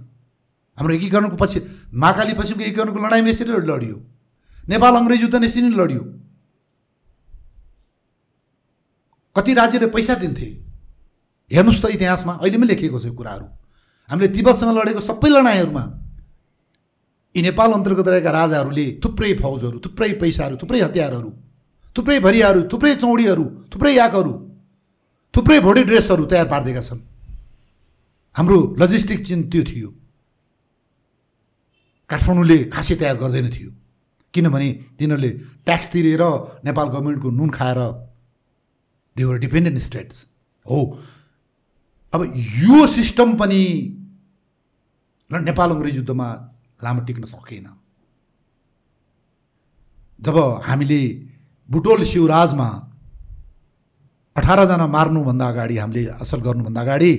हाम्रो एकीकरणको पछि महाकाली पश्चिमको एकीकरणको लडाइँमा यसरी लडियो। नेपाल अङ्ग्रेज युद्ध यसरी नै लडियो। कति राज्यले पैसा दिन्थे? हेर्नुहोस् त इतिहासमा अहिले पनि लेखिएको छ यो कुराहरू। हामीले तिब्बतसँग लडेको सबै लडाइँहरूमा यी नेपाल अन्तर्गत रहेका राजाहरूले थुप्रै फौजहरू थुप्रै पैसाहरू थुप्रै हतियारहरू थुप्रै भरियाहरू थुप्रै चौडीहरू थुप्रै याकहरू थुप्रै भोटे ड्रेसहरू तयार पारिदिएका छन्। हाम्रो लजिस्टिक चिन त्यो थियो। काठमाडौँले खासै तयार गर्दैन थियो। किनभने तिनीहरूले ट्याक्स तिरेर नेपाल गभर्मेन्टको नुन खाएर देवर डिपेन्डेन्ट स्टेट्स हो। अब यो सिस्टम पनि नेपाल अङ्ग्रेज युद्धमा लामो टिक्न सकेन। जब हामीले बुटोल शिवराजमा अठारजना मार्नुभन्दा अगाडि हामीले असल गर्नुभन्दा अगाडि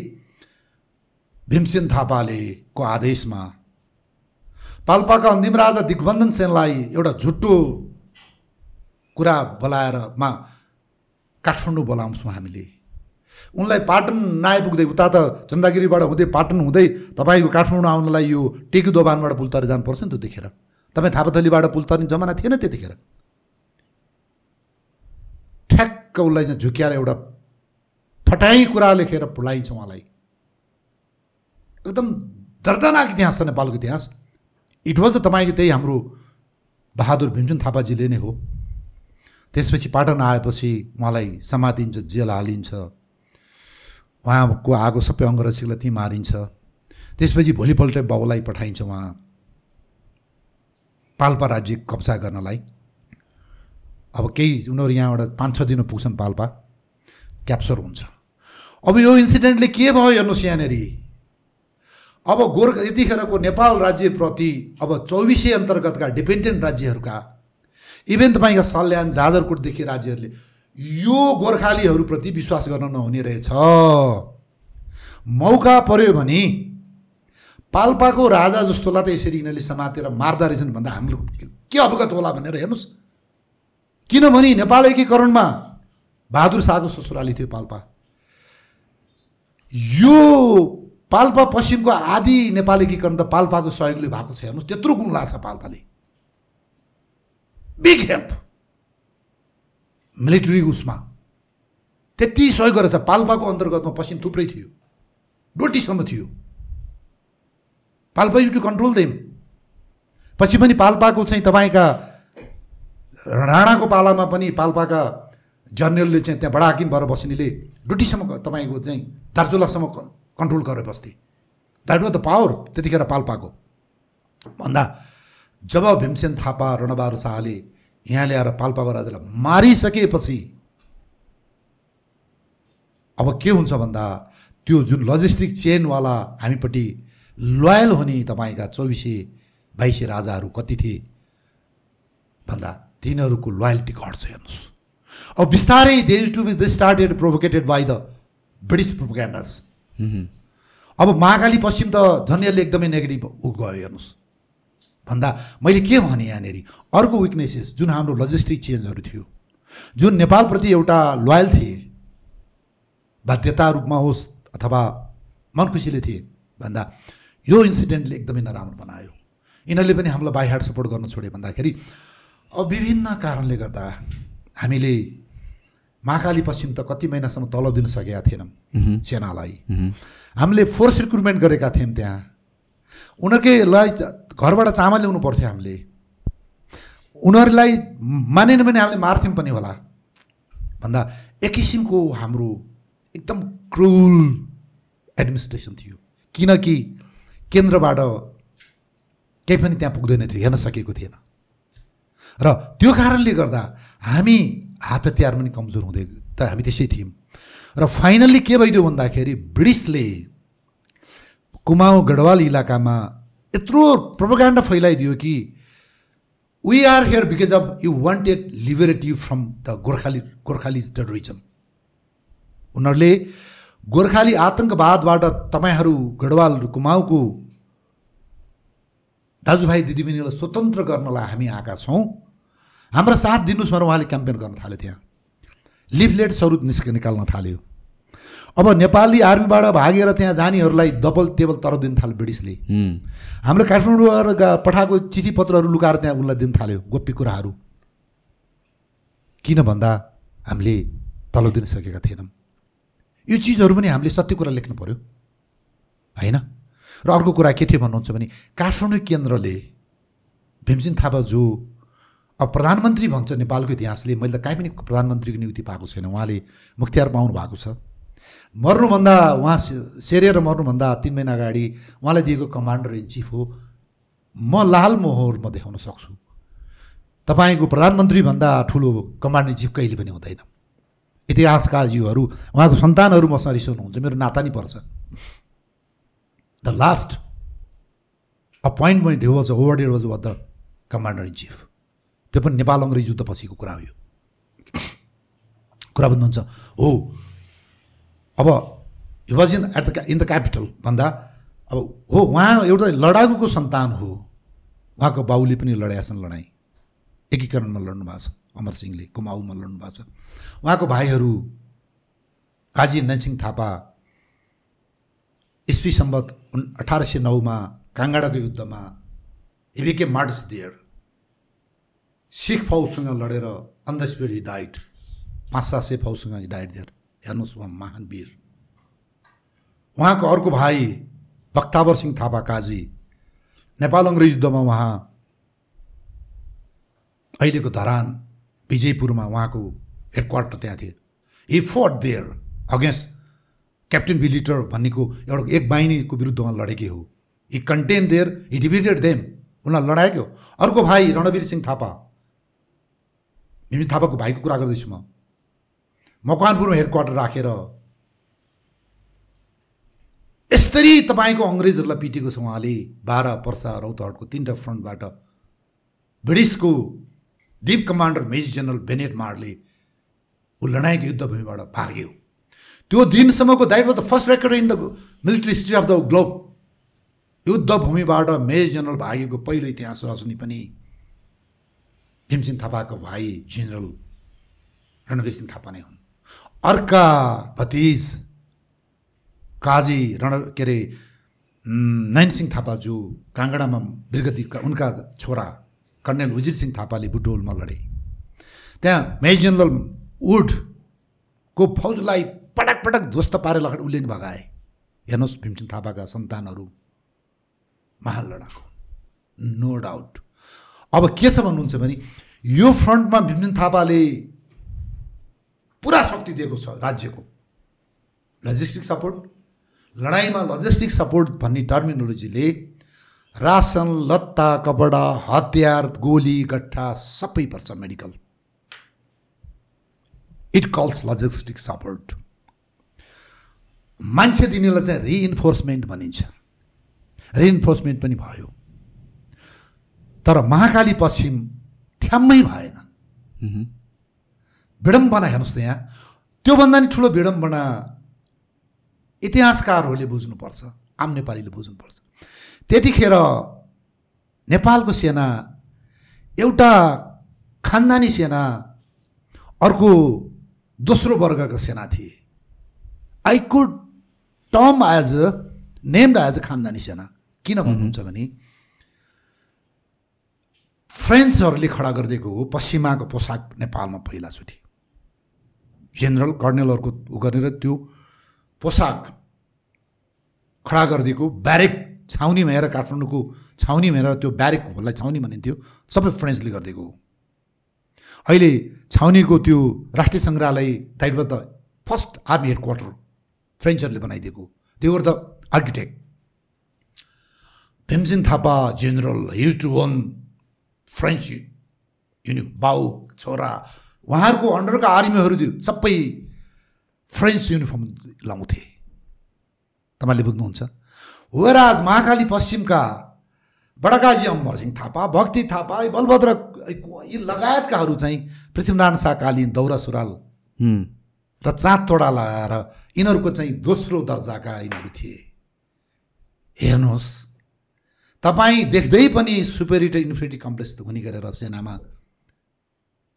भीमसेन थापाले को आदेशमा पाल्पाका अन्तिम राजा दिग्बन्धन सेनलाई एउटा झुट्टो कुरा बोलाएर मा काठमाडौँ बोलाउँछौँ हामीले। उनलाई पाटन नआइपुग्दै उता त चन्दागिरीबाट हुँदै पाटन हुँदै तपाईँको काठमाडौँ आउनलाई यो टेकु दोभानबाट पुल तरी जानुपर्छ नि त्यतिखेर। तपाईँ थापाथलीबाट पुल तर्ने जमाना थिएन त्यतिखेर। ठ्याक्क उसलाई चाहिँ झुक्याएर एउटा फटाइ कुरा लेखेर पुलाइन्छ उहाँलाई। एकदम दर्दनाक इतिहास छ नेपालको इतिहास। इट वाज द तपाईँको त्यही हाम्रो बहादुर भीमसेन थापाजीले नै हो। त्यसपछि पाटन आएपछि उहाँलाई समातिन्छ जेल हालिन्छ। उहाँको आगो सबै अङ्गरक्षकलाई त्यहीँ मारिन्छ। त्यसपछि भोलिपल्ट बाउलाई पठाइन्छ उहाँ। पाल्पा राज्य कब्जा गर्नलाई। अब केही उनीहरू यहाँबाट पाँच छ दिन पुग्छन् पाल्पा। क्याप्चर हुन्छ। अब यो इन्सिडेन्टले के भयो हेर्नुहोस् यहाँनिर। अब गोर्खा यतिखेरको नेपाल राज्यप्रति अब चौबिसै अन्तर्गतका डिपेन्डेन्ट राज्यहरूका इभेन तपाईँका सल्यान जाजरकोटदेखि राज्यहरूले यो गोर्खालीहरूप्रति विश्वास गर्न नहुने रहेछ। मौका पर्यो भने पाल्पाको राजा जस्तोलाई त यसरी यिनीहरूले समातेर मार्दा रहेछन् भन्दा हाम्रो के अवगत होला भनेर हेर्नुहोस्। किनभने नेपाल एकीकरणमा बहादुर शाहको ससुराली थियो पाल्पा। यो पाल्पा पश्चिमको आदि नेपाल एकीकरण त पाल्पाको सहयोगले भएको छ। हेर्नुहोस् त्यत्रो गुण लाग्छ पाल्पाले। बिग हेल्प मिलिट्री उसमा। त्यति सहयोग गरेछ पाल्पाको अन्तर्गतमा पश्चिम थुप्रै थियो। डोटीसम्म थियो। Palpa you to control them. पछि पनि पाल्पाको चाहिँ तपाईँका राणाको पालामा पनि पाल्पाका जनरलले चाहिँ त्यहाँ बडा हाकिम भएर बस्नेले डुटीसम्म तपाईँको चाहिँ दार्चुलासम्म कन्ट्रोल गरेर बस्थे। द्याट वाज द पावर त्यतिखेर पाल्पाको। भन्दा जब भीमसेन थापा रणबहादुर शाहले यहाँ ल्याएर पाल्पाको राजालाई मारिसकेपछि अब के हुन्छ भन्दा त्यो जुन लजिस्टिक चेनवाला हामीपट्टि लोयल हुने तपाईँका चौबिसे बाइसे राजाहरू कति थिए भन्दा तिनीहरूको लोयल्टी घट्छ हेर्नुहोस्। अब बिस्तारै they to be they started provoked by the British propagandas अब महाकाली पश्चिम त झन्यले एकदमै नेगेटिभ गयो हेर्नुहोस्। भन्दा मैले के भने यहाँनिर? अर्को विकनेसेस जुन हाम्रो लजिस्टिक चेन्जहरू थियो जुन नेपालप्रति एउटा लोयल थिए बाध्यता रूपमा होस् अथवा मन खुसीले थिए भन्दा यो इन्सिडेन्टले एकदमै नराम्रो बनायो। यिनीहरूले पनि हामीलाई बाई सपोर्ट गर्न छोडे भन्दाखेरि अब विभिन्न कारणले गर्दा हामीले महाकाली पश्चिम त कति महिनासम्म तलब दिन सकेका थिएनौँ सेनालाई। हामीले फोर्स रिक्रुटमेन्ट गरेका थियौँ त्यहाँ। उनीहरूकैलाई घरबाट चामल ल्याउनु पर्थ्यो हामीले। उनीहरूलाई मानेन भने हामीले मार्थ्यौँ पनि होला। भन्दा एक किसिमको हाम्रो एकदम क्रुल एडमिनिस्ट्रेसन थियो। किनकि केन्द्रबाट केही पनि त्यहाँ पुग्दैन थियो हेर्न सकेको थिएन। र त्यो कारणले गर्दा हामी हात हतियार पनि कमजोर हुँदै त हामी त्यसै थियौँ। र फाइनल्ली के भइदियो भन्दाखेरि ब्रिटिसले कुमाऊ गढवाल इलाकामा यत्रो प्रोपोगान्डा फैलाइदियो कि we are here because of you wanted liberate you from the Gorkhali Gorkhalese terrorism उनीहरूले गोर्खाली आतङ्कवादबाट तपाईँहरू गढवाल कुमाऊको दाजुभाइ दिदीबहिनीलाई स्वतन्त्र गर्नलाई हामी आएका छौँ। हाम्रा साथ दिनुहोस् भनेर उहाँले क्याम्पेन गर्न थाल्यो त्यहाँ लिफलेट्सहरू निस्क निकाल्न थाल्यो। अब नेपाली आर्मीबाट भागेर त्यहाँ जानेहरूलाई डबल टेबल तर दिन थाल्यो ब्रिटिसले। हाम्रो काठमाडौँ पठाएको चिठी पत्रहरू लुकाएर त्यहाँ उसलाई दिन थाल्यो गोप्य कुराहरू। किन भन्दा हामीले तलब दिन सकेका थिएनौँ। यो चिजहरू पनि हामीले सत्य कुरा लेख्नु पऱ्यो होइन? र अर्को कुरा के थियो भन्नुहुन्छ भने काठमाडौँ केन्द्रले भीमसिंह थापा जो अब प्रधानमन्त्री भन्छ नेपालको इतिहासले मैले त कहीँ पनि प्रधानमन्त्रीको नियुक्ति पाएको छैन। उहाँले मुख्तियार पाउनु भएको छ। मर्नुभन्दा उहाँ सेरेर मर्नुभन्दा तिन महिना अगाडि उहाँलाई दिएको कमान्डर इन चिफ हो। म लाल मोहर म देखाउन सक्छु। तपाईँको प्रधानमन्त्रीभन्दा ठुलो कमान्ड इन चिफ कहिले पनि हुँदैन। इतिहासकारजीहरू उहाँको सन्तानहरू मसँग रिसाउनुहुन्छ मेरो नाता नि पर्छ। The last appointment was overdid was वा द कमान्डर इन चिफ। त्यो पनि नेपाल अङ्ग्रेज युद्ध पछिको कुरा हो यो। कुरा बुझ्नुहुन्छ? हो। अब he was in at the in the capital भन्दा अब हो उहाँ एउटा लडाकुको सन्तान हो। उहाँको बाउले पनि लडाएछन् लडाइँ एकीकरणमा लड्नु भएको छ अमर सिंहले कुमाऊमा लड्नु भएको छ। उहाँको भाइहरू काजी नरसिंह थापा इस्वी सम्बत अठार सय नौमा काङ्गाडाको युद्धमा हिबिके मार्ट्स दियर। सिख फौजसँग लडेर अन्धस्पिड डाइट पाँच सात सय फौजसँग डाइट दिएर हेर्नुहोस् उहाँ महान वीर। उहाँको अर्को भाइ बक्तावर सिंह थापा काजी। नेपाल अङ्ग्रेज युद्धमा उहाँ अहिलेको धरान विजयपुरमा उहाँको हेडक्वार्टर त्यहाँ थियो हि फट देयर अगेन्स्ट क्याप्टेन बिलिटर भन्नेको एउटा एक बाहिनीको विरुद्धमा लडेकै हो। He contain there he divided them उनीहरूलाई लडाएको। अर्को भाइ रणवीर सिंह थापा। भीम थापाको भाइको कुरा गर्दैछु म। मकवानपुरमा हेडक्वार्टर राखेर यसरी तपाईँको अङ्ग्रेजहरूलाई पिटेको छ उहाँले बाह्र पर्सा रौतहटको तिनवटा फ्रन्टबाट। ब्रिटिसको deputy commander major general Bennett Marley ऊ लडाइँको युद्धभूमिबाट भाग्यो त्यो दिनसम्मको that was the first record in the military history of the globe. युद्धभूमिबाट major general भागेको पहिलो इतिहास रचनी पनि भीमसिंह थापाको भाइ जेनरल रणवीर सिंह थापा नै हुन्। अर्का भतिज काजी रण के अरे नयन सिंह थापा जो काङ्गडामा बिर्गतीका उनका छोरा कर्णेल उजित सिंह थापाले बुटोलमा लडे त्यहाँ मेजर जेनरल वुडको फौजलाई पटक पटक ध्वस्त पारेर उसले नि भगाए। हेर्नुहोस् भीमसिंह थापाका सन्तानहरू महान लडाकु। नो डाउट अब के छ भन्नुहुन्छ भने यो फ्रन्टमा भीमसिंह थापाले दिएको छ राज्यको। लजिस्टिक सपोर्ट लडाइँमा लजिस्टिक सपोर्ट भन्ने टर्मिनोलोजीले रासन लत्ता कपडा हतियार गोली गट्ठा सबै पर्छ medical it calls logistic support मान्छे दिनेलाई चाहिँ रिइन्फोर्समेन्ट भनिन्छ। रिइन्फोर्समेन्ट पनि भयो। तर महाकाली पश्चिम ठ्याम्मै भएन। विडम्बना हेर्नुहोस् त यहाँ। त्योभन्दा नि ठुलो विडम्बना इतिहासकारहरूले बुझ्नुपर्छ आम नेपालीले बुझ्नुपर्छ। त्यतिखेर नेपालको सेना एउटा खानदानी सेना अर्को दोस्रो वर्गका सेना थिए। I could term as named as a खानदानी सेना। किन भन्नुहुन्छ भने फ्रेन्चहरूले खडा गरिदिएको हो पश्चिमाको पोसाक नेपालमा पहिलाचोटि। जेनरल कर्नेलहरूको उ गरेर त्यो पोसाक खडा गरिदिएको ब्यारेक छाउनी भएर काठमाडौँको छाउनी भएर त्यो ब्यारेकहरूलाई छाउनी भनिन्थ्यो सबै फ्रेन्चले गरिदिएको अहिले छाउनीको त्यो राष्ट्रिय सङ्ग्रहालय that was the first army head quarter फ्रेन्चहरूले बनाइदिएको त्यो were the architect. Bhimsingh Thapa general use to one French युनि बाउ छोरा उहाँहरूको अन्डरका आर्मीहरू सबै फ्रेन्च युनिफर्म लाउँथे तपाईँले बुझ्नुहुन्छ? वराज महाकाली पश्चिमका बडकाजी अमरसिंह थापा भक्ति थापा बलभद्र यी लगायतकाहरू चाहिँ पृथ्वीनारायण शाह कालीन दौरा सुराल र चाँद तोडा लगाएर यिनीहरूको चाहिँ दोस्रो दर्जाका यिनीहरू थिए। हेर्नुहोस् तपाईँ देख्दै पनि सुपेरिटर इन्फिनिटी कम्प्लेक्स हुने गरेर सेनामा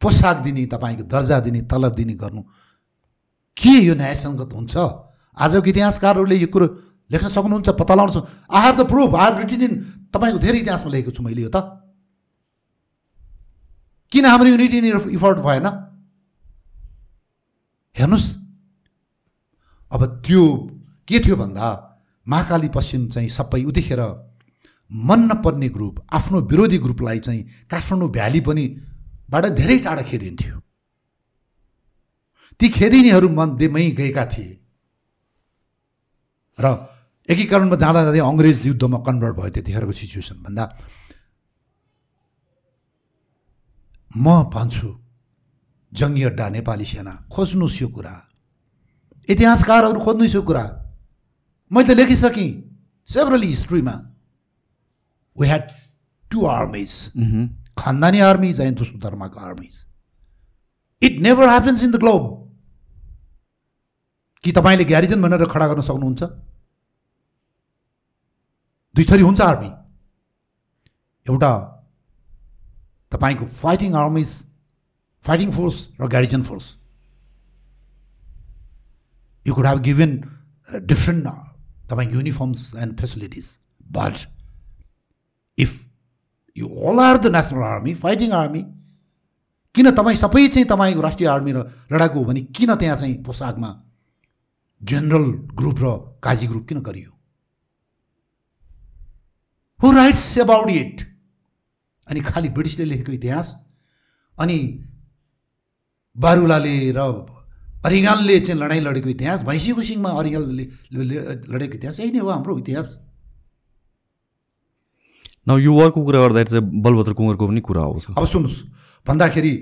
पोसाक दिने तपाईँको दर्जा दिने तलब दिने गर्नु। के यो न्यायसङ्गत हुन्छ? आजको इतिहासकारहरूले यो कुरो लेख्न सक्नुहुन्छ पत्ता लगाउनु I have the proof I have written in तपाईँको धेरै इतिहासमा लेखेको छु मैले यो त। किन हाम्रो युनिटी इफोर्ट भएन? हेर्नुहोस्। अब त्यो के थियो भन्दा महाकाली पश्चिम चाहिँ सबै उतिखेर मन नपर्ने ग्रुप आफ्नो विरोधी ग्रुपलाई चाहिँ काठमाडौँ भ्याली पनि बाट धेरै टाढा खेदिन्थ्यो। ती खेदिनेहरू मध्येमै गएका थिए। र एकीकरणमा जाँदा जाँदै अङ्ग्रेज युद्धमा कन्भर्ट भयो त्यतिखेरको सिचुएसन भन्दा म भन्छु जङ्गी अड्डा नेपाली सेना खोज्नुहोस् यो कुरा। इतिहासकारहरू खोज्नुहोस् यो कुरा। मैले त लेखिसकेँ सेभरली हिस्ट्रीमा वी ह्याड टु आर्मिज खानदानी आर्मिज एन्ड दोस्रो धर्मको armies it never happens in the globe कि तपाईँले ग्यारिजन भनेर खडा गर्न सक्नुहुन्छ? दुई थरी हुन्छ आर्मी एउटा तपाईँको फाइटिङ आर्मिज फाइटिङ फोर्स र garrison force you could have given different तपाईँको uniforms and facilities but if you all are the national army fighting army किन तपाईँ सबै चाहिँ तपाईँको राष्ट्रिय आर्मी र लडाकु हो भने किन त्यहाँ चाहिँ पोसाकमा जेनरल ग्रुप र काजी ग्रुप किन गरियो? हु राइट्स अबाउट इट अनि खालि ब्रिटिसले लेखेको इतिहास? अनि बारुलाले र अरिगालले चाहिँ लडाइँ लडेको इतिहास? भैँसीको सिङमा अरिगालले लडेको इतिहास? यही नै हो हाम्रो इतिहास। न यो वरको कुरा गर्दाखेरि चाहिँ बलभद्र कुँवरको पनि कुरा आउँछ अब सुन्नुहोस् भन्दाखेरि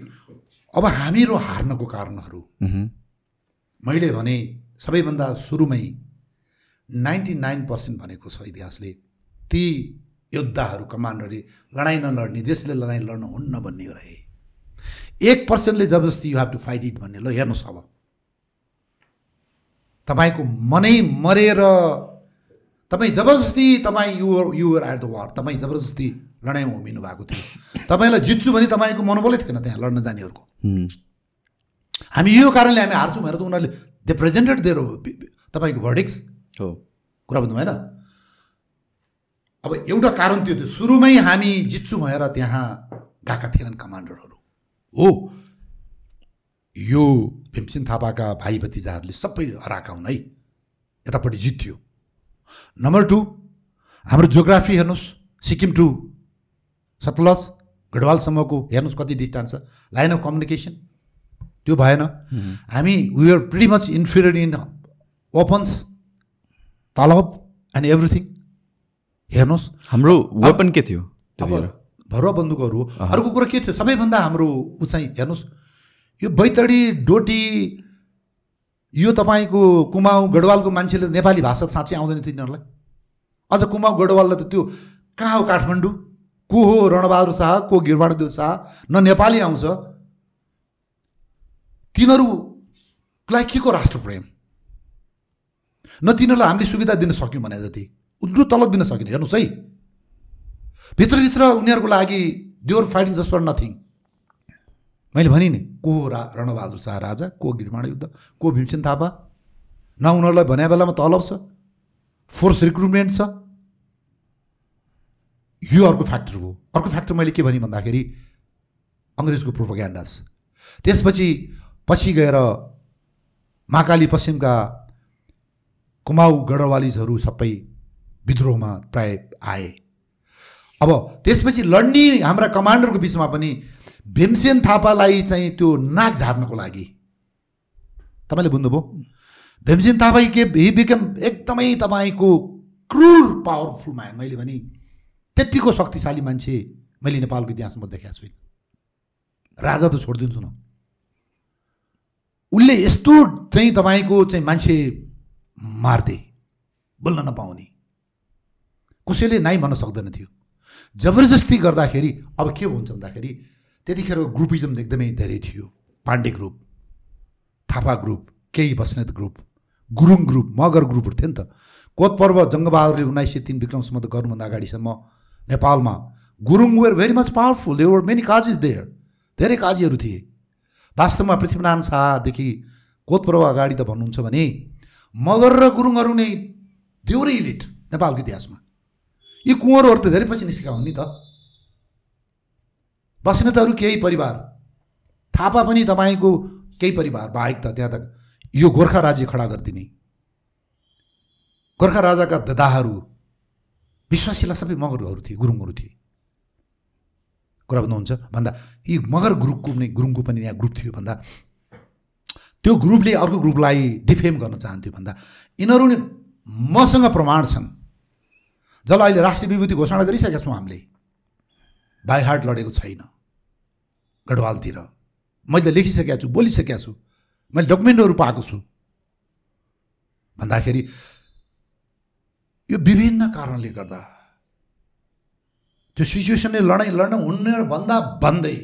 अब हामीहरू हार्नको कारणहरू। मैले भने सबैभन्दा सुरुमै नाइन्टी नाइन पर्सेन्ट भनेको छ इतिहासले ती योद्धाहरू कमान्डरले लडाइँ नलड्ने देशले लडाइँ लड्न हुन्न भन्ने रहे एक पर्सेन्टले जबरजस्ती you have to fight it भन्ने। ल हेर्नुहोस् अब। तपाईँको मनै मरेर तपाईँ जबरजस्ती तपाईँ your your at the war तपाईँ जबरजस्ती लडाइँमा उभिनु भएको थियो। तपाईँलाई जित्छु भने तपाईँको मनोबलै थिएन त्यहाँ लड्न जानेहरूको। हामी यो कारणले हामी हार्छौँ भनेर त उनीहरूले दे प्रेजेन्टेड देयर तपाईँको भर्डिक्स हो। कुरा बुझ्नु भएन अब एउटा कारण त्यो थियो सुरुमै हामी जित्छु भएर त्यहाँ गएका थिएनन् कमान्डरहरू। हो। यो भीमसिंह थापाका भाइ भतिजाहरूले सबै हराएका हुन् है। यतापट्टि जित्थ्यो नम्बर टू हाम्रो जियोग्राफी हेर्नुहोस्। सिक्किम टु सतलज गढवालसम्मको हेर्नुहोस् कति डिस्टेन्स छ। लाइन अफ कम्युनिकेसन त्यो भएन। हामी we are pretty much inferior in weapons तलब एन्ड एभ्रिथिङ हेर्नुहोस्। हाम्रो वेपन के थियो? अब भरुवा बन्दुकहरू। हो अर्को कुरो के थियो? सबैभन्दा हाम्रो ऊ चाहिँ हेर्नुहोस्। यो बैतडी डोटी यो तपाईँको कुमाउ गढवालको मान्छेले नेपाली भाषा साँच्चै आउँदैन थियो यिनीहरूलाई अझ कुमाउ गढवाललाई त त्यो कहाँ हो काठमाडौँ? को हो रणबहादुर शाह? को गिरबहादुर शाह? न नेपाली आउँछ। तिनीहरूलाई के को राष्ट्रप्रेम? न तिनीहरूलाई हामीले सुविधा दिन सक्यौँ भने जति। उत्रु तलब दिन सकिने। हेर्नुहोस् है। भित्रभित्र उनीहरूको लागि they were fighting just for nothing. मैले भने नि को रा रणबहादुर शाह राजा को गिरमाण युद्ध को भीमसेन थापा? न उनीहरूलाई भने बेलामा तलब छ। फोर्स रिक्रुटमेन्ट छ। यो अर्को फ्याक्टर हो। अर्को फ्याक्टर मैले के भने भन्दाखेरि अङ्ग्रेजको प्रोपोग्यान्डास त्यसपछि पछि गएर महाकाली पश्चिमका कुमाउ गढवालिजहरू सबै विद्रोहमा प्राय आए। अब त्यसपछि लड्ने हाम्रा कमान्डरको बिचमा पनि भीमसेन थापालाई चाहिँ त्यो नाक झार्नको लागि। तपाईँले बुझ्नुभयो? भीमसेन थापा के हि बिकम एकदमै तपाईँको क्रुर पावरफुल म्यान मैले भने त्यत्तिको शक्तिशाली मान्छे मैले नेपालको इतिहासमा देखाएको छुइनँ राजा त छोडिदिन्छु न। उसले यस्तो चाहिँ तपाईँको चाहिँ मान्छे मार्दे बोल्न नपाउने। कसैले नाइ भन्न सक्दैन थियो। जबरजस्ती गर्दाखेरि अब के हुन्छ भन्दाखेरि त्यतिखेर ग्रुपिजम एकदमै धेरै थियो। पाण्डे ग्रुप थापा ग्रुप केही बस्नेत ग्रुप गुरुङ ग्रुप मगर ग्रुपहरू थियो नि त। कोत पर्व जङ्गबहादुरले उन्नाइस सय तिन विक्रमसम्म त गर्नुभन्दा अगाडिसम्म नेपालमा Gurung were very much powerful they were many Kajis there धेरै काजीहरू थिए। वास्तवमा पृथ्वीनारायण शाहदेखि कोतपर्व अगाडि त भन्नुहुन्छ भने मगर र गुरुङहरू नै देउरै इलिट नेपालको इतिहासमा। यी कुँवरहरू त धेरै पछि निस्केका हुन् नि त। बस्नेतहरू केही परिवार। थापा पनि तपाईँको केही परिवार। बाहेक त त्यहाँ त यो गोर्खा राज्य खडा गरिदिने। गोर्खा राजाका ददाहरू विश्वासीलाई सबै मगरहरू थिए गुरुङहरू थिए। कुरा भन्नुहुन्छ भन्दा यी मगर ग्रुपको पनि गुरुङको पनि यहाँ ग्रुप थियो भन्दा त्यो ग्रुपले अर्को ग्रुपलाई डिफेम गर्न चाहन्थ्यो भन्दा यिनीहरू नि मसँग प्रमाण छन्। जसलाई अहिले राष्ट्रिय विभूति घोषणा गरिसकेका छौँ हामीले। बाई लडेको छैन। गढवालतिर। मैले लेखिसकेको छु बोलिसकेको छु। मैले डकुमेन्टहरू पाएको छु। भन्दाखेरि यो विभिन्न कारणले गर्दा त्यो सिचुएसनले लडाइँ लड्न हुने भन्दा भन्दै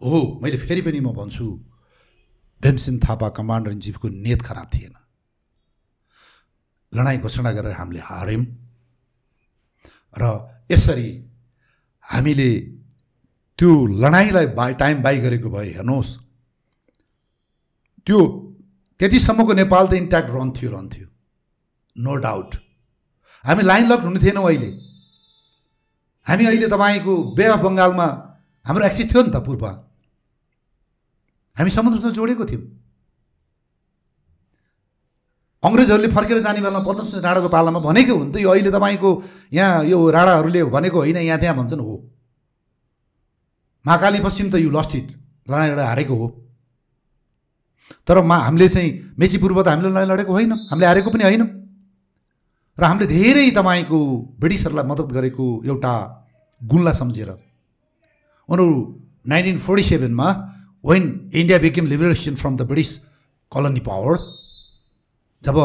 हो मैले फेरि पनि म भन्छु भीमसेन थापा कमान्डर इन चिफको नेत खराब थिएन। लडाइँ घोषणा गरेर हामीले हार्यौँ। र यसरी हामीले त्यो लडाइँलाई बाई टाइम बाई गरेको भए हेर्नुहोस्। त्यो त्यतिसम्मको नेपाल त इन्ट्याक्ट रहन्थ्यो रहन्थ्यो नो डाउट हामी लाइन लक हुने थिएनौँ अहिले। हामी अहिले तपाईँको बे अफ बङ्गालमा हाम्रो एक्सिस थियो नि त पूर्व। हामी समुद्रसँग जोडेको थियौँ। अङ्ग्रेजहरूले फर्केर जाने बेलामा पद्मसिंह राणाको पालामा भनेको नि त यो अहिले तपाईँको यहाँ यो राणाहरूले भनेको होइन यहाँ त्यहाँ भन्छन् हो। महाकाली पश्चिम त यु लस्ट इट लडाइँ लडाइँ हारेको हो। तर मा हामीले चाहिँ मेची पूर्व त हामीले लडाइँ लडेको होइन हामीले हारेको पनि होइन। र हामीले धेरै तपाईँको ब्रिटिसहरूलाई मद्दत गरेको एउटा गुणलाई सम्झेर। उनीहरू nineteen forty सेभेनमा when India became liberation from the British colony power जब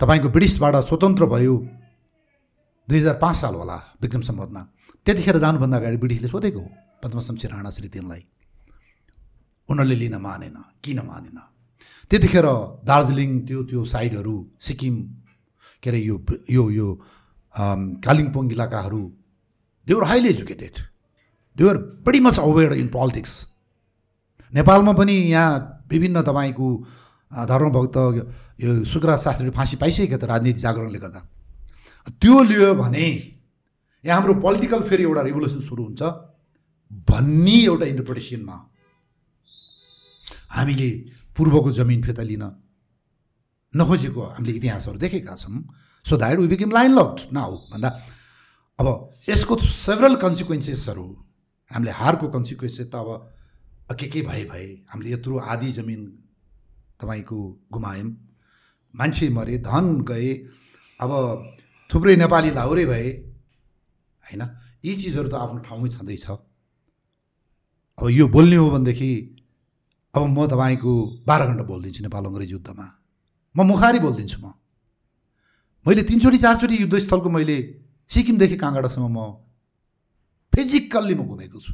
तपाईँको ब्रिटिसबाट स्वतन्त्र भयो दुई हजार पाँच साल होला विक्रम सम्बन्धमा त्यतिखेर जानुभन्दा अगाडि ब्रिटिसले सोधेको हो। पद्मशमशी राणा श्री तिनलाई उनीहरूले लिन मानेन किन मानेन त्यतिखेर दार्जिलिङ त्यो त्यो साइडहरू सिक्किम के अरे यो यो यो कालिम्पोङ इलाकाहरू they were highly educated they were pretty much aware in politics नेपालमा पनि यहाँ विभिन्न तपाईँको धर्मभक्त यो सुकराज शास्त्रीले फाँसी पाइसकेको त राजनीति जागरणले गर्दा त्यो लियो भने यहाँ हाम्रो पोलिटिकल फेरि एउटा रिभोल्युसन सुरु हुन्छ भन्ने एउटा इन्टरप्रिटेसनमा हामीले पूर्वको जमिन फिर्ता लिन नखोजेको हामीले इतिहासहरू देखेका छौँ। So that we became landlocked now भन्दा अब यसको सेभरल कन्सिक्वेन्सेसहरू हामीले हारको कन्सिक्वेन्सेस त अब के के भए भए हामीले यत्रो आधी जमिन तपाईँको गुमायौँ मान्छे मरे धन गए अब थुप्रै नेपाली लाहुरे भए होइन? यी चिजहरू त आफ्नो ठाउँमै छँदैछ। अब यो बोल्ने हो भनेदेखि अब म तपाईँको बाह्र घन्टा बोलिदिन्छु नेपाल अङ्ग्रेज युद्धमा। म मुखारी बोलिदिन्छु म। मैले तिनचोटि चारचोटि युद्धस्थलको मैले सिक्किमदेखि काँगडासम्म म फिजिकल्ली म घुमेको छु।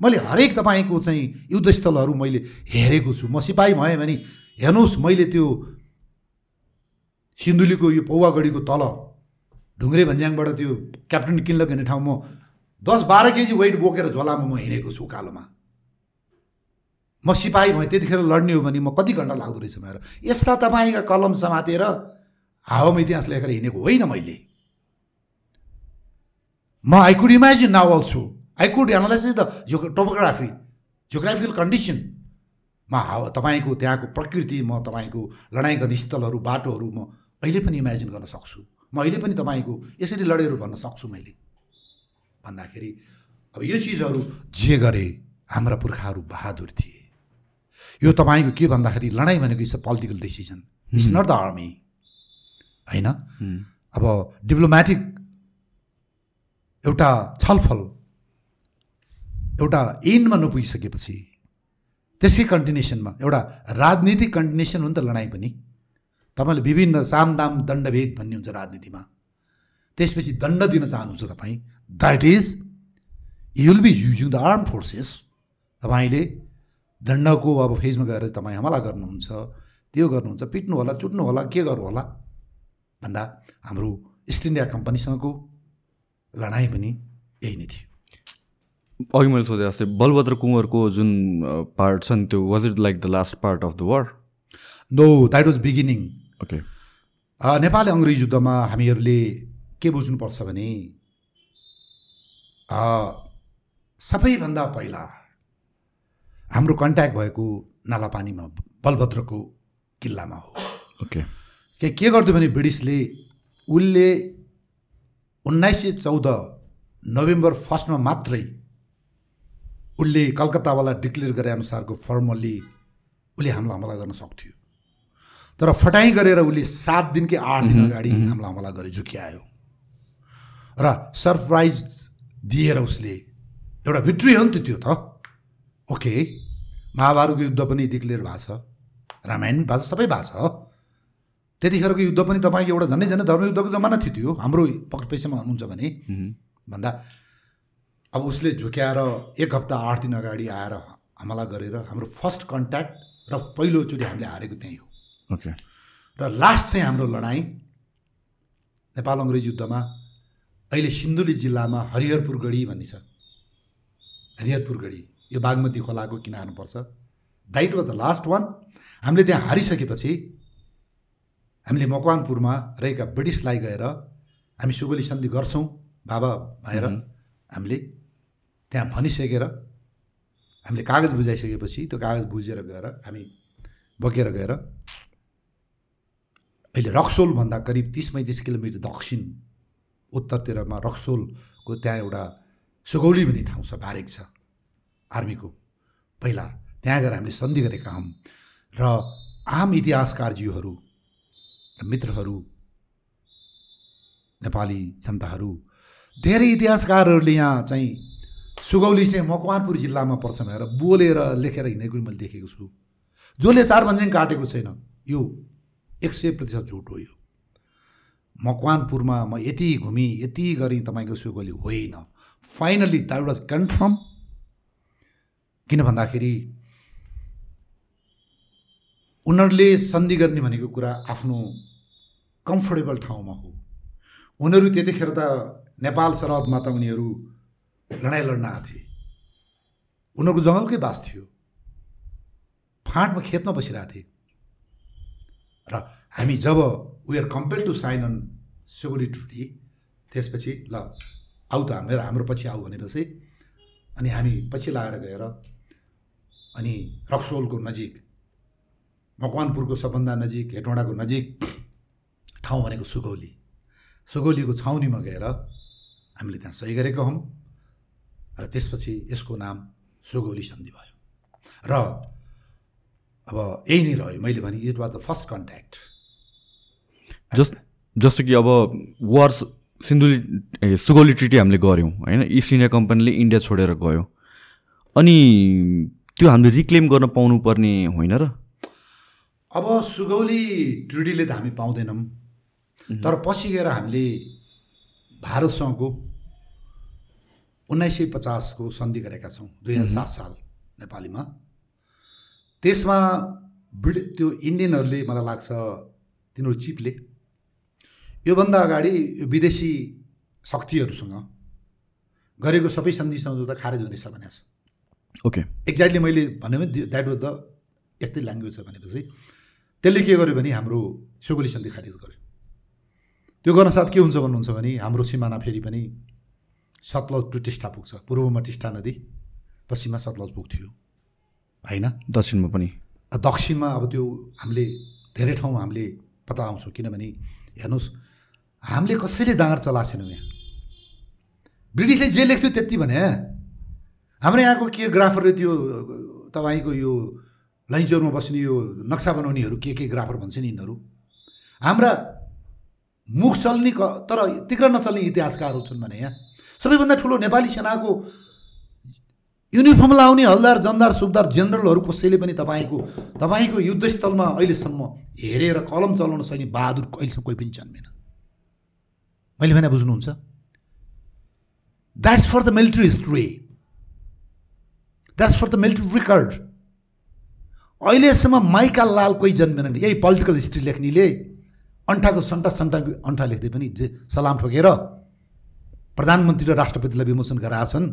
मैले हरेक तपाईँको चाहिँ युद्धस्थलहरू मैले हेरेको छु। म सिपाही भएँ भने हेर्नुहोस् मैले त्यो सिन्धुलीको यो पौवागढीको तल ढुङ्ग्रे भन्ज्याङबाट त्यो क्याप्टन किन्लक हिँड्ने ठाउँमा दस बाह्र केजी वेट बोकेर झोलामा म हिँडेको छु उकालोमा। म सिपाही भएँ त्यतिखेर लड्ने हो भने म कति घन्टा लाग्दो रहेछ मेरो यस्ता तपाईँका कलम समातेर हावामा इतिहास लेखेर हिँडेको होइन मैले। म I could imagine now also. I could analyse the जो टोपोग्राफी जियोग्राफिकल कन्डिसनमा हावा तपाईँको त्यहाँको प्रकृति म तपाईँको लडाइँ गर्ने स्थलहरू बाटोहरू म अहिले पनि इमेजिन गर्न सक्छु। म अहिले पनि तपाईँको यसरी लडेर भन्न सक्छु मैले। भन्दाखेरि अब यो चिजहरू जे गरे हाम्रा पुर्खाहरू बहादुर थिए। यो तपाईँको के भन्दाखेरि लडाइँ भनेको it's a political decision it's not the army होइन? अब डिप्लोमेटिक एउटा छलफल एउटा एन्डमा नपुगिसकेपछि त्यसकै कन्टिनेसनमा एउटा राजनीतिक कन्टिनेसन हो नि त लडाइँ पनि। तपाईँले विभिन्न सामदाम दण्डभेद भन्ने हुन्छ राजनीतिमा। त्यसपछि दण्ड दिन चाहनुहुन्छ तपाईँ। That is you will be using the arm forces तपाईँले दण्डको अब फेजमा गएर तपाईँ हमला गर्नुहुन्छ त्यो गर्नुहुन्छ पिट्नु होला चुट्नु होला के गर्नु होला भन्दा हाम्रो इस्ट इन्डिया कम्पनीसँगको लडाइँ पनि यही नै थियो। अघि मैले सोधेँ जस्तै बलभद्र कुँवरको जुन पार्ट छ नि त्यो was it like the last part of the war no that was beginning okay Nepali अङ्ग्रेज युद्धमा हामीहरूले के बुझ्नुपर्छ भने सबैभन्दा पहिला हाम्रो कन्ट्याक्ट भएको नालापानीमा बलभद्रको किल्लामा हो। ओके। के के गर्थ्यो भने ब्रिटिसले उसले उन्नाइस सय चौध नोभेम्बर फर्स्टमा मात्रै उसले कलकत्तावाला डिक्लेयर गरे अनुसारको फर्मल्ली उसले हामीलाई हमला गर्न सक्थ्यो। तर फटाइ गरेर उसले सात दिन कि आठ दिन अगाडि हामीलाई हमला गरे झुक्यायो र सरप्राइज दिएर उसले एउटा भिक्ट्री हो नि त त्यो त। ओके। महाभारतको युद्ध पनि डिक्लेयर भएको छ। रामायण पनि भएको छ सबै भएको छ त्यतिखेरको युद्ध पनि तपाईँको एउटा झन्डै झन्डै धर्मयुद्धको जमाना थियो त्यो। हाम्रो पक्ष पेसामा हुनुहुन्छ भने। भन्दा अब उसले झुक्याएर एक हप्ता आठ दिन अगाडि आएर हमला गरेर हाम्रो फर्स्ट कन्ट्याक्ट र पहिलोचोटि हामीले हारेको त्यहीँ हो। ओके। र लास्ट चाहिँ हाम्रो लडाइँ नेपाल अङ्ग्रेज युद्धमा अहिले सिन्धुली जिल्लामा हरिहरपुर गढी भन्ने छ। हरिहरपुर गढी यो बागमती खोलाको किनारमा पर्छ। That was the last one हामीले त्यहाँ हारिसकेपछि हामीले मकवानपुरमा रहेका ब्रिटिसलाई गएर हामी सुगोली सन्धि गर्छौँ बाबा भएर हामीले त्यहाँ भनिसकेर हामीले कागज बुझाइसकेपछि त्यो कागज बुझेर गएर हामी बोकेर गएर अहिले रक्सोलभन्दा करिब तिस पैँतिस किलोमिटर दक्षिण उत्तरतिरमा रक्सोलको त्यहाँ एउटा सुगौली भन्ने ठाउँ छ बारेक छ। आर्मीको। पहिला त्यहाँ गएर हामीले सन्धि गरेका हौँ र आम इतिहासकारज्यूहरू र मित्रहरू नेपाली जनताहरू धेरै इतिहासकारहरूले यहाँ चाहिँ सुगौली चाहिँ मकवानपुर जिल्लामा पर्छ भनेर बोलेर लेखेर हिँडेको मैले देखेको छु। जसले चार भन्ज्याङ काटेको छैन यो एक सय प्रतिशत झुट हो यो। मकवानपुरमा म यति घुमेँ यति गरेँ तपाईँको सुगौली होइन। फाइनली द्याट वाज कन्फर्म किन भन्दाखेरि उनीहरूले सन्धि गर्ने भनेको कुरा आफ्नो कम्फोर्टेबल ठाउँमा हो। उनीहरू त्यतिखेर त नेपाल सरहदमा त उनीहरू लडाइँ लड्न थिए उनीहरूको जङ्गलकै बास थियो। फाँटमा खेतमा बसिरहेको थिए र हामी जब are compel to sign on security treaty त्यसपछि ल आऊ त मेरो हाम्रो पछि आऊ भनेपछि अनि हामी पछि लगाएर गएर अनि रक्सोलको नजिक मकवानपुरको सबभन्दा नजिक हेटौँडाको नजिक ठाउँ भनेको सुगौली। सुगौलीको छाउनीमा गएर हामीले त्यहाँ सही गरेका हौँ र त्यसपछि यसको नाम सुगौली सन्धि भयो। र अब यही नै रह्यो। मैले भने it was the first contact. जस जस्तो कि अब वार्स सिन्धुली ए, सुगौली ट्रिटी हामीले गऱ्यौँ होइन? इस्ट इन्डिया कम्पनीले इन्डिया छोडेर गयो। अनि त्यो हामीले रिक्लेम गर्न पाउनुपर्ने होइन र? अब सुगौली ट्रिडीले त हामी पाउँदैनौँ। तर पछि गएर हामीले भारतसँगको उन्नाइस सय पचासको सन्धि गरेका छौँ दुई हजार सात साल नेपालीमा। त्यसमा ब्रिटि त्यो इन्डियनहरूले मलाई लाग्छ तिनीहरू चिपले। योभन्दा अगाडि यो विदेशी शक्तिहरूसँग गरेको सबै सन्धि सम्झौता खारेज हुनेछ भनेको छ। ओके एक्ज्याक्टली मैले भन्यो भने द्याट वाज द यस्तै ल्याङ्ग्वेज छ भनेपछि त्यसले के गर्यो भने हाम्रो सुगोली सन्धि खारिज गर्यो। त्यो गर्न साथ के हुन्छ भन्नुहुन्छ भने हाम्रो सिमाना फेरि पनि सतलज टु टिस्टा पुग्छ। पूर्वमा टिस्टा नदी पश्चिममा सतलज पुग्थ्यो होइन? दक्षिणमा पनि। दक्षिणमा अब त्यो हामीले धेरै ठाउँ हामीले पत्ता लगाउँछौँ किनभने हेर्नुहोस् हामीले कसैले जाँगर चलाएको छैनौँ यहाँ। ब्रिटिसले जे लेख्थ्यो त्यति भने हाम्रो यहाँको के ग्राफरले त्यो तपाईँको यो लैन्चौरमा बस्ने यो नक्सा बनाउनेहरू के के ग्राफर भन्छ नि यिनीहरू? हाम्रा मुख चल्ने क तर तिग्र नचल्ने इतिहासकारहरू छन् भने यहाँ सबैभन्दा ठुलो नेपाली सेनाको युनिफर्म लाउने हलदार जमदार सुबदार जेनरलहरू कसैले पनि तपाईँको तपाईँको युद्धस्थलमा अहिलेसम्म हेरेर कलम चलाउन सक्ने बहादुर अहिलेसम्म कोही पनि जन्मेन। मैले भने बुझ्नुहुन्छ? That's for the military history that's for the military record अहिलेसम्म माइका लाल कोही जन्मेनन् यही पोलिटिकल हिस्ट्री लेख्नेले अन्ठाको सन्टा सन्टा अन्ठा लेख्दै पनि जे सलाम ठोकेर प्रधानमन्त्री र राष्ट्रपतिलाई विमोचन गराएका छन्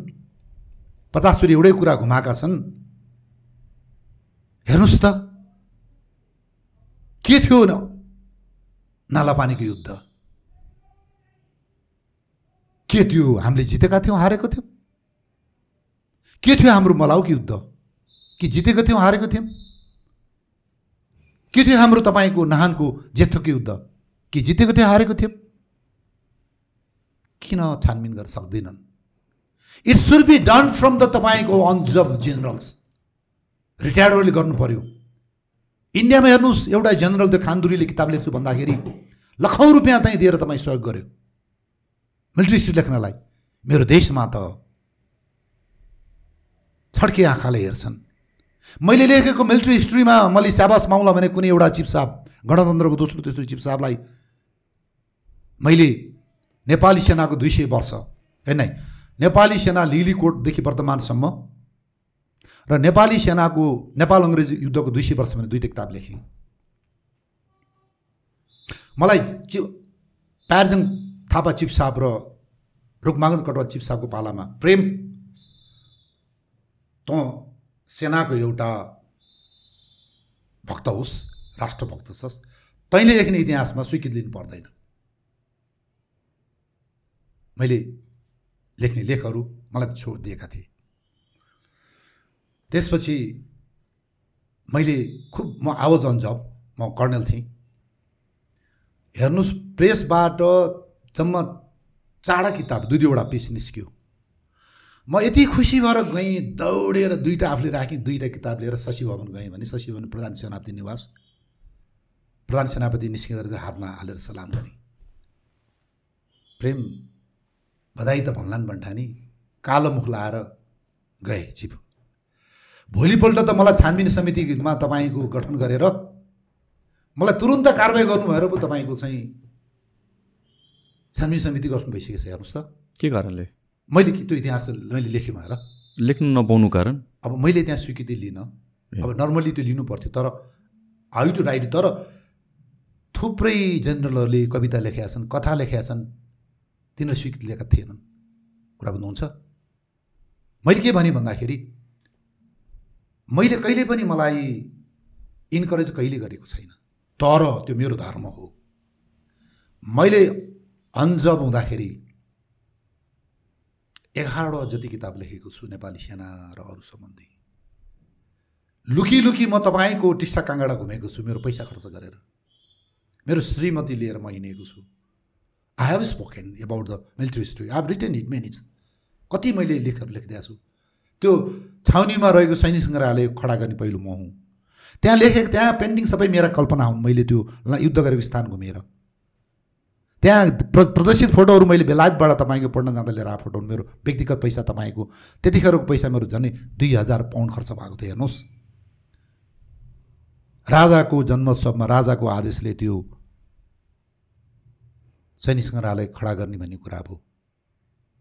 पचासचोटि एउटै कुरा घुमाएका छन्। हेर्नुहोस् त के थियो न नालापानीको युद्ध? के थियो? हामीले जितेका थियौँ हारेको थियौँ। के थियो हाम्रो मलाउको युद्ध? कि जितेको थियौँ हारेको थियौँ? के थियो हाम्रो तपाईँको नहानको जेठोको युद्ध? कि जितेको थियो हारेको थियौँ? किन छानबिन गर्न सक्दैनन्? It should be done from the तपाईँको अन जब जेनरल्स रिटायर्डहरूले गर्नु पर्यो इन्डियामा हेर्नुहोस् एउटा जेनरल त्यो खानदुरीले किताब लेख्छु भन्दाखेरि लखौँ रुपियाँ चाहिँ दिएर तपाईँ सहयोग गर्यो। मिलिट्री हिस्ट्री लेख्नलाई। मेरो देशमा त छड्के आँखाले हेर्छन्। मैले लेखेको मिलिट्री हिस्ट्रीमा मैले स्याबास माउला भने कुनै एउटा साहब गणतन्त्रको दोस्रो तेस्रो चिप साहबलाई मैले नेपाली सेनाको दुई सय वर्ष होइन नेपाली सेना लिलीकोटदेखि वर्तमानसम्म र नेपाली सेनाको नेपाल अङ्ग्रेजी युद्धको दुई सय वर्ष भने दुईवटा किताब लेखेँ। मलाई चि प्यारजङ थापा चिप साहब र रुखमागन कटवाल साहबको पालामा प्रेम तँ सेनाको एउटा भक्त होस् राष्ट्रभक्त छस् तैँले लेख्ने इतिहासमा स्वीकृति लिनु पर्दैन। मैले लेख्ने लेखहरू मलाई छो दिएका थिए। त्यसपछि मैले खुब म आवाज अन जब म कर्णेल थिएँ। हेर्नुहोस् प्रेसबाट जम्मा चारवटा किताब दुई दुईवटा पिस निस्क्यो। म यति खुसी भएर गएँ दौडेर दुईवटा आफूले राखेँ दुईवटा किताब लिएर शशि भवन गएँ भने शशि भवन प्रधान सेनापति निवास प्रधान सेनापति निस्किँदा चाहिँ हातमा हालेर सलाम गरेँ। प्रेम बधाई त भन्लान् भन्ठानी कालो मुख लाएर गए चिप भोलिपल्ट त मलाई छानबिन समितिमा तपाईँको गठन गरेर मलाई तुरुन्त कारवाही गर्नु भएर पो तपाईँको चाहिँ छानबिन समिति गठन भइसकेको छ हेर्नुहोस् त। के कारणले? मैले कि त्यो इतिहास मैले लेखेँ भएर। लेख्नु नपाउनु कारण? अब मैले त्यहाँ स्वीकृति लिनँ अब नर्मली त्यो लिनु पर्थ्यो तर हाउ टु राइट तर थुप्रै जेनरलहरूले कविता लेखेका छन् कथा लेखेका छन् तिनीहरू स्वीकृति लिएका थिएनन्। कुरा बुझ्नुहुन्छ? मैले के भनेँ भन्दाखेरि मैले कहिले पनि मलाई इन्करेज कहिले गरेको छैन तर त्यो मेरो धर्म हो। मैले अन्जब हुँदाखेरि एघारवटा जति किताब लेखेको छु नेपाली सेना र अरू सम्बन्धी। लुकी लुकी म तपाईँको टिस्टा काँगडा घुमेको छु मेरो पैसा खर्च गरेर। मेरो श्रीमती लिएर म हिँडेको छु। I have spoken about the military history I have written it many कति मैले लेखहरू लेखिदिएको छु। त्यो छाउनीमा रहेको सैनिक सङ्ग्रहालय खडा गर्ने पहिलो म हुँ। त्यहाँ लेखेको त्यहाँ पेन्टिङ सबै मेरा कल्पना हुन्। मैले त्यो युद्ध गरेको स्थान घुमेर। त्यहाँ प्र प्रदर्शित फोटोहरू मैले बेलायतबाट तपाईँको पढ्न जाँदा लिएर आएको फोटोहरू मेरो व्यक्तिगत पैसा तपाईँको त्यतिखेरको पैसा मेरो झन् दुई हजार पाउन्ड खर्च भएको थियो हेर्नुहोस्। राजाको जन्मोत्सवमा राजाको आदेशले त्यो सैनिक सङ्ग्रहालय खडा गर्ने भन्ने कुरा भयो।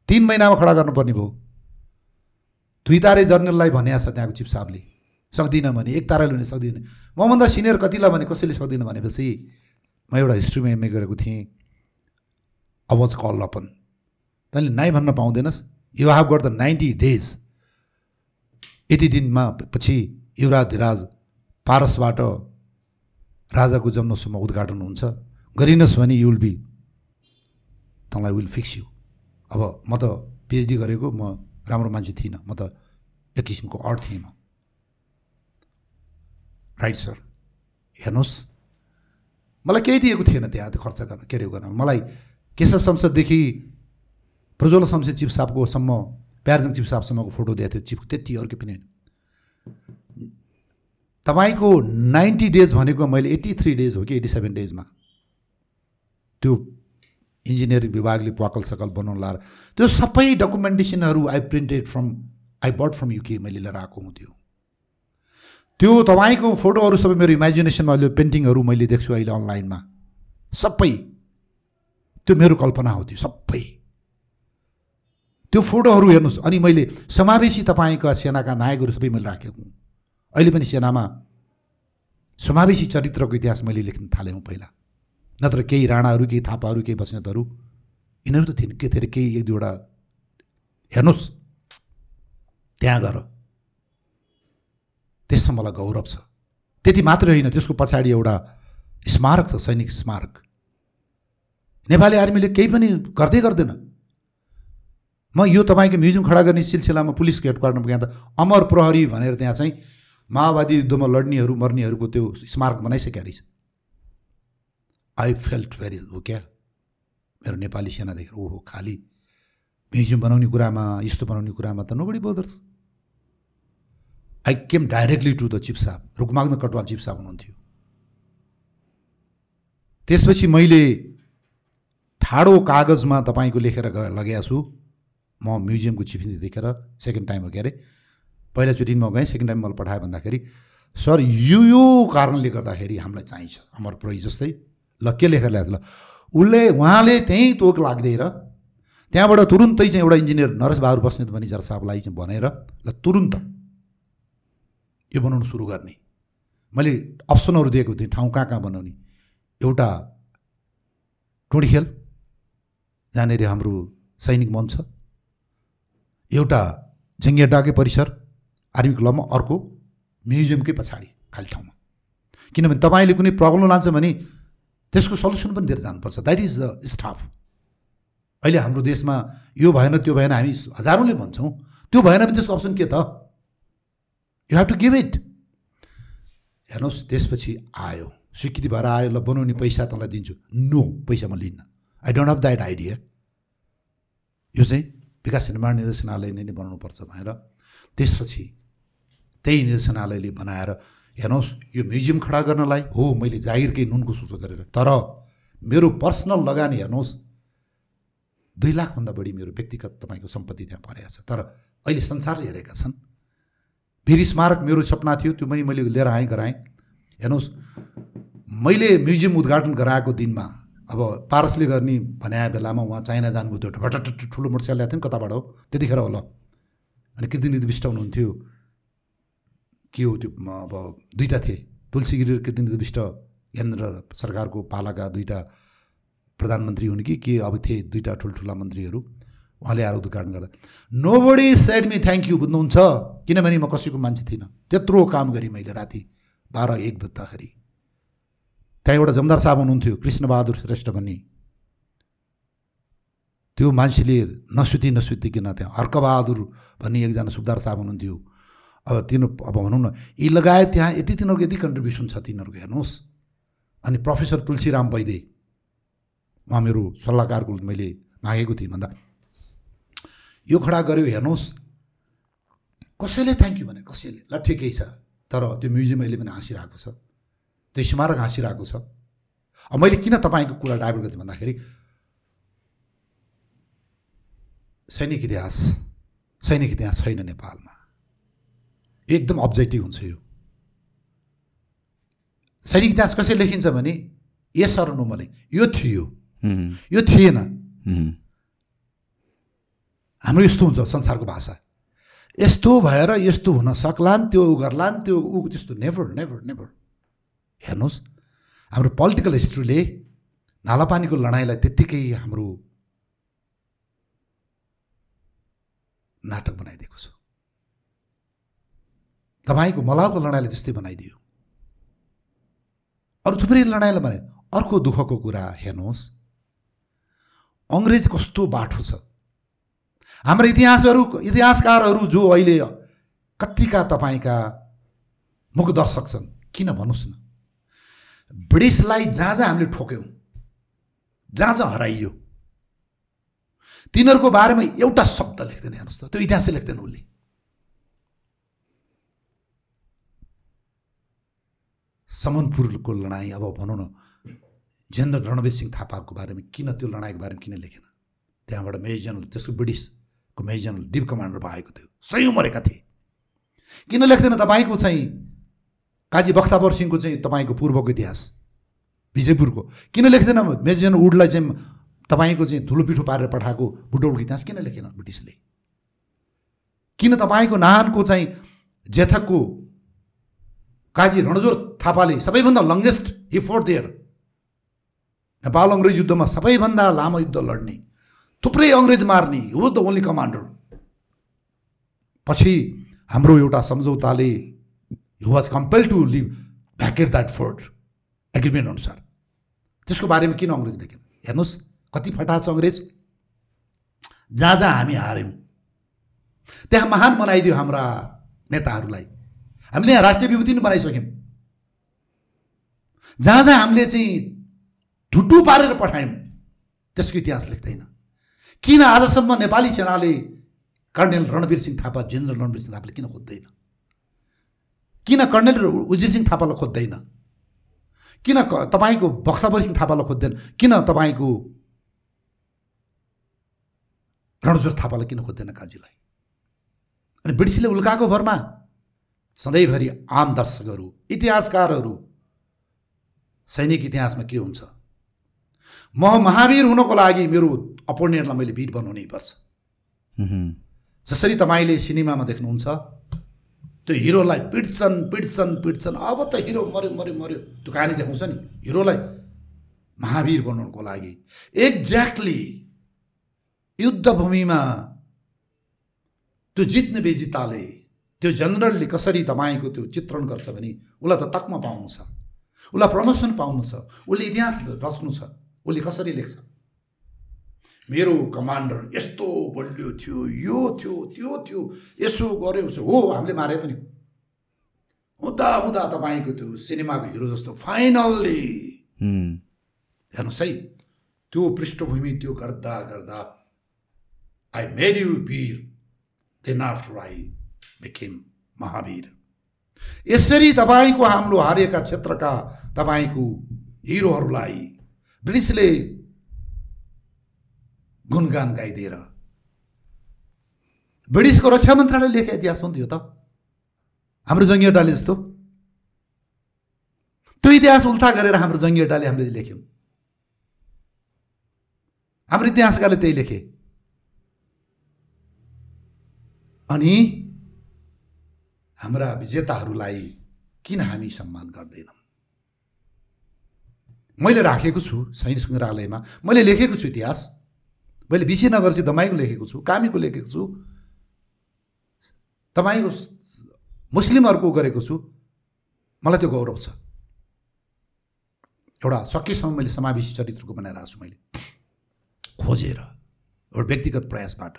तिन महिनामा खडा गर्नुपर्ने भयो। दुई तारे जर्नललाई भने छ त्यहाँको चिफ साहबले सक्दिनँ भने एक ताराले भने सक्दिनँ मभन्दा सिनियर कतिलाई भने कसैले सक्दिनँ भनेपछि म एउटा हिस्ट्रीमा एमए गरेको थिएँ। अवाज कल अपन तैँले नाइ भन्न पाउँदैनस् you have got the ninety days यति दिनमा पछि युवराज धिराज पारसबाट राजाको जन्मसम्म उद्घाटन हुन्छ गरिनस् भने युल बी तँलाई विल फिक्स यु अब म त पिएचडी गरेको म राम्रो मान्छे थिइनँ म त एक किसिमको अड म राइट सर हेर्नुहोस् मलाई केही दिएको थिएन त्यहाँ त्यो खर्च गर्न के अरे गर्न मलाई केशव संसददेखि प्रज्वल शमशेर चिफ साहबकोसम्म प्यारजङ चिफ साहबसम्मको फोटो दिएको थियो चिफको त्यति अर्को पनि होइन। तपाईँको नाइन्टी डेज भनेको मैले एट्टी थ्री डेज हो कि एट्टी सेभेन डेजमा। त्यो इन्जिनियरिङ विभागले प्वाकल सकल बनाउनु लाएर त्यो सबै डकुमेन्टेसनहरू I printed from I but from UK मैले लिएर आएको हुँ त्यो। त्यो तपाईँको फोटोहरू सबै मेरो इमेजिनेसनमा अहिले पेन्टिङहरू मैले देख्छु अहिले अनलाइनमा। सबै त्यो मेरो कल्पना हो त्यो सबै। त्यो फोटोहरू हेर्नुहोस्। अनि मैले समावेशी तपाईँका सेनाका नायकहरू सबै मैले राखेको हुँ। अहिले पनि सेनामा समावेशी चरित्रको इतिहास मैले लेख्न थालेँ पहिला। नत्र केही राणाहरू केही थापाहरू केही बस्नेतहरू। यिनीहरू त थिएन के थिए केही एक दुईवटा। हेर्नुहोस्। त्यहाँ गएर। त्यसमा मलाई गौरव छ। त्यति मात्रै होइन। त्यसको पछाडि एउटा स्मारक छ सैनिक स्मारक। नेपाली आर्मीले केही पनि गर्दै गर्दैन। म यो तपाईँको म्युजियम खडा गर्ने सिलसिलामा पुलिसको हेडक्वार्टरमा गएँ त अमर प्रहरी भनेर त्यहाँ चाहिँ माओवादी युद्धमा लड्नेहरू मर्नेहरूको त्यो स्मारक बनाइसकेका रहेछ। आई फेल्ट भेरी हो क्या मेरो नेपाली सेना देखेर ओहो खालि म्युजियम बनाउने कुरामा यस्तो बनाउने कुरामा त nobody bothers I came directly to the chief साहब रुकमाग्न कटवाल चिफ साहब हुनुहुन्थ्यो। त्यसपछि मैले ठाडो कागजमा तपाईँको लेखेर लगाएको छु। म म्युजियमको चिफ देखेर सेकेन्ड टाइम हो के अरे पहिलाचोटि म गएँ सेकेन्ड टाइम मलाई पठाएँ भन्दाखेरि सर यो यो कारणले गर्दाखेरि हामीलाई चाहिन्छ अमर प्रोही जस्तै। ल के लेखेर ल्याएको ल उसले उहाँले त्यहीँ तोक लाग्दै र त्यहाँबाट तुरुन्तै चाहिँ एउटा इन्जिनियर नरेश बहादुर बस्नेत जरा साहबलाई चाहिँ भनेर ल तुरुन्त यो बनाउनु सुरु गर्ने। मैले अप्सनहरू दिएको थिएँ ठाउँ कहाँ कहाँ बनाउने? एउटा टोडीखेल जहाँनिर हाम्रो सैनिक मन छ एउटा जङ्गिया डाके परिसर आर्मी क्लबमा अर्को म्युजियमकै पछाडि खाली ठाउँमा। किनभने तपाईँले कुनै प्रब्लम लान्छ भने त्यसको सल्युसन पनि दिएर जानुपर्छ। द्याट इज द स्टाफ अहिले हाम्रो देशमा यो भएन त्यो भएन हामी हजारौँले भन्छौँ। त्यो भएन भने त्यसको अप्सन के त? You have to give it हेर्नुहोस् त्यसपछि आयो। स्वीकृति भएर आयो ल बनाउने पैसा तँलाई दिन्छु। नो पैसा म लिन्न। I don't have that idea यो चाहिँ विकास निर्माण निर्देशनालयले नै बनाउनुपर्छ भनेर त्यसपछि त्यही निर्देशनालयले बनाएर हेर्नुहोस् यो म्युजियम खडा गर्नलाई हो मैले जागिरकै नुनको सुसो गरेर तर मेरो पर्सनल लगानी हेर्नुहोस् दुई लाखभन्दा बढी मेरो व्यक्तिगत तपाईँको सम्पत्ति त्यहाँ परेको छ तर अहिले संसारले हेरेका छन् वीर स्मारक मेरो सपना थियो त्यो पनि मैले लिएर आएँ गराएँ हेर्नुहोस् मैले म्युजियम उद्घाटन गराएको दिनमा अब पारसले गर्ने भने बेलामा उहाँ चाइना जानुभयो त्यो भटट ठुलो मोटरसाइकल ल्याएको थियो नि कताबाट हो? त्यतिखेर होला। अनि कृतिनिधि विष्ट हुनुहुन्थ्यो। के हो त्यो? अब दुईवटा थिए। तुलसीगिरी र कृतिनिधि विष्ट केन्द्र सरकारको पालाका दुईवटा प्रधानमन्त्री हुन् कि? के अब थिए दुईवटा ठुल्ठुला मन्त्रीहरू? उहाँले आएर उद्घाटन गर्दा nobody said me thank you बुझ्नुहुन्छ? किनभने म कसैको मान्छे थिइनँ। त्यत्रो काम गरेँ मैले राति बाह्र एक बज्दाखेरि। त्यहाँ एउटा जमदार साहब हुनुहुन्थ्यो कृष्णबहादुर श्रेष्ठ भन्ने। त्यो मान्छेले नसुति नसुतिकन त्यहाँ हर्कबहादुर भन्ने एकजना सुब्दार साहब हुनुहुन्थ्यो। अब तिनीहरू अब भनौँ न यी लगायत त्यहाँ यति तिनीहरूको यति कन्ट्रिब्युसन छ तिनीहरूको हेर्नुहोस्। अनि प्रोफेसर तुलसीराम वैदे उहाँ मेरो सल्लाहकारको मैले मागेको थिएँ भन्दा। यो खडा गऱ्यो हेर्नुहोस्। कसैले थ्याङ्क यू भने कसैले ल ठिकै छ। तर त्यो म्युजियम अहिले पनि हाँसिरहेको छ। त्यो स्मारक हाँसिरहेको छ। अब मैले किन तपाईँको कुरा डाइभर्ट गरेँ भन्दाखेरि सैनिक इतिहास सैनिक इतिहास छैन नेपालमा। एकदम अब्जेक्टिभ हुन्छ यो। सैनिक इतिहास कसरी लेखिन्छ भने यस अर नो मलाई यो थियो। यो थिएन। हाम्रो यस्तो हुन्छ संसारको भाषा। यस्तो भएर यस्तो हुन सक्लान् त्यो गर्लान् त्यो ऊ त्यस्तो नेभर नेभर नेभर हेर्नुहोस् हाम्रो पोलिटिकल हिस्ट्रीले नालापानीको लडाइँलाई त्यत्तिकै हाम्रो नाटक बनाइदिएको छ। तपाईँको मलाउको लडाइँले त्यस्तै बनाइदियो। अरू थुप्रै लडाइँलाई बनाइ अर्को दुःखको कुरा हेर्नुहोस् अङ्ग्रेज कस्तो बाठो छ। हाम्रो इतिहासहरू इतिहासकारहरू जो अहिले कतिका तपाईँका मुखदर्शक छन् किन भन्नुहोस् न? ब्रिटिसलाई जहाँ जहाँ हामीले ठोक्यौँ जहाँ जहाँ हराइयो। तिनीहरूको बारेमा एउटा शब्द लेख्दैन हेर्नुहोस् त त्यो इतिहास लेख्दैन उसले समनपुरको लडाइँ अब भनौँ न जेनरल रणवीर सिंह थापाको बारेमा किन त्यो लडाइँको बारेमा किन लेखेन? त्यहाँबाट मेजर जनरल त्यसको ब्रिटिसको मेजर जनरल डिप कमान्डर भएको थियो सयौँ मरेका थिए। किन लेख्दैन तपाईँको चाहिँ? काजी बख्ताबर सिंहको चाहिँ तपाईँको पूर्वको इतिहास। विजयपुरको। किन लेख्दैन? मेजर वुडलाई चाहिँ तपाईँको चाहिँ धुलो पिठो पारेर पठाएको बुटोलको इतिहास किन लेखेन ब्रिटिसले? किन तपाईँको नाहानको चाहिँ जेथकको काजी रणजोर थापाले सबैभन्दा longest he fought there Nepal अङ्ग्रेज युद्धमा सबैभन्दा लामो युद्ध लड्ने थुप्रै अङ्ग्रेज मार्ने हो द ओन्ली कमान्डर पछि हाम्रो एउटा सम्झौताले you was compel to leave vacate that fort agreement अनुसार। त्यसको बारेमा किन अङ्ग्रेज लेखेन? हेर्नुहोस् कति फटा छ अङ्ग्रेज? जहाँ जहाँ हामी हार्यौँ। त्यहाँ महान बनाइदियो हाम्रा नेताहरूलाई। हामीले यहाँ राष्ट्रिय विभूति पनि बनाइसक्यौँ। जहाँ जहाँ हामीले चाहिँ ठुटु पारेर पठायौँ त्यसको इतिहास लेख्दैन। किन आजसम्म नेपाली सेनाले कर्णेल रणवीर सिंह थापा जेनरल रणवीर सिंह थापाले किन खोज्दैन? किन कर्णेल उजिर सिंह थापालाई खोज्दैन? किन तपाईँको बख्ताबर सिंह थापालाई खोज्दैन? किन तपाईँको रणजोर थापालाई किन खोज्दैन काजीलाई? अनि ब्रिटिसले उल्काएको भरमा सधैँभरि आम दर्शकहरू इतिहासकारहरू सैनिक इतिहासमा के हुन्छ? म महावीर हुनको लागि मेरो अपोनेन्टलाई मैले वीर बनाउनै पर्छ। जसरी तपाईँले सिनेमामा देख्नुहुन्छ त्यो हिरोलाई पिट्छन् पिट्छन् पिट्छन्। अब त हिरो मऱ्यो मऱ्यो मऱ्यो त्यो कहानी देखाउँछ नि। हिरोलाई महावीर बनाउनुको लागि। एक्ज्याक्टली युद्धभूमिमा त्यो जित्ने बेजिताले त्यो जनरलले कसरी तपाईँको त्यो चित्रण गर्छ भने उसलाई त तकमा पाउनु छ। उसलाई प्रमोसन पाउनु छ। उसले इतिहास रच्नु छ। उसले कसरी लेख्छ? मेरो कमान्डर यस्तो बलियो थियो यो थियो त्यो थियो यसो गऱ्यो उसो। हो हामीले मारे पनि। हुँदा हुँदा तपाईँको त्यो सिनेमाको हिरो जस्तो फाइनल्ली हेर्नुहोस् है त्यो पृष्ठभूमि त्यो गर्दा गर्दा I made you Veer then after I became Mahavir यसरी तपाईँको हाम्रो हारिएका क्षेत्रका तपाईँको हिरोहरूलाई ब्रिटिसले गुणगान गाइदिएर। ब्रिटिसको रक्षा मन्त्रालय लेखे इतिहास हुन्थ्यो त हाम्रो जङ्गी अड्डाले जस्तो। त्यो इतिहास उल्था गरेर हाम्रो जङ्गी अड्डाले हामीले लेख्यौँ। हाम्रो इतिहासकारले त्यही लेखे। अनि हाम्रा विजेताहरूलाई किन हामी सम्मान गर्दैनौँ? मैले राखेको छु सैनिक सङ्ग्रहालयमा। मैले लेखेको छु इतिहास। मैले विजयनगर चाहिँ दमाईको लेखेको छु कामीको लेखेको छु तपाईँको मुस्लिमहरूको गरेको छु मलाई त्यो गौरव छ। एउटा सकेसम्म मैले समावेशी चरित्रको बनाएर आएको छु मैले खोजेर एउटा व्यक्तिगत प्रयासबाट।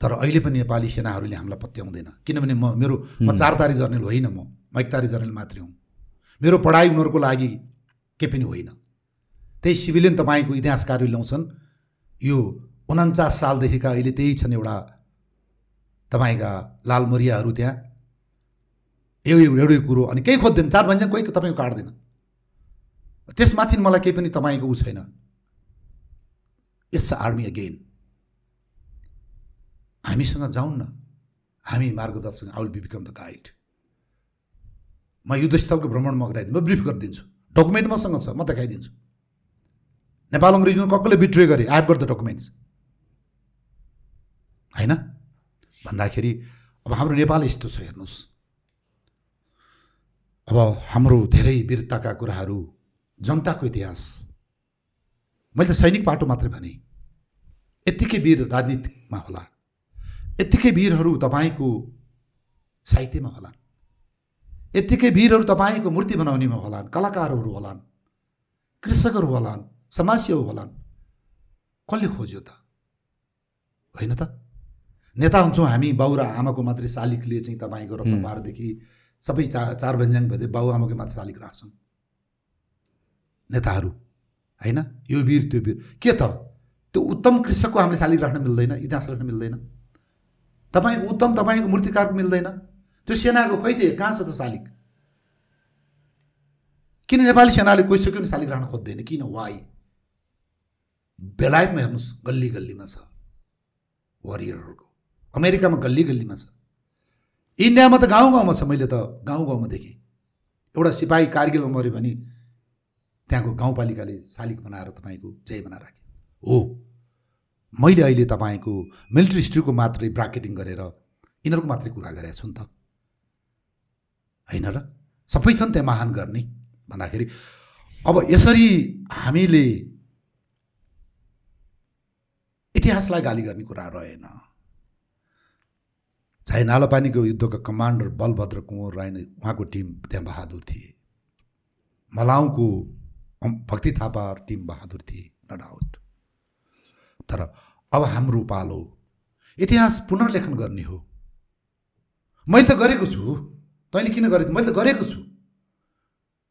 तर अहिले पनि नेपाली सेनाहरूले हामीलाई पत्याउँदैन। किनभने म मेरो म चार तारी जर्नेल होइन म म एक तारी जर्नेल मात्रै हुँ। मेरो पढाइ उनीहरूको लागि के पनि होइन। त्यही सिभिलियन तपाईँको इतिहासकारले ल्याउँछन्। यो उन्चास सालदेखिका अहिले त्यही छन् एउटा तपाईँका लालमरियाहरू त्यहाँ। एउटै एउटै कुरो अनि केही खोज्दैन। चार भन्छ कोही तपाईँको काट्दैन। त्यसमाथि मलाई केही पनि तपाईँको ऊ छैन। इट्स आर्मी अगेन हामीसँग जाउँ न। हामी मार्गदर्शक। I will be become the guide म युद्धस्थलको भ्रमणमा गराइदिन्छु म ब्रिफ गरिदिन्छु। डकुमेन्ट मसँग छ। म देखाइदिन्छु। नेपाल अङ्ग्रेजीमा कक्कले बिट्रे गरेँ? आई हेभ द डकुमेन्ट्स होइन? भन्दाखेरि अब हाम्रो नेपाल यस्तो छ हेर्नुहोस्। अब हाम्रो धेरै वीरताका कुराहरू जनताको इतिहास। मैले त सैनिक पाटो मात्रै भने। यत्तिकै वीर राजनीतिमा होला। यत्तिकै वीरहरू तपाईँको साहित्यमा होलान् यत्तिकै वीरहरू तपाईँको मूर्ति बनाउनेमा होलान् कलाकारहरू होलान् कृषकहरू होलान्। समाजसेवी होलान् कसले खोज्यो त? होइन त? नेता हुन्छौँ हामी बाउ र आमाको मात्रै शालिकले चाहिँ तपाईँको रत्नपारदेखि सबै चा चार व्यञ्जन भए बाउ आमाको मात्रै शालिक राख्छन् नेताहरू होइन? यो वीर त्यो वीर। के त? त्यो उत्तम कृषकको हामीले शालिक राख्न मिल्दैन इतिहास राख्न मिल्दैन। तपाईँको उत्तम तपाईँको मूर्तिकारको मिल्दैन। त्यो सेनाको त्यो कहाँ छ त शालिक? किन नेपाली सेनाले कोहीसक्यो पनि शालिक राख्न खोज्दैन? किन? वाइ बेलायतमा हेर्नुहोस् गल्ली गल्लीमा छ। वरियरहरूको। अमेरिकामा गल्ली गल्लीमा छ। इन्डियामा त गाउँ गाउँमा छ। मैले त गाउँ गाउँमा देखेँ। एउटा सिपाही कारगिलमा मऱ्यो भने त्यहाँको गाउँपालिकाले शालिक बनाएर तपाईँको जय बनाएर राखे। हो। मैले अहिले तपाईँको मिलिट्री हिस्ट्रीको मात्रै ब्राकेटिङ गरेर यिनीहरूको मात्रै कुरा गरेको छु नि त। होइन र? सबै छन् त्यहाँ महान गर्ने भन्दाखेरि अब यसरी हामीले इतिहासलाई गाली गर्ने कुरा रहेन। चाहे नालापानीको युद्धको कमान्डर बलभद्र कुँवर राई उहाँको टिम त्यहाँ बहादुर थिए। मलाउको भक्ति थापा टिम बहादुर थिए न डाउट तर अब हाम्रो पालो इतिहास पुनर्लेखन गर्ने हो। मैले त गरेको छु। तैँले किन गरे मैले त गरेको छु।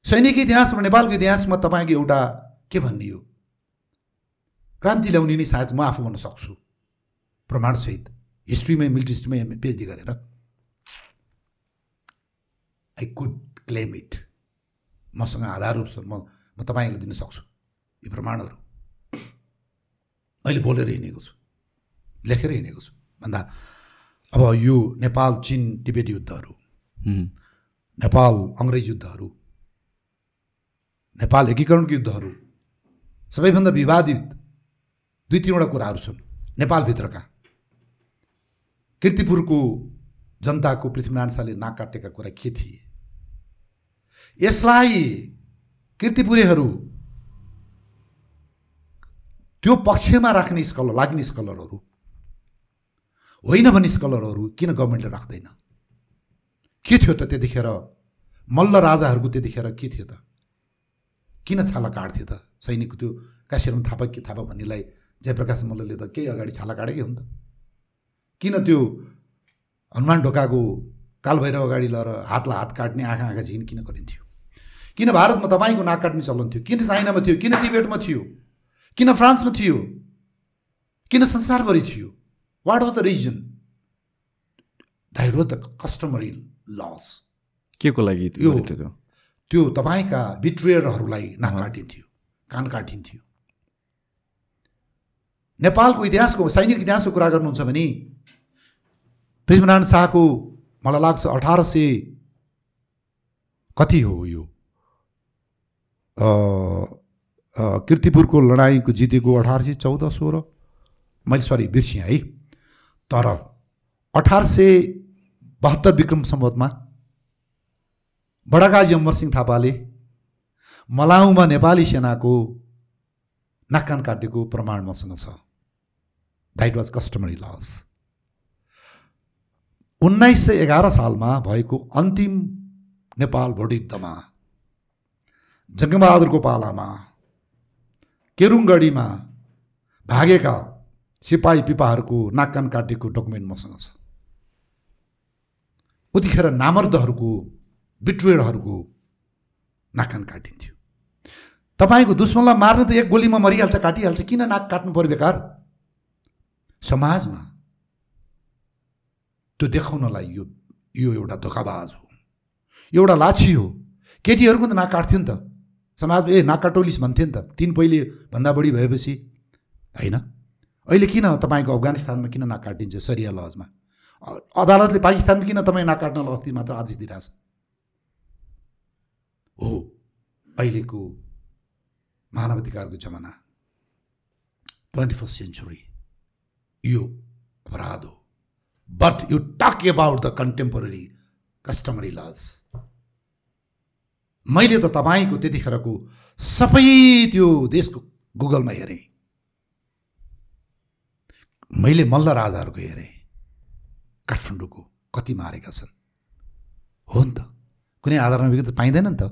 सैनिक इतिहास र नेपालको इतिहासमा तपाईँको एउटा के भन्ने क्रान्ति ल्याउने नै सायद म आफू भन्न सक्छु। प्रमाणसहित हिस्ट्रीमै मिलिट्री हिस्ट्रीमै पिएचडी गरेर। आई कुड क्लेम इट मसँग आधारहरू छन् म म तपाईँलाई दिन सक्छु यी प्रमाणहरू। अहिले बोलेर हिँडेको छु लेखेर हिँडेको छु। भन्दा अब यो नेपाल चिन टिबेट युद्धहरू नेपाल अङ्ग्रेज युद्धहरू नेपाल एकीकरणको युद्धहरू सबैभन्दा विवादित दुई तिनवटा कुराहरू छन्। नेपालभित्रका। किर्तिपुरको जनताको पृथ्वीनारायण शाहले नाक काटेका कुरा के थिए? यसलाई किर्तिपुरेहरू त्यो पक्षमा राख्ने स्कलर लाग्ने स्कलरहरू होइन भन्ने स्कलरहरू किन गभर्मेन्टले राख्दैन? के थियो त त्यतिखेर? मल्ल राजाहरूको त्यतिखेर के थियो त? किन छाला काट्थ्यो त? सैनिकको त्यो काशीराम थापा के थापा भन्नेलाई जयप्रकाश मल्लले त केही अगाडि छाला काटेकै हो नि त। किन त्यो हनुमान ढोकाको कालभैरव अगाडि लगेर हातलाई हात काट्ने आँखा आँखा झिन किन गरिन्थ्यो? किन भारतमा तपाईँको नाक काट्ने चलन थियो? किन चाइनामा थियो? किन टिबेटमा थियो? किन फ्रान्समा थियो? किन संसारभरि थियो? What was the reason that was the customary laws के को लागि त्यो? त्यो तपाईँका बिट्रेयरहरूलाई नाक काटिन्थ्यो कान काटिन्थ्यो। नेपालको इतिहासको सैनिक इतिहासको कुरा गर्नुहुन्छ भने पृथ्वीनारायण शाहको मलाई लाग्छ अठार सय कति हो यो? किर्तिपुरको लडाइँको जितेको अठार सय चौध सोह्र? मैले सरी बिर्सेँ है। तर अठार सय बहत्तर विक्रम सम्बन्धमा बडाकाजी अमरसिंह थापाले मलाउमा नेपाली सेनाको नाक्कान काटेको प्रमाण मसँग छ। द्याट वाज कस्टमरी लस उन्नाइस सय एघार सालमा भएको अन्तिम नेपाल भोटयुद्धमा जङ्गबहादुरको पालामा केरुङगढीमा भागेका सिपाही पिपाहरूको नाक्कान काटेको डकुमेन्ट मसँग छ। उतिखेर नामर्दहरूको बिट्रेडहरूको नाकान काटिन्थ्यो। तपाईँको दुश्मनलाई मार्न त एक गोलीमा मरिहाल्छ काटिहाल्छ किन नाक काट्नु पर्यो बेकार? समाजमा त्यो देखाउनलाई यो यो एउटा धोकाबाज हो। एउटा लाछी हो। केटीहरूको त नाक काट्थ्यो नि त। समाजमा ए नाक काटौलिस भन्थ्यो नि त। तिन पहिले भन्दा बढी भएपछि होइन? अहिले किन तपाईँको अफगानिस्तानमा किन नाक काटिन्छ सरिया लजमा? अदालतले पाकिस्तानमा किन तपाईँ नाक काट्नलाई अस्ति मात्र आदेश दिइरहेछ? हो अहिलेको मानवाधिकारको जमाना ट्वेन्टी फर्स्ट सेन्चुरी। यो अपराध हो but you talk about the contemporary customary laws मैले त तपाईँको त्यतिखेरको सबै त्यो देशको गुगलमा हेरेँ। मैले मल्ल राजाहरूको हेरेँ। काठमाडौँको कति मारेका छन्। हो नि त। कुनै आधारमा विगत पाइँदैन नि त।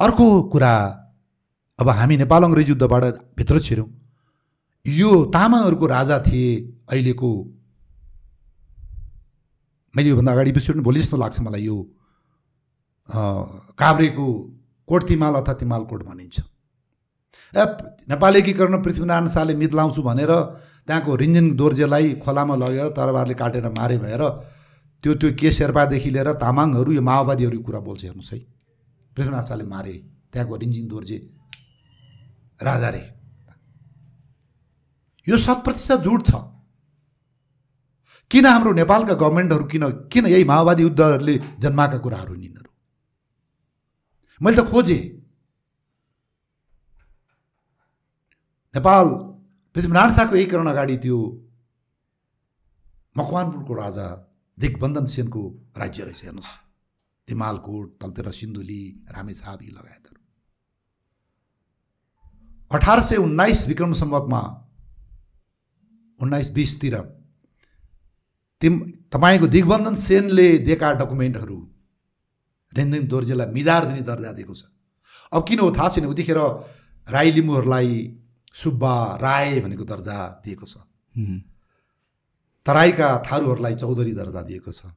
अर्को कुरा अब हामी नेपाल अङ्ग्रेज युद्धबाट भित्र छिर्यौँ। यो तामाङहरूको राजा थिए अहिलेको। मैले योभन्दा अगाडि बिर्सिनु भोलि जस्तो लाग्छ मलाई यो काभ्रेको कोट तिमाल अथवा तिमाल कोट भनिन्छ। ए नेपाल एकीकरण पृथ्वीनारायण शाहले मितलाउँछु भनेर त्यहाँको रिन्जिङ दोर्जेलाई खोलामा लगेर तरबारले काटेर मारे भएर त्यो त्यो के शेर्पादेखि लिएर तामाङहरू यो माओवादीहरूको कुरा बोल्छ हेर्नुहोस् है। पृथ्वीनारायण शाहले मारे त्यहाँको रिन्जिङ दोर्जे राजा रे। यो शत प्रतिशत झुट छ। किन हाम्रो नेपालका गभर्मेन्टहरू किन किन यही माओवादी युद्धहरूले जन्माएका कुराहरू यिनीहरू मैले त खोजेँ। नेपाल पृथ्वीनारायण शाहको एकीकरण अगाडि त्यो मकवानपुरको राजा दिग्बन्धन सेनको राज्य रहेछ हेर्नुहोस्। तिमालकोट तलतिर सिन्धुली रामेछाप यी लगायतहरू। अठार सय उन्नाइस विक्रम सम्बतमा उन्नाइस बिसतिर। तिम तपाईँको दिग्बन्धन सेनले दिएका डकुमेन्टहरू रेन्दिङ दोर्जेलाई मिजार दिने दर्जा दिएको छ। अब किन हो थाहा छैन उतिखेर राई लिम्बूहरूलाई सुब्बा राय भनेको दर्जा दिएको छ। तराईका थारूहरूलाई चौधरी दर्जा दिएको छ।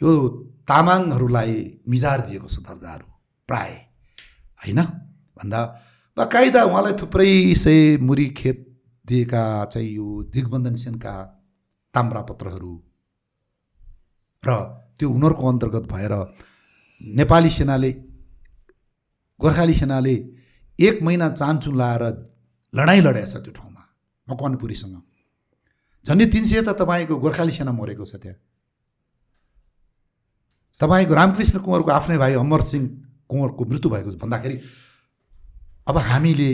यो तामाङहरूलाई मिजार दिएको छ दर्जाहरू प्राय। होइन? भन्दा बाकाइदा उहाँलाई थुप्रै सय मुरी खेत दिएका चाहिँ यो दिग्बन्धन सेनका ताम्रापत्रहरू र त्यो उनीहरूको अन्तर्गत भएर नेपाली सेनाले गोर्खाली सेनाले एक महिना चान्चुन लाएर लडाइँ छ त्यो ठाउँमा मकवानपुरीसँग। झन्डै तिन सय त तपाईँको गोर्खाली सेना मरेको छ त्यहाँ। तपाईँको रामकृष्ण कुँवरको आफ्नै भाइ अमर सिंह कुँवरको मृत्यु भएको भन्दाखेरि अब हामीले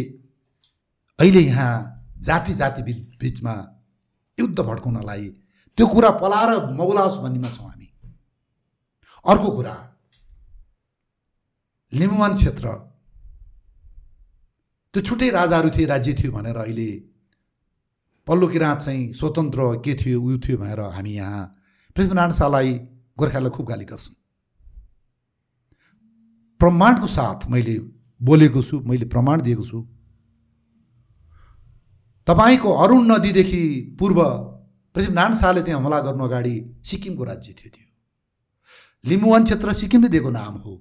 अहिले यहाँ जाति जाति बिच बिचमा युद्ध भड्काउनलाई त्यो कुरा पलाएर मौलाओस् भन्नेमा छौँ हामी। अर्को कुरा लिम्बुवान क्षेत्र त्यो छुट्टै राजाहरू थिए राज्य थियो भनेर अहिले पल्लो किराँत चाहिँ स्वतन्त्र के थियो उयो थियो भनेर हामी यहाँ पृथ्वीनारायण शाहलाई गोर्खालाई खुब गाली गर्छौँ। प्रमाणको साथ मैले बोलेको छु मैले प्रमाण दिएको छु। तपाईँको अरुण नदीदेखि पूर्व पृथ्वीनारायण शाहले त्यहाँ हमला गर्नु अगाडि सिक्किमको राज्य थियो त्यो। लिम्बुवान क्षेत्र सिक्किमले दिएको नाम हो।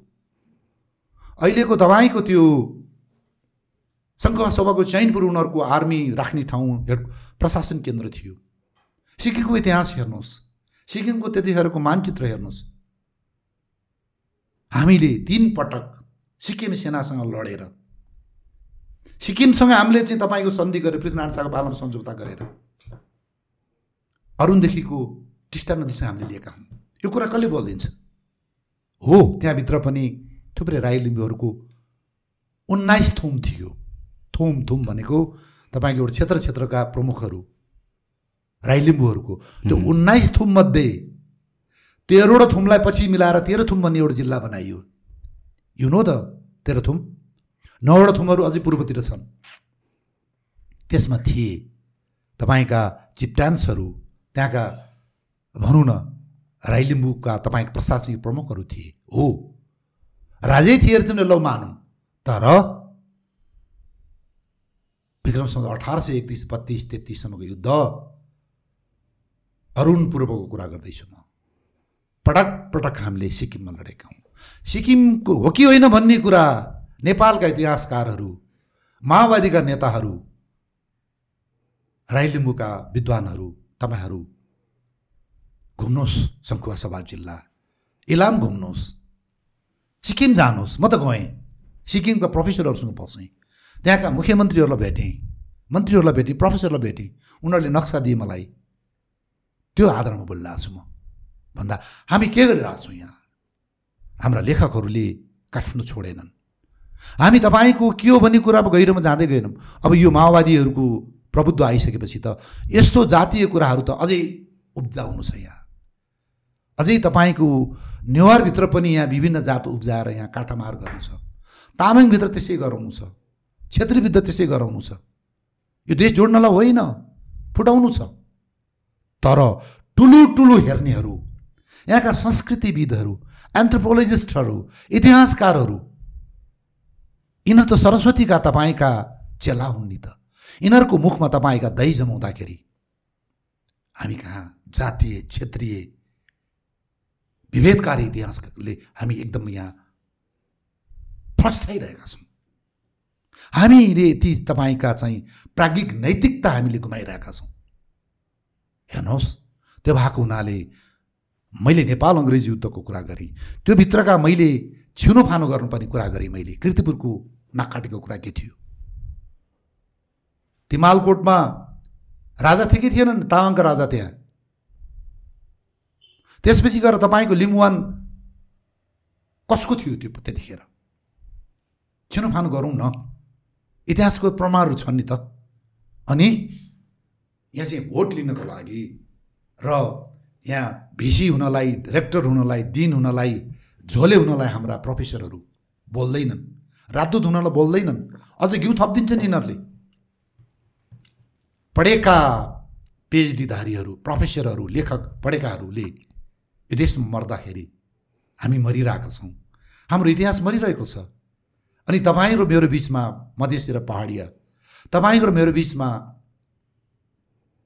अहिलेको तपाईँको त्यो सभाको चैनपुर उनीहरूको आर्मी राख्ने ठाउँ प्रशासन केन्द्र थियो। सिक्किमको इतिहास हेर्नुहोस्। सिक्किमको त्यतिखेरको मानचित्र हेर्नुहोस्। हामीले तिन पटक सिक्किम सेनासँग लडेर सिक्किमसँग हामीले चाहिँ तपाईँको सन्धि गरेर पृथ्वीनारायण शाहको पालनमा सम्झौता गरेर अरुणदेखिको टिस्टा नदीसँग हामीले लिएका हौँ। यो कुरा कसले बोलिदिन्छ? हो त्यहाँभित्र पनि थुप्रै राई लिम्बूहरूको उन्नाइस थुम थियो। थुम थुम भनेको तपाईँको एउटा क्षेत्र क्षेत्रका प्रमुखहरू राई लिम्बूहरूको त्यो उन्नाइस थुममध्ये तेह्रवटा थुमलाई पछि मिलाएर तेह्र थुम भन्ने एउटा जिल्ला बनाइयो। यु नो त तेह्र थुम? नौवटा थुमहरू अझै पूर्वतिर छन्। त्यसमा थिए तपाईँका चिप्टान्सहरू त्यहाँका भनौँ न राईलिम्बूका तपाईँको प्रशासनिक प्रमुखहरू थिए। हो राजै थिए चाहिँ लौ मानौँ। तर विक्रमसँग अठार सय एकतिस बत्तिस तेत्तिससम्मको युद्ध अरुण पूर्वको कुरा गर्दैछु म। पटक पटक हामीले सिक्किममा लडेका हौँ। सिक्किमको हो कि होइन भन्ने कुरा नेपालका इतिहासकारहरू माओवादीका नेताहरू राईलिम्बूका विद्वानहरू तपाईँहरू घुम्नुहोस् शङ्खुवा सभा जिल्ला इलाम घुम्नुहोस् सिक्किम जानुहोस्। म त गएँ सिक्किमका प्रोफेसरहरूसँग बसेँ त्यहाँका मुख्यमन्त्रीहरूलाई भेटेँ मन्त्रीहरूलाई भेटेँ प्रोफेसरलाई भेटेँ उनीहरूले नक्सा दिए मलाई। त्यो आधारमा बोलिरहेको छु म। भन्दा हामी के गरिरहेको छौँ यहाँ? हाम्रा लेखकहरूले काठमाडौँ छोडेनन्। हामी तपाईँको के हो भन्ने कुरामा गहिरोमा जाँदै गएनौँ। अब यो माओवादीहरूको प्रभुत्व आइसकेपछि त यस्तो जातीय कुराहरू त अझै उब्जाउनु छ यहाँ। अझै तपाईँको नेवारभित्र पनि यहाँ विभिन्न जात उब्जाएर यहाँ काटामार गर्नु छ। तामाङभित्र त्यसै गराउनु छ। क्षेत्रीभित्र त्यसै गराउनु छ। यो देश जोड्नलाई होइन फुटाउनु छ। तर ठुलो ठुलो हेर्नेहरू यहाँका संस्कृतिविदहरू एन्थ्रोपोलोजिस्टहरू इतिहासकारहरू यिनीहरू त सरस्वतीका तपाईँका चेला हुन् नि त। यिनीहरूको मुखमा तपाईँका दही जमाउँदाखेरि हामी कहाँ जातीय क्षेत्रीय विभेदकारी इतिहासले हामी एकदम यहाँ फस्टाइरहेका छौँ। हामीले ती तपाईँका चाहिँ प्राज्ञिक नैतिकता हामीले गुमाइरहेका छौँ। हेर्नुहोस् त्यो भएको हुनाले मैले नेपाल अङ्ग्रेजी युद्धको कुरा गरेँ त्यो भित्रका मैले छिनोफानो गर्नुपर्ने कुरा गरेँ मैले किर्तिपुरको नाकाटीको कुरा के थियो? तिमालकोटमा राजा थिए कि थिएनन्? तामाङका राजा त्यहाँ त्यसपछि गएर तपाईँको लिम्बुवान कसको थियो त्यो त्यतिखेर? छिनोफानो गरौँ न। इतिहासको प्रमाणहरू छन् नि त। अनि यहाँ चाहिँ भोट लिनको लागि र यहाँ भिसी हुनलाई डिरेक्टर हुनलाई डिन हुनलाई झोले हुनलाई हाम्रा प्रोफेसरहरू बोल्दैनन्। राजदूत हुनलाई बोल्दैनन्। अझ घिउ थपिदिन्छन् यिनीहरूले। पढेका पिएचडीधारीहरू प्रोफेसरहरू लेखक पढेकाहरूले यो देशमा मर्दाखेरि हामी मरिरहेका छौँ। हाम्रो इतिहास मरिरहेको छ। अनि तपाईँ र मेरो बिचमा मधेसी र पहाडिया तपाईँ र मेरो बिचमा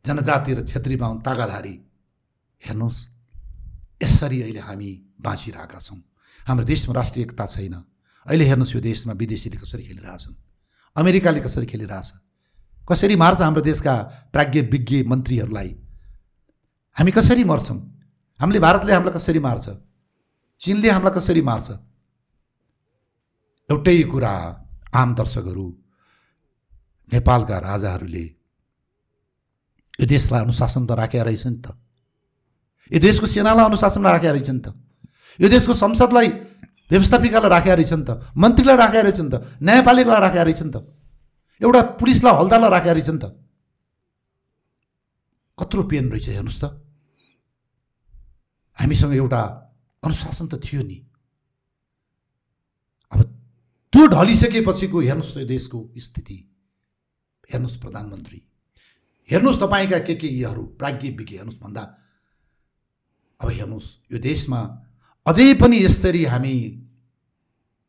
जनजाति र क्षेत्री बाहुन तागाधारी हेर्नुहोस् यसरी अहिले हामी बाँचिरहेका छौँ। हाम्रो देशमा राष्ट्रिय एकता छैन। अहिले हेर्नुहोस् यो देशमा विदेशीले कसरी खेलिरहेछन्। अमेरिकाले कसरी खेलिरहेछ। कसरी मार्छ हाम्रो देशका प्राज्ञ विज्ञ मन्त्रीहरूलाई? हामी कसरी मर्छौँ? हामीले भारतले हामीलाई कसरी मार्छ? चिनले हामीलाई कसरी मार्छ? एउटै कुरा आम दर्शकहरू नेपालका राजाहरूले यो देशलाई अनुशासन त राखेर रहेछ नि त। यो देशको सेनालाई अनुशासनमा राखेर रहेछ नि त। यो देशको संसदलाई व्यवस्थापिकालाई राखेर रहेछ नि त मन्त्रीलाई राखेर रहेछ नि त न्यायपालिकालाई राखेर रहेछ नि त एउटा पुलिसलाई हल्दारलाई राखेर रहेछ नि त। कत्रो पेन रहेछ हेर्नुहोस् त। हामीसँग एउटा अनुशासन त थियो नि। अब त्यो ढलिसकेपछिको हेर्नुहोस् यो देशको स्थिति। हेर्नुहोस् प्रधानमन्त्री। हेर्नुहोस् तपाईँका के के यीहरू प्राज्ञ विज्ञ हेर्नुहोस् भन्दा। अब हेर्नुहोस् यो देशमा अझै पनि यसरी हामी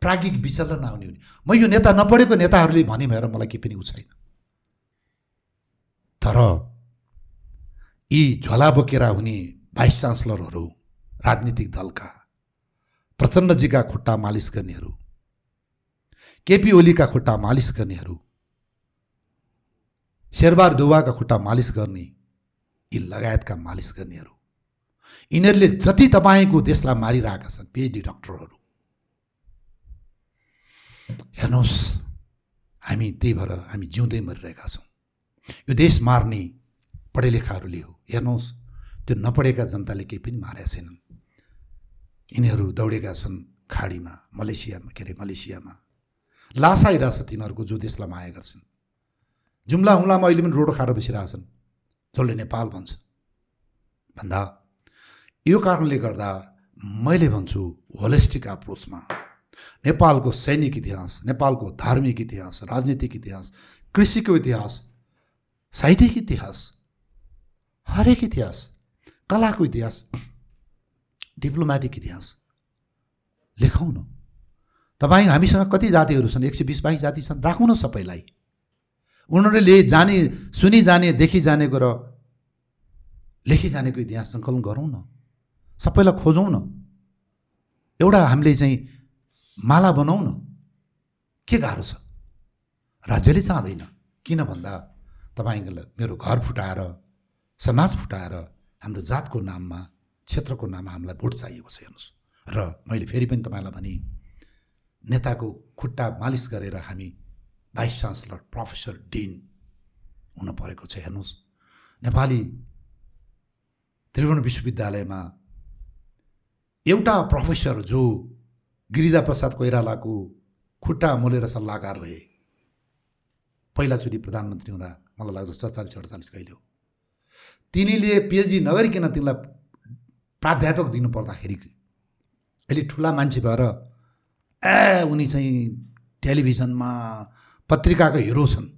प्राज्ञिक विचलन नआउने हुने। म यो नेता नपढेको नेताहरूले भने भएर मलाई केही पनि उ छैन। तर यी झोला बोकेर हुने भाइस चान्सलरहरू राजनीतिक दलका प्रचण्डजीका खुट्टा मालिस गर्नेहरू केपी ओलीका खुट्टा मालिस गर्नेहरू शेरबार दुवाका खुट्टा मालिस गर्ने यी लगायतका मालिस गर्नेहरू यिनीहरूले जति तपाईँको देशलाई मारिरहेका छन् पिएचडी डक्टरहरू। हेर्नुहोस् हामी त्यही भएर हामी जिउँदै मरिरहेका छौँ। यो देश मार्ने पढे लेखाहरूले हो हेर्नुहोस् त्यो नपढेका जनताले केही पनि मारेका छैनन्। यिनीहरू दौडेका छन् खाडीमा मलेसियामा के अरे मलेसियामा। लास आइरहेछ तिनीहरूको जो देशलाई माया गर्छन्। जुम्ला हुम्लामा अहिले पनि रोड खाएर बसिरहेछन्। जसले नेपाल भन्छ। भन्दा यो कारणले गर्दा मैले भन्छु होलिस्टिक एप्रोचमा नेपालको सैनिक इतिहास नेपालको धार्मिक इतिहास राजनीतिक इतिहास कृषिको इतिहास साहित्यिक इतिहास हरेक इतिहास कलाको इतिहास डिप्लोमेटिक इतिहास लेखौँ न। तपाईँ हामीसँग कति जातिहरू छन्? एक सय बिस बाइस जाति छन्? राखौँ न सबैलाई। उनीहरूले जाने सुनि जाने देखि जानेको र लेखी जानेको इतिहास सङ्कलन गरौँ न। सबैलाई खोजौँ न। एउटा हामीले चाहिँ माला बनाऊ न। के गाह्रो छ? राज्यले चाहँदैन। किन भन्दा तपाईँलाई मेरो घर फुटाएर समाज फुटाएर हाम्रो जातको नाममा क्षेत्रको नाममा हामीलाई भोट चाहिएको छ हेर्नुहोस्। र मैले फेरि पनि तपाईँलाई भने नेताको खुट्टा मालिस गरेर हामी भाइस चान्सलर प्रोफेसर डिन हुन परेको छ हेर्नुहोस्। नेपाली त्रिभुवन विश्वविद्यालयमा एउटा प्रोफेसर जो गिरिजा प्रसाद कोइरालाको खुट्टा मोलेर सल्लाहकार भए पहिलाचोटि प्रधानमन्त्री हुँदा मलाई लाग्छ सत्तालिस अडचालिस कहिले हो। तिनीले पिएचडी नगरिकन तिनलाई प्राध्यापक दिनु पर्दाखेरि अहिले ठुला मान्छे भएर ए उनी चाहिँ टेलिभिजनमा पत्रिकाको हिरो छन्।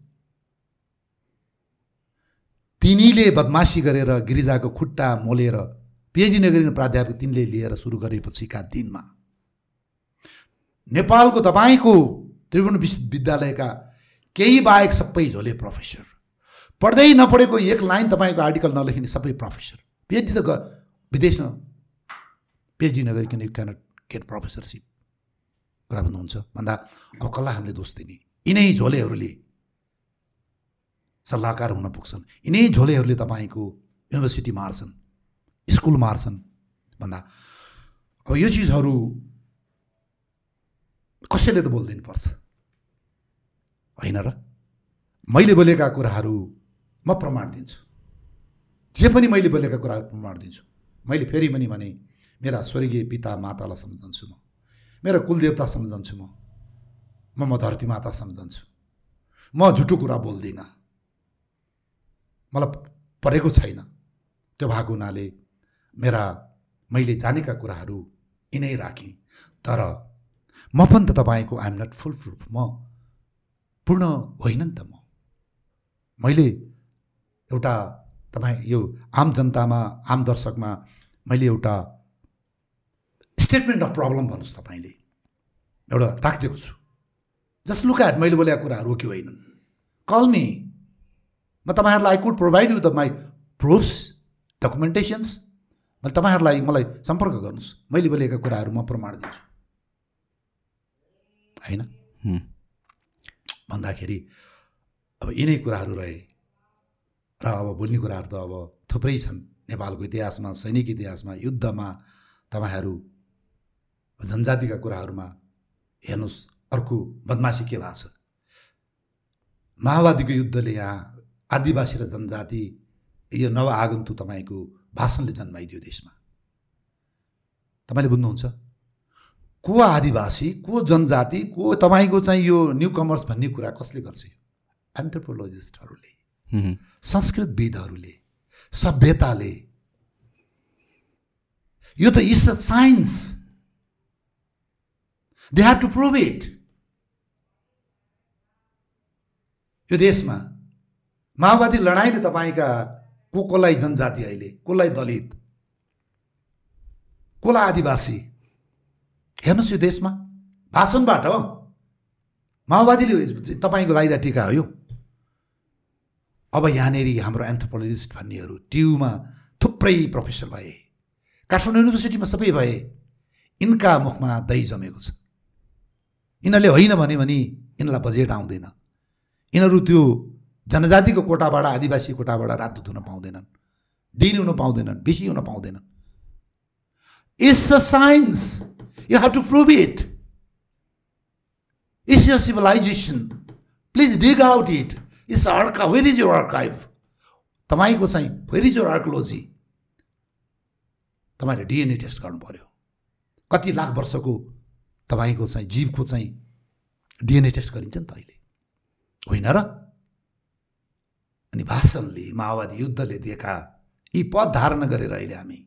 तिनीले बदमासी गरेर गिरिजाको खुट्टा मोलेर पिएचडी नगरिने प्राध्यापक तिनले लिएर सुरु गरेपछिका दिनमा नेपालको तपाईँको त्रिभुवन विश्वविद्यालयका केही बाहेक सबै झोले प्रोफेसर। पढ्दै नपढेको एक लाइन तपाईँको आर्टिकल नलेखिने सबै प्रोफेसर। पिएचडी त विदेशमा पिएचडी नगरिकन यु क्यानट गेट प्रोफेसरसिप कुरा भन्नुहुन्छ भन्दा अब कसलाई हामीले दोष दिने? यिनै झोलेहरूले सल्लाहकार हुन पुग्छन्। यिनै झोलेहरूले तपाईँको युनिभर्सिटी मार्छन्। स्कुल मार्छन् भन्दा अब यो चिजहरू कसैले त बोलिदिनु पर्छ? होइन र? मैले बोलेका कुराहरू म प्रमाण दिन्छु। जे पनि मैले बोलेका कुराहरू प्रमाण दिन्छु। मैले फेरि पनि भने मेरा स्वर्गीय पिता मातालाई सम्झन्छु म। मेरा कुलदेवता सम्झन्छु म। म म धरती माता सम्झन्छु। म झुटो कुरा बोल्दिनँ। मलाई परेको छैन। त्यो भएको हुनाले मेरा मैले जानेका कुराहरू यिनै राखेँ। तर म पनि त तपाईँको आइएम नट फुल प्रुफ म पूर्ण होइन नि त म। मैले एउटा तपाईँ यो आम जनतामा आम दर्शकमा मैले एउटा स्टेटमेन्ट अफ प्रब्लम भन्नुहोस् तपाईँले। एउटा राखिदिएको छु। जस्ट लुक एट मैले बोलेका कुराहरू हो कि होइनन् कल मी म तपाईँहरूलाई I could provide you the my proofs documentations मैले तपाईँहरूलाई मलाई सम्पर्क गर्नुहोस्। मैले बोलेका कुराहरू म प्रमाण दिन्छु। होइन? भन्दाखेरि अब यिनै कुराहरू रहे र अब बोल्ने कुराहरू त अब थुप्रै छन्। नेपालको इतिहासमा सैनिक इतिहासमा युद्धमा तपाईँहरू जनजातिका कुराहरूमा हेर्नुहोस् अर्को बदमासी के भएको छ? माओवादीको युद्धले यहाँ आदिवासी र जनजाति यो नव आगन्तु तपाईँको भाषणले जन्माइदियो देशमा। तपाईँले बुझ्नुहुन्छ? को आदिवासी को जनजाति को तपाईँको चाहिँ यो न्यु कमर्स भन्ने कुरा कसले गर्छ एन्थ्रोपोलोजिस्टहरूले संस्कृतविदहरूले सभ्यताले। यो त is a science. They have to prove it यो देशमा माओवादी लडाइँले तपाईँका को कसलाई जनजाति अहिले? कसलाई दलित? कसलाई आदिवासी? हेर्नुहोस् यो देशमा। भाषणबाट हो। माओवादीले तपाईँको लाइदा टिका हो यो। अब यहाँनिर हाम्रो एन्थ्रोपोलोजिस्ट भन्नेहरू ट्युमा थुप्रै प्रोफेसर भए। काठमाडौँ युनिभर्सिटीमा सबै भए। यिनका मुखमा दही जमेको छ। यिनीहरूले होइन भने यिनीहरूलाई बजेट आउँदैन। यिनीहरू त्यो जनजातिको कोटाबाट आदिवासी कोटाबाट रातो हुन पाउँदैनन् डिन हुन पाउँदैनन् बेसी हुन पाउँदैनन्। It's a science you have to prove it it's a civilization please dig out it it's archive where is your archive तपाईँको चाहिँ वेयर इज यर आर्कोलोजी तपाईँले डिएनए टेस्ट गर्नु पऱ्यो कति लाख वर्षको तपाईँको चाहिँ जीवको चाहिँ डिएनए टेस्ट गरिन्छ नि त अहिले। होइन र? अनि भाषणले माओवादी युद्धले दिएका यी पद धारण गरेर अहिले हामी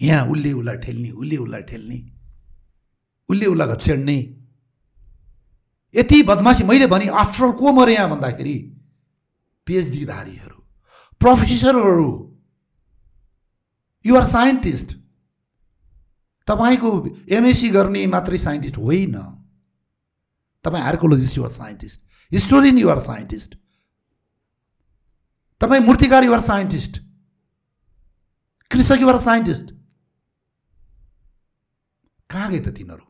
यहाँ उसले उसलाई ठेल्ने उसले उसलाई ठेल्ने उसले उसलाई घछेड्ने यति बदमासी मैले भने आफ्टर को मरे यहाँ भन्दाखेरि पिएचडीधारीहरू प्रोफेसरहरू युआर साइन्टिस्ट तपाईँको एमएससी गर्ने मात्रै साइन्टिस्ट होइन। तपाईँ archaeologist you're scientist historian you're scientist तपाईँ मूर्तिकार युआर साइन्टिस्ट कृषक युआर साइन्टिस्ट कहाँ गए त तिनीहरू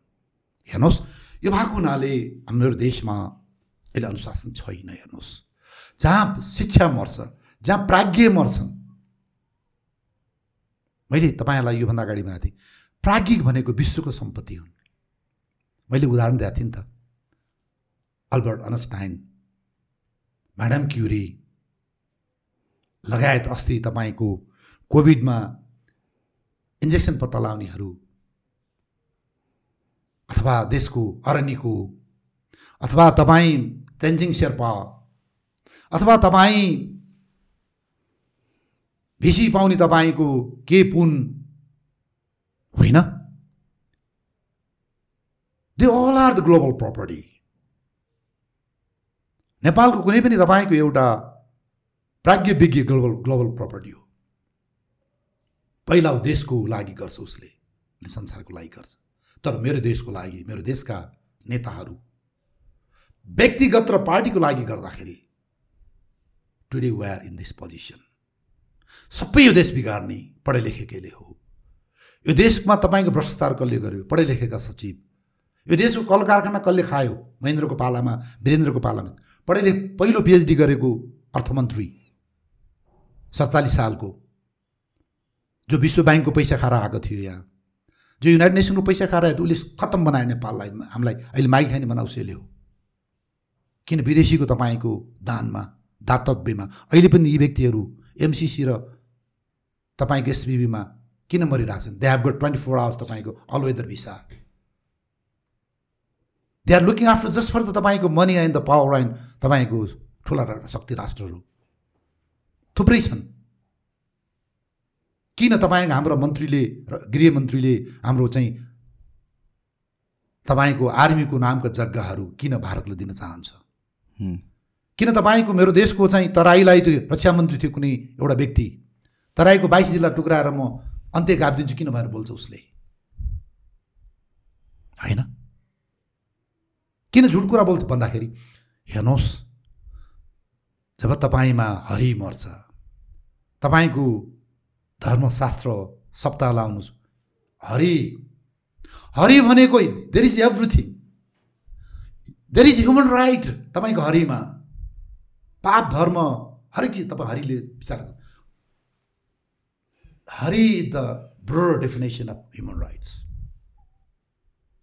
हेर्नुहोस् यो भएको हुनाले हाम्रो देशमा अहिले अनुशासन छैन हेर्नुहोस् जहाँ शिक्षा मर्छ जहाँ प्राज्ञ मर्छन् मैले तपाईँहरूलाई योभन्दा अगाडि भनेको थिएँ प्राज्ञिक भनेको विश्वको सम्पत्ति हुन् मैले उदाहरण दिएको थिएँ नि त अल्बर्ट अनस्टाइन म्याडम क्युरी लगायत अस्ति तपाईँको कोभिडमा इन्जेक्सन पत्ता लगाउनेहरू अथवा देशको अरण्यको अथवा तपाईँ तेन्जिङ शेर्पा अथवा तपाईँ भिसी पाउने तपाईँको के पुन होइन? They all are the global property नेपालको कुनै पनि तपाईँको एउटा प्राज्ञ विज्ञ ग्लोबल ग्लोबल प्रपर्टी हो। पहिला देशको लागि गर्छ उसले संसारको लागि गर्छ। तर मेरो देशको लागि मेरो देशका नेताहरू व्यक्तिगत र पार्टीको लागि गर्दाखेरि today we're in this position सबै यो देश बिगार्ने पढे लेखेकैले हो। यो देशमा तपाईँको भ्रष्टाचार कसले गर्यो? पढे लेखेका सचिव। यो देशको कल कारखाना कसले खायो? महेन्द्रको पालामा वीरेन्द्रको पालामा। पढे लेख पहिलो पिएचडी गरेको अर्थमन्त्री। सडचालिस सालको। जो विश्व ब्याङ्कको पैसा खाएर आएको थियो यहाँ। जो युनाइटेड नेसनको पैसा खाएर आयो उसले खत्तम बनायो नेपाललाई हामीलाई अहिले माइ खाने बनाउँसेले हो। किन विदेशीको तपाईँको दानमा दातव्यमा? अहिले पनि यी व्यक्तिहरू एमसिसी र तपाईँको एसबिबीमा किन मरिरहेछन्? They have got twenty four hours तपाईँको all weather visa they are looking after just for the तपाईँको money and the power and तपाईँको ठुला शक्ति राष्ट्रहरू। थुप्रै छन्। किन तपाईँको हाम्रो मन्त्रीले र गृहमन्त्रीले हाम्रो चाहिँ तपाईँको आर्मीको नामका जग्गाहरू किन भारतलाई दिन चाहन्छ? किन तपाईँको मेरो देशको चाहिँ तराईलाई त्यो रक्षा मन्त्री थियो कुनै एउटा व्यक्ति तराईको बाइस जिल्ला टुक्राएर म अन्त्य गापिदिन्छु किन भनेर बोल्छ उसले? होइन? किन झुट कुरा बोल्छ भन्दाखेरि हेर्नुहोस् जब तपाईँमा हरि मर्छ तपाईँको धर्मशास्त्र सप्ताह लाउनुहोस्। हरि हरि भनेको there is everything there is human right तपाईँको हरिमा। पाप धर्म हरेक चिज तपाईँ हरिले विचार गर्नु। Hari is the broad definition of human rights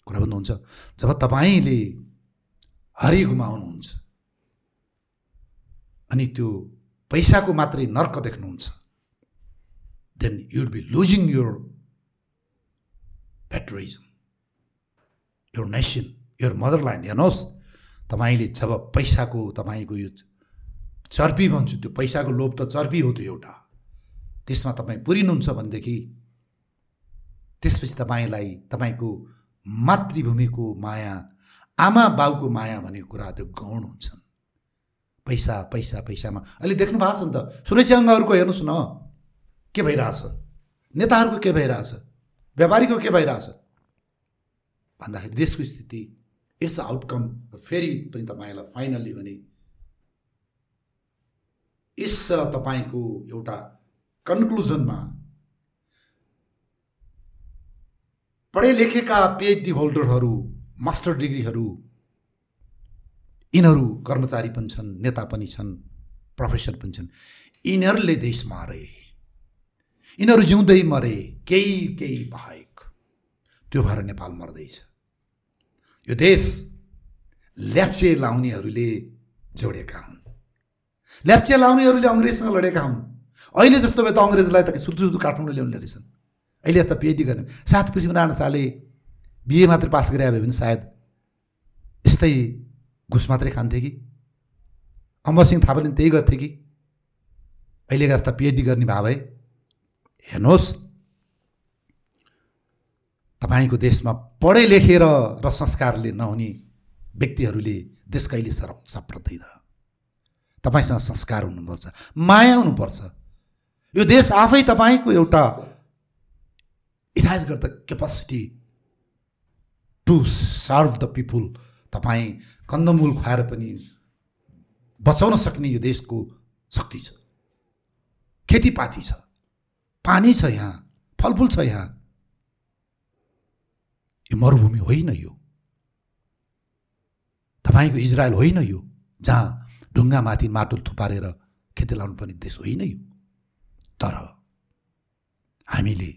कुरा भन्नुहुन्छ जब तपाईँले हरि गुमाउनुहुन्छ अनि त्यो पैसाको मात्रै नर्क देख्नुहुन्छ then you'd be losing your patriotism your nation your motherland हेर्नुहोस् तपाईँले जब पैसाको तपाईँको यो चर्पी भन्छु त्यो पैसाको लोभ त चर्पी हो त्यो एउटा। त्यसमा तपाईँ पुरिनुहुन्छ भनेदेखि त्यसपछि तपाईँलाई तपाईँको मातृभूमिको माया आमा बाउको माया भनेको कुरा त्यो गौण हुन्छन्। पैसा पैसा पैसामा। अहिले देख्नु भएको छ नि त सुरक्षाङ्गहरूको हेर्नुहोस् न के भइरहेछ? नेताहरूको के भइरहेछ? व्यापारीको के भइरहेछ? भन्दाखेरि देशको स्थिति इट्स आउटकम फेरि पनि तपाईँलाई फाइनल्ली भने यस तपाईँको एउटा कन्क्लुजनमा पढे लेखेका पिएचडी होल्डरहरू मास्टर डिग्रीहरू यिनीहरू कर्मचारी पनि छन् नेता पनि छन् प्रोफेसर पनि छन्। यिनीहरूले देश मारे। यिनीहरू जिउँदै मरे केही केही बाहेक। त्यो भएर नेपाल मर्दैछ। यो देश ल्याप्चे लाउनेहरूले जोडेका हुन्। ल्याप्चे लाउनेहरूले अङ्ग्रेजसँग लडेका हुन्। अहिले जस्तो भए त अङ्ग्रेजलाई त सुरु काठमाडौँ ल्याउने रहेछन् अहिले त पिएचडी गर्ने। साथ पृथ्वीनारायण शाहले बिए मात्रै पास गरे भए पनि सायद यस्तै घुस मात्रै खान्थे कि। अमरसिंह थापाले त्यही गर्थे कि। अहिलेका जस्ता पिएचडी गर्ने भए भए। हेर्नुहोस्। तपाईँको देशमा पढे लेखेर र संस्कारले नहुने व्यक्तिहरूले देश कहिले सर सप्रदैन तपाईँसँग संस्कार हुनुपर्छ। माया हुनुपर्छ। यो देश आफै तपाईँको एउटा it has got the capacity to serve the people तपाईँ कन्दमूल खुवाएर पनि बचाउन सक्ने यो देशको शक्ति छ। खेतीपाती छ। पानी छ यहाँ। फलफुल छ यहाँ। यो मरुभूमि होइन यो। तपाईँको इजरायल होइन यो। जहाँ ढुङ्गामाथि माटो थुपारेर खेती लाउनु पर्ने देश होइन यो। तर हामीले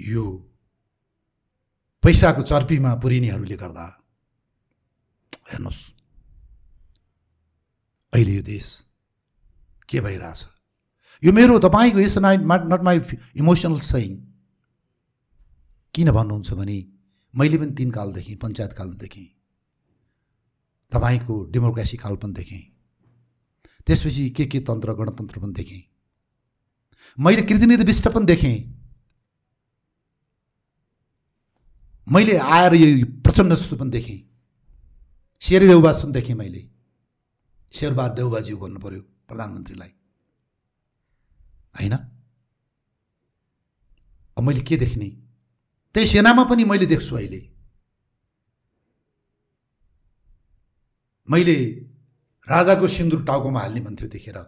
यो पैसाको चर्पीमा पुरिनेहरूले गर्दा हेर्नुहोस् अहिले यो देश के भइरहेछ यो मेरो तपाईँको is night not my emotional saying किन भन्नुहुन्छ भने मैले पनि तिन कालदेखि पञ्चायत कालदेखि तपाईँको डेमोक्रेसी काल पनि देखेँ त्यसपछि के के तन्त्र गणतन्त्र पनि देखेँ मैले कृतिनिधि विष्ट पनि देखेँ मैले आएर यो प्रचण्ड जस्तो पनि देखेँ शेर देउबा सुन देखेँ मैले। शेरबहाद देउबाज्यू भन्नु पऱ्यो प्रधानमन्त्रीलाई। होइन? अब मैले के देख्ने? त्यही सेनामा पनि मैले देख्छु अहिले। मैले राजाको सिन्दुर टाउकोमा हाल्ने भन्थ्यो त्यतिखेर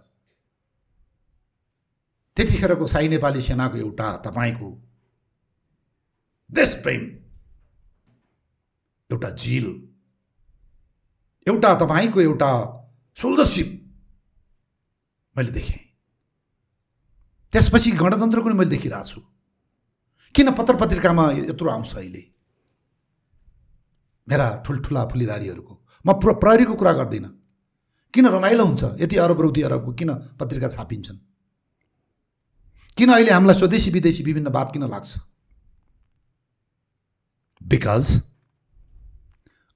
त्यतिखेरको साई नेपाली सेनाको एउटा तपाईँको देश प्रेम एउटा झिल। एउटा तपाईँको एउटा सोल्डरसिप मैले देखेँ। त्यसपछि गणतन्त्रको पनि मैले देखिरहेको छु। किन पत्र पत्रिकामा यत्रो आउँछ अहिले? मेरा ठुल्ठुला फुलिदारीहरूको। म प्र प्रहरीको कुरा गर्दिनँ। किन रमाइलो हुन्छ यति अरब रौती अरबको किन पत्रिका छापिन्छन्? किन अहिले हामीलाई स्वदेशी विदेशी विभिन्न बात किन लाग्छ? बिकज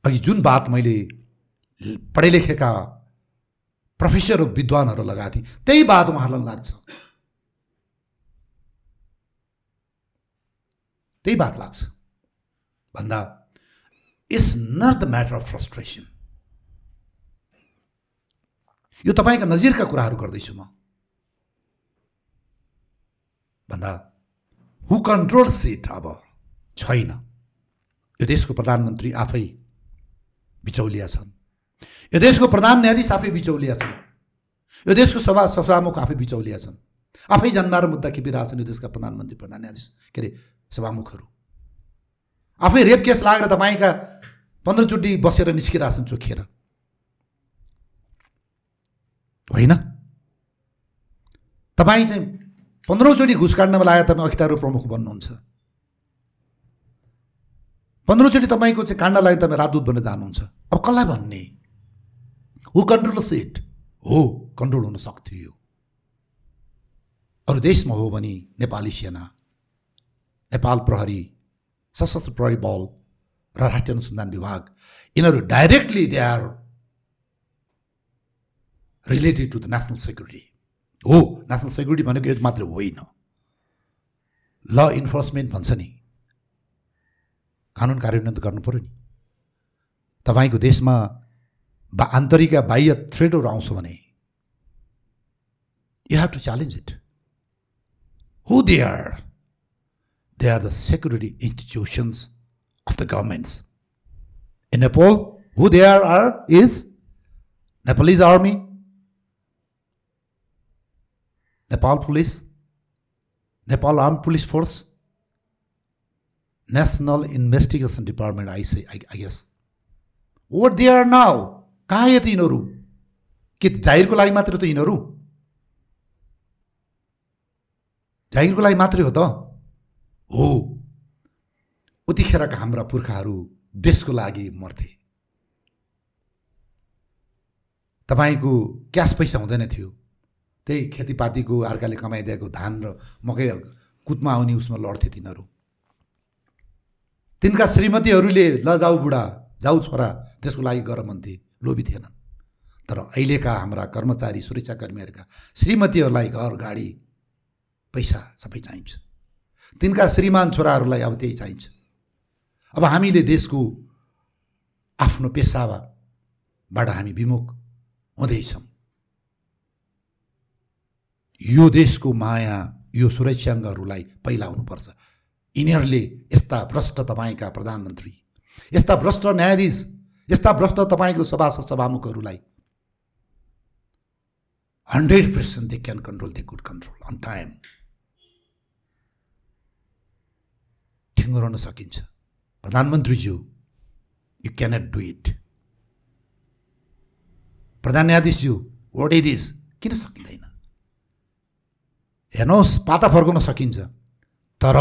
अघि जुन बात मैले पढे लेखेका प्रोफेसर विद्वानहरू लगाएको थिएँ त्यही बात उहाँहरूलाई लाग्छ। त्यही बात लाग्छ। भन्दा it's not the matter of frustration यो तपाईँका नजिरका कुराहरू गर्दैछु म। भन्दा हु कन्ट्रोल सिट अब? छैन। यो देशको प्रधानमन्त्री आफै बिचौलिया छन्। यो देशको प्रधान न्यायाधीश आफै बिचौलिया छन्। यो देशको सभा सभामुख आफै बिचौलिया छन्। आफै जन्माएर मुद्दा खेपिरहेछन् यो देशका प्रधानमन्त्री प्रधान न्यायाधीश के अरे सभामुखहरू। आफै रेप केस लागेर तपाईँका पन्ध्रचोटि बसेर निस्किरहेछन् चोखिएर। होइन? तपाईँ चाहिँ पन्ध्रौँचोटि घुस काट्नमा लागेर तपाईँ अखिताहरू प्रमुख बन्नुहुन्छ। पन्ध्रचोटि तपाईँको चाहिँ काण्ड लाग्यो तपाईँ राजदूत बनेर जानुहुन्छ अब कसलाई भन्ने? हु कन्ट्रोल सिट हो कन्ट्रोल हुन सक्थ्यो? अरू देशमा हो भने नेपाली सेना नेपाल प्रहरी सशस्त्र प्रहरी बल र राष्ट्रिय अनुसन्धान विभाग यिनीहरू directly they are related to the national security हो नेसनल सेक्युरिटी भनेको यो मात्रै होइन। ल इन्फोर्समेन्ट भन्छ नि। कानुन कार्यान्वयन त पऱ्यो नि। तपाईँको देशमा आन्तरिक या बाह्य थ्रेडहरू आउँछ भने you have to challenge it who they are they are the security institutions of the governments in Nepal who they are are is Nepalese army Nepal police Nepal arm police force national investigation department I say I I guess what they are now कहाँ यो त यिनीहरू? के जाहिरको लागि मात्रै त यिनीहरू? जागिरको लागि मात्रै हो त? हो। उतिखेरका हाम्रा पुर्खाहरू देशको लागि मर्थे। तपाईँको क्यास पैसा हुँदैन थियो। त्यही खेतीपातीको अर्काले कमाइदिएको धान र मकै कुदमा आउने उसमा लड्थे तिनीहरू। तिनका श्रीमतीहरूले ल जाऊ बुढा जाऊ छोरा त्यसको लागि गर भन्थे। लोभी थिएनन् तर अहिलेका हाम्रा कर्मचारी सुरक्षाकर्मीहरूका श्रीमतीहरूलाई घर गाडी पैसा सबै चाहिन्छ। तिनका श्रीमान छोराहरूलाई अब त्यही चाहिन्छ। अब हामीले देशको आफ्नो पेसाबाट हामी विमुख हुँदैछौँ। यो देशको माया यो सुरक्षाङ्गहरूलाई पहिला हुनुपर्छ यिनीहरूले यस्ता भ्रष्ट तपाईँका प्रधानमन्त्री यस्ता भ्रष्ट न्यायाधीश यस्ता भ्रष्ट तपाईँको सभासद सभामुखहरूलाई hundred percent they can control they good control on time. ठिङ्गराउन सकिन्छ। प्रधानमन्त्रीज्यू यु क्यानट डु इट प्रधान न्यायाधीशज्यू वाट इट इज किन सकिँदैन? हेर्नुहोस् पाता फर्काउन सकिन्छ। तर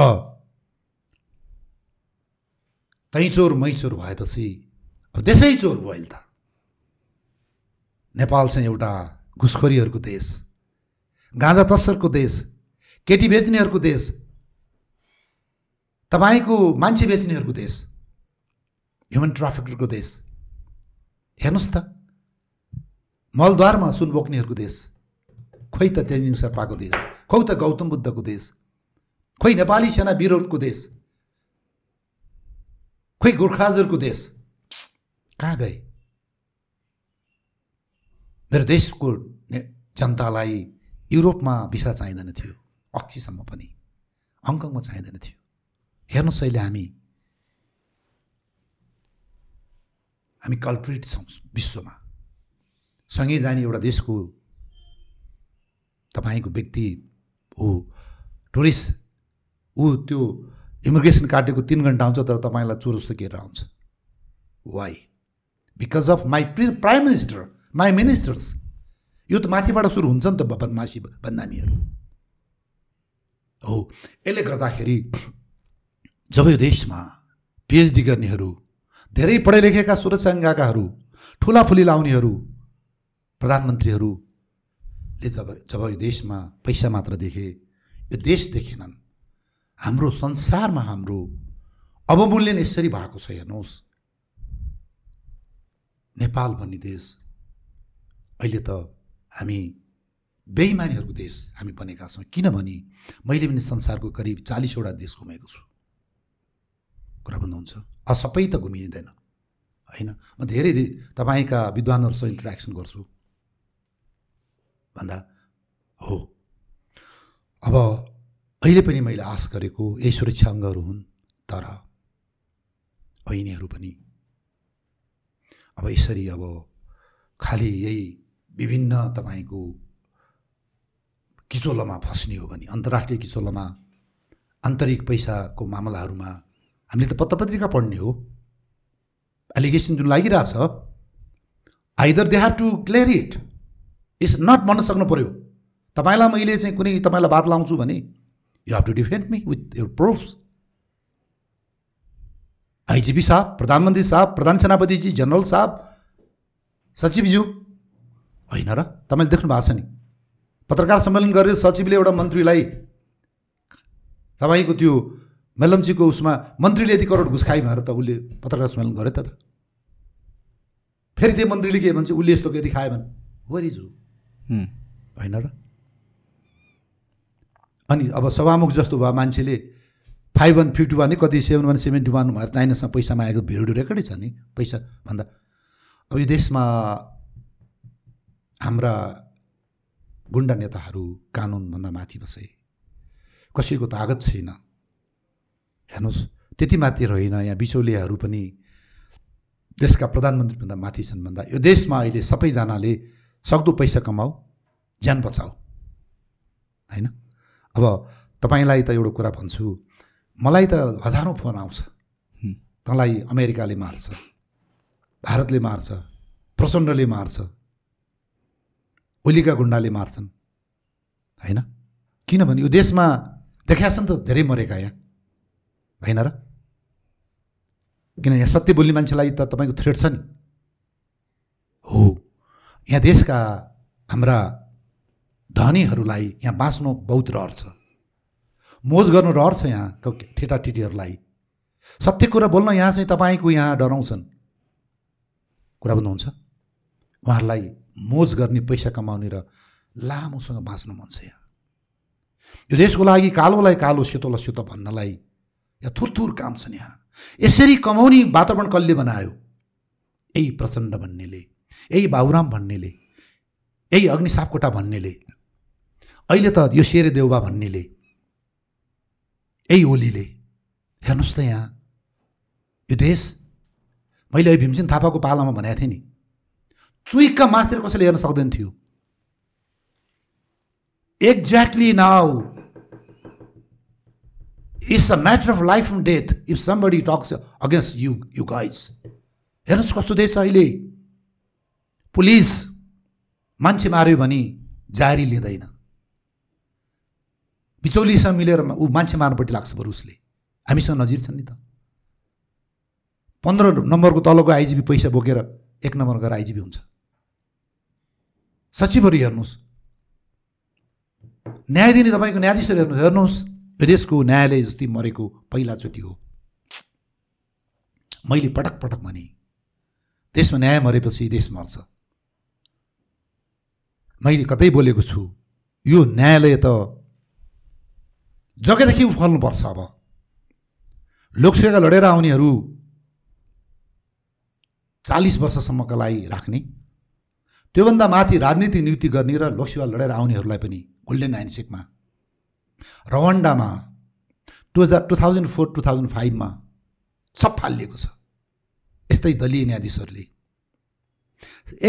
तै चोर मै चोर भएपछि अब देशै चोर भयो अहिले त। नेपाल चाहिँ एउटा घुसखोरीहरूको देश गाँजा तस्करको देश केटी बेच्नेहरूको देश तपाईँको मान्छे बेच्नेहरूको देश ह्युमन ट्राफिकरको देश। हेर्नुहोस् त मलद्वारमा सुन बोक्नेहरूको देश खोइ त तेन्जिङ शेर्पाको देश खौ त गौतम बुद्धको देश खोइ नेपाली सेना विरोधको देश खोइ गोर्खाजहरूको देश। कहाँ गए? मेरो देशको जनतालाई युरोपमा भिसा चाहिँदैन थियो अक्सीसम्म पनि। हङकङमा चाहिँदैन थियो। हेर्नुहोस् अहिले हामी हामी कल्प्रिट छौँ विश्वमा। सँगै जाने एउटा देशको तपाईँको व्यक्ति ऊ टुरिस्ट। ऊ त्यो इमिग्रेसन काटेको तिन घन्टा आउँछ तर तपाईँलाई चोर जस्तो आउँछ। Why because of my pre prime minister my ministers यो त माथिबाट सुरु हुन्छ नि त बदमासी बदनामीहरू। हो यसले गर्दाखेरि जब यो देशमा पिएचडी गर्नेहरू धेरै पढे लेखेका सुरक्षाङ्गाकाहरू ठुलाफुली लाउनेहरू प्रधानमन्त्रीहरूले जब जब यो देशमा पैसा मात्र देखे यो देश देखेनन् हाम्रो संसारमा हाम्रो अवमूल्यन यसरी भएको छ हेर्नुहोस्। नेपाल भन्ने देश अहिले त हामी बेइमानीहरूको देश हामी बनेका छौँ। किनभने मैले पनि संसारको करिब चालिसवटा देश घुमेको छु। कुरा भन्नुहुन्छ अब सबै त घुमिँदैन होइन? म धेरै तपाईँका विद्वानहरूसँग इन्ट्रेक्सन गर्छु। भन्दा हो। अब अहिले पनि मैले आश गरेको यही सुरक्षा अङ्गहरू हुन् तर अब यिनीहरू पनि अब यसरी अब खालि यही विभिन्न तपाईँको किचोलोमा फस्ने हो भने अन्तर्राष्ट्रिय किचोलोमा आन्तरिक पैसाको मामलाहरूमा हामीले त पत्र पत्रिका पढ्ने हो। एलिगेसन जुन लागिरहेछ either they have to clear it it's not भन्न सक्नु पऱ्यो तपाईँलाई मैले चाहिँ कुनै तपाईँलाई बात लाउँछु भने you have to defend me with your proofs IGP साहब प्रधानमन्त्री साहब प्रधान सेनापतिजी जनरल साहब सचिवज्यू होइन र? तपाईँले देख्नु भएको छ नि। पत्रकार सम्मेलन गरेर सचिवले एउटा मन्त्रीलाई तपाईँको त्यो मेलम्चीको उसमा मन्त्रीले यति करोड घुस खाइ भनेर त उसले पत्रकार सम्मेलन गर्यो त फेरि त्यो मन्त्रीले के भन्छ उसले यस्तो यति खायो भने? वर इज हुँ। होइन र? अनि अब सभामुख जस्तो भयो मान्छेले फाइभ वान फिफ्टी वान कति सेभेन वान सेभेन्टी वान भएर चाइनासँग पैसा मागेको भिडियो रेकर्डै छ नि पैसा भन्दा। अब यो देशमा हाम्रा गुन्डा नेताहरू कानुनभन्दा माथि बसे। कसैको तागत छैन। हेर्नुहोस् त्यति माथि होइन यहाँ बिचौलियाहरू पनि देशका प्रधानमन्त्रीभन्दा माथि छन् भन्दा। यो देशमा अहिले सबैजनाले सक्दो पैसा कमाऊ ज्यान बचाऊ। होइन? अब तपाईँलाई त एउटा कुरा भन्छु मलाई त हजारौँ फोन आउँछ। तँलाई अमेरिकाले मार्छ भारतले मार्छ प्रचण्डले मार्छ ओलीका गुन्डाले मार्छन्। होइन? किनभने यो देशमा देखाएको छ नि त धेरै मरेका यहाँ। होइन र? किन यहाँ सत्य बोल्ने मान्छेलाई त तपाईँको थ्रेड छ नि? हो। यहाँ देशका हाम्रा धनीहरूलाई यहाँ बाँच्नु बहुत रहर छ। मोज गर्नु रहर छ यहाँ ठेटाठिटीहरूलाई सत्य कुरा बोल्न यहाँ चाहिँ तपाईँको यहाँ डराउँछन्। कुरा बुझ्नुहुन्छ? उहाँहरूलाई मोज गर्ने पैसा कमाउने र लामोसँग बाँच्नु मन छ यहाँ। यो देशको लागि कालोलाई कालो सेतोलाई सेतो भन्नलाई यहाँ थुरथुर काम छन् यहाँ। यसरी कमाउने वातावरण कसले बनायो? यही प्रचण्ड भन्नेले यही बाबुराम भन्नेले यही अग्नि सापकोटा भन्नेले अहिले त यो शेरे देउबा भन्नेले यही ओलीले हेर्नुहोस् त यहाँ यो देश मैले अहिले भीमसेन थापाको पालामा भनेको थिएँ नि चुइक्का माथेर कसैले हेर्न सक्दैन थियो exactly now it's a matter of life and death if somebody talks against you you guys हेर्नुहोस् कस्तो देश छ अहिले पुलिस मान्छे माऱ्यो भने जारी लिँदैन बिचौलीसँग मिलेर ऊ मान्छे मार्नपट्टि लाग्छ बरु उसले। हामीसँग नजिर छन् नि त। पन्ध्र नम्बरको तलको आइजिबी पैसा बोकेर एक नम्बर गएर आइजिबी हुन्छ। सचिवहरू हेर्नुहोस्। न्याय दिने तपाईँको न्यायाधीशहरू हेर्नुहोस् हेर्नुहोस्। देशको न्यायालय जस्तै मरेको पहिलाचोटि हो। मैले पटक पटक भने देशमा न्याय मरेपछि देश मर्छ। मैले कतै बोलेको छु यो न्यायालय त जग्गादेखि उफल्नुपर्छ अब। लोकसेवा लडेर आउनेहरू चालिस वर्षसम्मका लागि राख्ने त्योभन्दा माथि राजनीति नियुक्ति गर्ने र लोकसेवा लडेर आउनेहरूलाई पनि गोल्डन ह्यान्डसेकमा रवान्डामा टु हजार two thousand four two thousand फाइभमा सब फालिएको छ। यस्तै दलीय न्यायाधीशहरूले।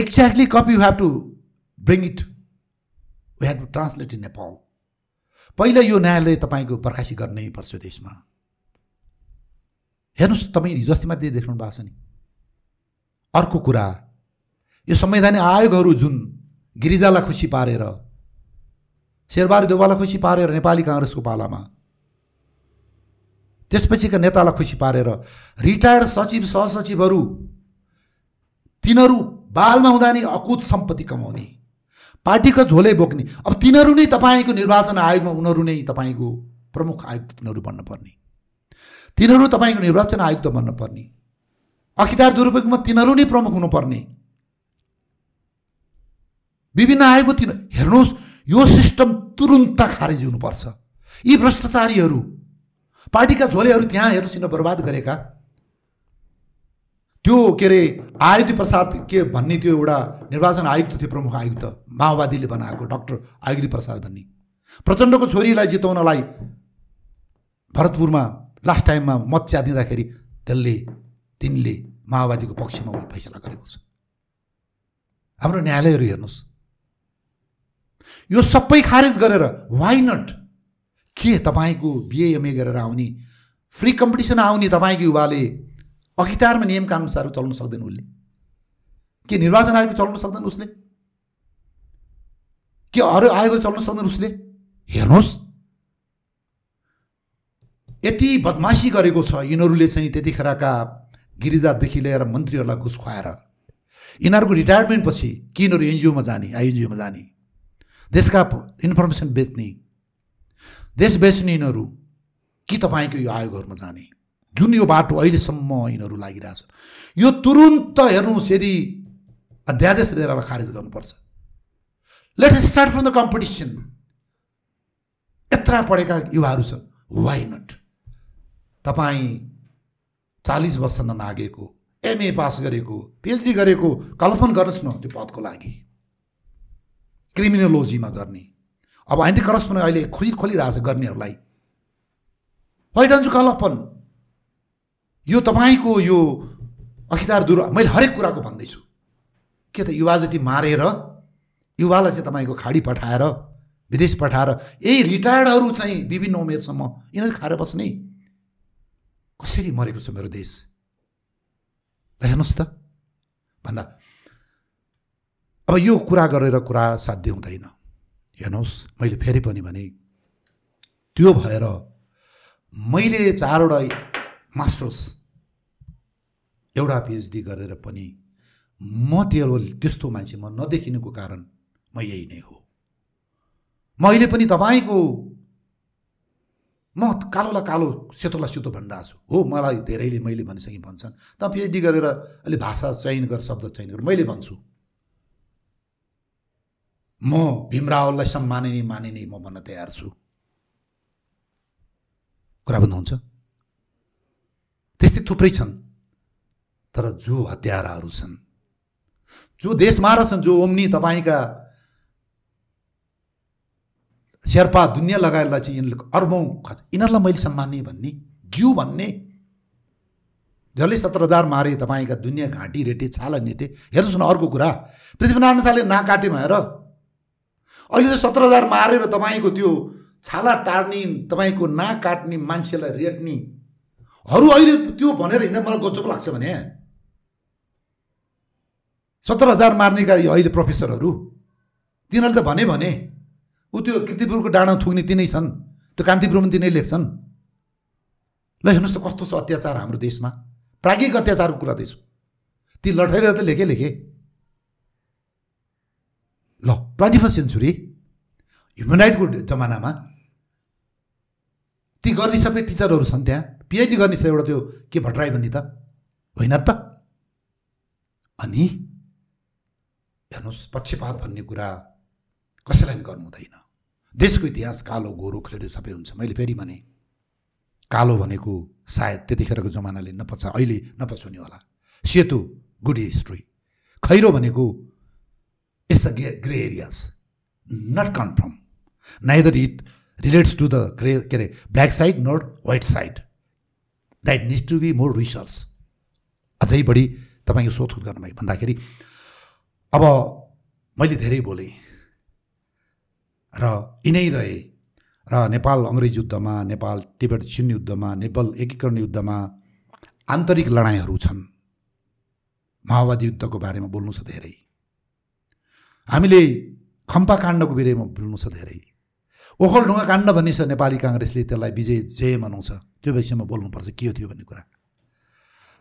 Exactly copy you have to bring it we have to translate in Nepal पहिला यो न्यायालय तपाईँको बर्खासी गर्नै पर्छ देशमा। हेर्नुहोस् तपाईँ हिजो अस्ति मात्रै देख्नु भएको छ नि। अर्को कुरा यो संवैधानिक आयोगहरू जुन गिरिजालाई खुसी पारेर शेरबहादुर देवालाई खुसी पारेर नेपाली काङ्ग्रेसको पालामा त्यसपछिका नेतालाई खुसी पारेर रिटायर्ड सचिव सहसचिवहरू तिनीहरू बालमा हुँदा नि अकुत सम्पत्ति कमाउने। पार्टीको झोले बोक्ने। अब तिनीहरू नै तपाईँको निर्वाचन आयोगमा उनीहरू नै तपाईँको प्रमुख आयुक्त तिनीहरू बन्नुपर्ने। तिनीहरू तपाईँको निर्वाचन आयुक्त बन्नुपर्ने। अखिदार दुरुपयोगमा तिनीहरू नै प्रमुख हुनुपर्ने। विभिन्न आयोगमा तिन हेर्नुहोस् यो सिस्टम तुरुन्त खारेज हुनुपर्छ। यी भ्रष्टाचारीहरू पार्टीका झोलेहरू त्यहाँ हेर्नुहोस् यिनीहरू बर्बाद गरेका। त्यो के अरे आयुधि प्रसाद के भन्ने त्यो एउटा निर्वाचन आयुक्त थियो प्रमुख आयुक्त माओवादीले बनाएको डक्टर आयुधि प्रसाद भन्ने। प्रचण्डको छोरीलाई जिताउनलाई भरतपुरमा लास्ट टाइममा मत च्यादिँदाखेरि त्यसले तिनले माओवादीको पक्षमा उसले फैसला गरेको छ। हाम्रो न्यायालयहरू हेर्नुहोस्। यो सबै खारेज गरेर वाइ नट के तपाईँको बिएएमए गरेर आउने फ्री कम्पिटिसन आउने तपाईँको युवाले अखितारमा नियम कानुनसार चल्न सक्दैन उसले। के निर्वाचन आयोग चल्न सक्दैन उसले? के अरू आयोग चल्न सक्दैन उसले? हेर्नुहोस्। यति बदमासी गरेको छ यिनीहरूले चाहिँ त्यतिखेरका गिरिजादेखि लिएर मन्त्रीहरूलाई घुस खुवाएर। यिनीहरूको रिटायरमेन्टपछि कि यिनीहरू एनजिओमा जाने आइएनजिओमा जाने? देशका इन्फर्मेसन बेच्ने। देश बेच्ने यिनीहरू कि तपाईँको यो आयोगहरूमा जाने? जुन यो बाटो अहिलेसम्म यिनीहरू लागिरहेछ यो तुरुन्त हेर्नुहोस् यदि अध्यादेश लिएर खारेज गर्नुपर्छ। Let start from the competition यत्र पढेका युवाहरू छन् वाइ नट तपाईँ चालिस वर्ष ननागेको एमए पास गरेको पिएचडी गरेको कल्पन गर्नुहोस् न त्यो पदको लागि। क्रिमिनोलोजीमा गर्ने। अब एन्टी करप्सन अहिले खोइ खोलिरहेछ गर्नेहरूलाई। वाइ डन्ट यु कलपन। यो तपाईँको यो अखिदार दूर मैले हरेक कुराको भन्दैछु। के त युवा जति मारेर युवालाई चाहिँ तपाईँको खाडी पठाएर विदेश पठाएर यही रिटायर्डहरू चाहिँ विभिन्न उमेरसम्म यिनीहरू खाएर बस्ने? कसरी मरेको छ मेरो देश? ल हेर्नुहोस् त। भन्दा अब यो कुरा गरेर कुरा साध्य हुँदैन। हेर्नुहोस् मैले फेरि पनि भने त्यो भएर मैले चारवटा मास्टर्स एउटा पिएचडी गरेर पनि म त्यो त्यस्तो मान्छे म नदेखिनुको कारण म यही नै हो। म अहिले पनि तपाईँको म कालोलाई कालो सेतोलाई सेतो भनिरहेको छु। हो मलाई धेरैले मैले भनिसकेँ भन्छन्। त पिएचडी गरेर अहिले भाषा चयन गरेर शब्द चयन गरेर मैले भन्छु। म भीमरावलाई सम्मानिने मानिने म भन्न तयार छु। कुरा बुझ्नुहुन्छ? त्यस्तै थुप्रै छन्। तर जो हत्याराहरू छन् जो देश मारा छन् जो ओम्नी तपाईँका शेर्पा दुनियाँ लगाएरलाई चाहिँ यिनीहरूले अर्बौँ यिनीहरूलाई मैले सम्मान्ने भन्ने जिउ भन्ने जसले सत्र हजार मारे तपाईँका दुनियाँ घाँटी रेटे छाला नेटे। हेर्नुहोस् न अर्को कुरा। पृथ्वीनारायण शाहले नाक काटे भएर अहिले त सत्र हजार मारेर तपाईँको त्यो छाला टार्ने तपाईँको नाक काट्ने मान्छेलाई रेट्ने हरू अहिले त्यो भनेर हिँड्दा मलाई गजब लाग्छ भने? सत्र हजार मार्नेका अहिले प्रोफेसरहरू तिनीहरूले त भने भने ऊ त्यो किर्तिपुरको डाँडा थुक्ने तिनै छन् त्यो कान्तिपुरमा तिनै लेख्छन् ल हेर्नुहोस् त कस्तो छ अत्याचार हाम्रो देशमा। प्राज्ञिक अत्याचारको कुरा दिन्छु ती लठाइले त लेखे लेखे। ल ट्वेन्टी फर्स्ट सेन्चुरी ह्युमन राइटको जमानामा ती गर्ने सबै टिचरहरू छन् त्यहाँ। पिएचडी गर्ने छ एउटा त्यो के भट्टराई भन्ने त? होइन त? अनि? हेर्नुहोस् पक्षपात भन्ने कुरा कसैलाई पनि गर्नु हुँदैन। देशको इतिहास कालो गोरो खैरो सबै हुन्छ। मैले फेरि भने कालो भनेको सायद त्यतिखेरको जमानाले नपचा अहिले नपचाउने होला। सेतु गुड हिस्ट्री खैरो भनेको it's a gay grey areas not confirm neither it relates to the grey के अरे black side not white side that needs to be more research अझै बढी तपाईँको सोधखोज गर्नुभयो भन्दाखेरि अब मैले धेरै बोलेँ र यिनै रहे र नेपाल अङ्ग्रेज युद्धमा नेपाल टिबेट चिन युद्धमा नेपाल एकीकरण युद्धमा आन्तरिक लडाइँहरू छन्। माओवादी युद्धको बारेमा बोल्नु छ धेरै। हामीले खम्पा काण्डको बारेमा बोल्नु छ धेरै। ओखलढुङ्गा काण्ड भन्ने छ नेपाली काङ्ग्रेसले त्यसलाई विजय जय मनाउँछ। त्यो विषयमा बोल्नुपर्छ के हो त्यो भन्ने कुरा।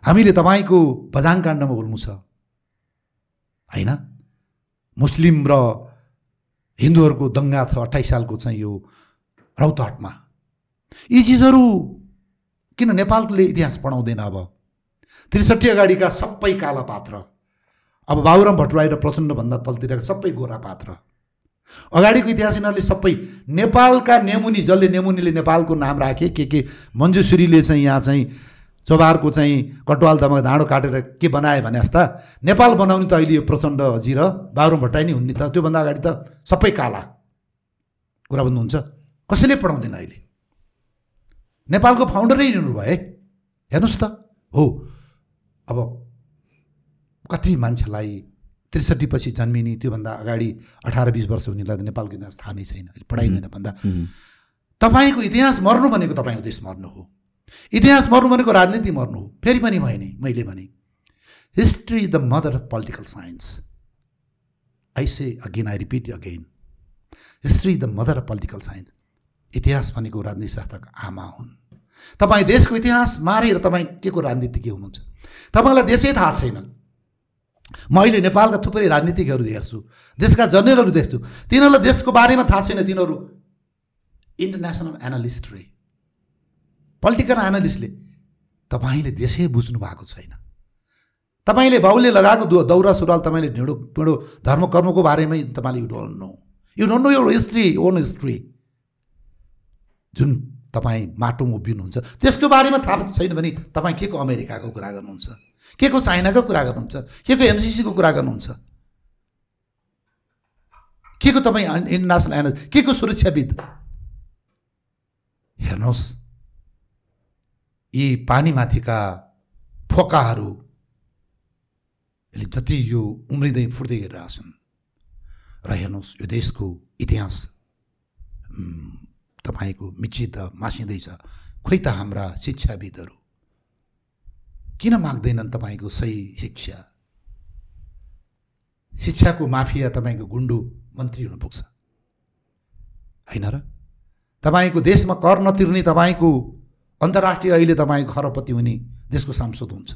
हामीले तपाईँको बजाङ काण्डमा बोल्नु छ। होइन? मुस्लिम र हिन्दूहरूको दङ्गा छ अठाइस सालको चाहिँ यो रौतहटमा। यी चिजहरू किन नेपालले इतिहास पढाउँदैन अब? त्रिसठी अगाडिका सबै काला पात्र अब बाबुराम भट्टराई र प्रचण्डभन्दा तलतिरका सबै गोरा पात्र अगाडिको इतिहास यिनीहरूले सबै नेपालका नेमुनी जसले नेमुनीले नेपालको नाम राखे के के मञ्जुश्रीले चाहिँ यहाँ चाहिँ चोबारको चाहिँ कटवाल दमा धाँडो काटेर के बनाए भने जस्ता नेपाल बनाउने त अहिले यो प्रचण्डजी र बाबुराम भट्टराई नै हुन् नि त। त्योभन्दा अगाडि त सबै काला कुरा भन्नुहुन्छ कसैले पढाउँदैन अहिले? नेपालको फाउन्डरै यिनीहरू भए हेर्नुहोस् त। हो अब कति मान्छेलाई त्रिसठी पछि जन्मिने त्योभन्दा अगाडि अठार बिस वर्ष हुनेलाई त नेपालको इतिहास थाहा नै छैन पढाइँदैन भन्दा तपाईँको इतिहास मर्नु भनेको तपाईँको देश मर्नु हो। इतिहास मर्नु भनेको राजनीति मर्नु हो। फेरि पनि भएन मैले भने। History is the mother of political science I say again I repeat again history is the mother of political science इतिहास भनेको राजनीति शास्त्रको आमा हुन्। तपाईँ देशको इतिहास मारेर तपाईँ के को राजनीति के हुनुहुन्छ? तपाईँलाई देशै थाहा छैन। म अहिले नेपालका थुप्रै राजनीतिकहरू हेर्छु देशका जर्नलहरू देख्छु। तिनीहरूलाई देशको बारेमा थाहा छैन तिनीहरू। इन्टरनेसनल एनालिस्ट रे। पोलिटिकल एनालिस्टले तपाईँले देशै बुझ्नु भएको छैन। तपाईँले बाउले लगाएको दौरा सुरुवाल तपाईँले ढिँडो पिँडो धर्म कर्मको बारेमै तपाईँले you don't know you don't know यो हिस्ट्री ओन हिस्ट्री जुन तपाईँ माटोमा उभिनुहुन्छ त्यसको बारेमा थाहा छैन भने तपाईँ के को अमेरिकाको कुरा गर्नुहुन्छ? के को चाइनाको कुरा गर्नुहुन्छ? के को एमसिसीको कुरा गर्नुहुन्छ? के को तपाईँ इन्टरनेसनल एनालिस्ट के को सुरक्षाविद? हेर्नुहोस्। यी पानीमाथिका फोकाहरू यसले जति यो उम्रिँदै फुट्दै गरिरहेछन् र हेर्नुहोस् यो देशको इतिहास तपाईँको मिचित मासिँदैछ। खोइ त हाम्रा शिक्षाविदहरू। किन माग्दैनन् तपाईँको सही शिक्षा? शिक्षाको माफिया तपाईँको गुन्डु मन्त्री हुन पुग्छ होइन र? तपाईँको देशमा कर नतिर्ने तपाईँको अन्तर्राष्ट्रिय अहिले तपाईँको खरपति हुने देशको सांसद हुन्छ।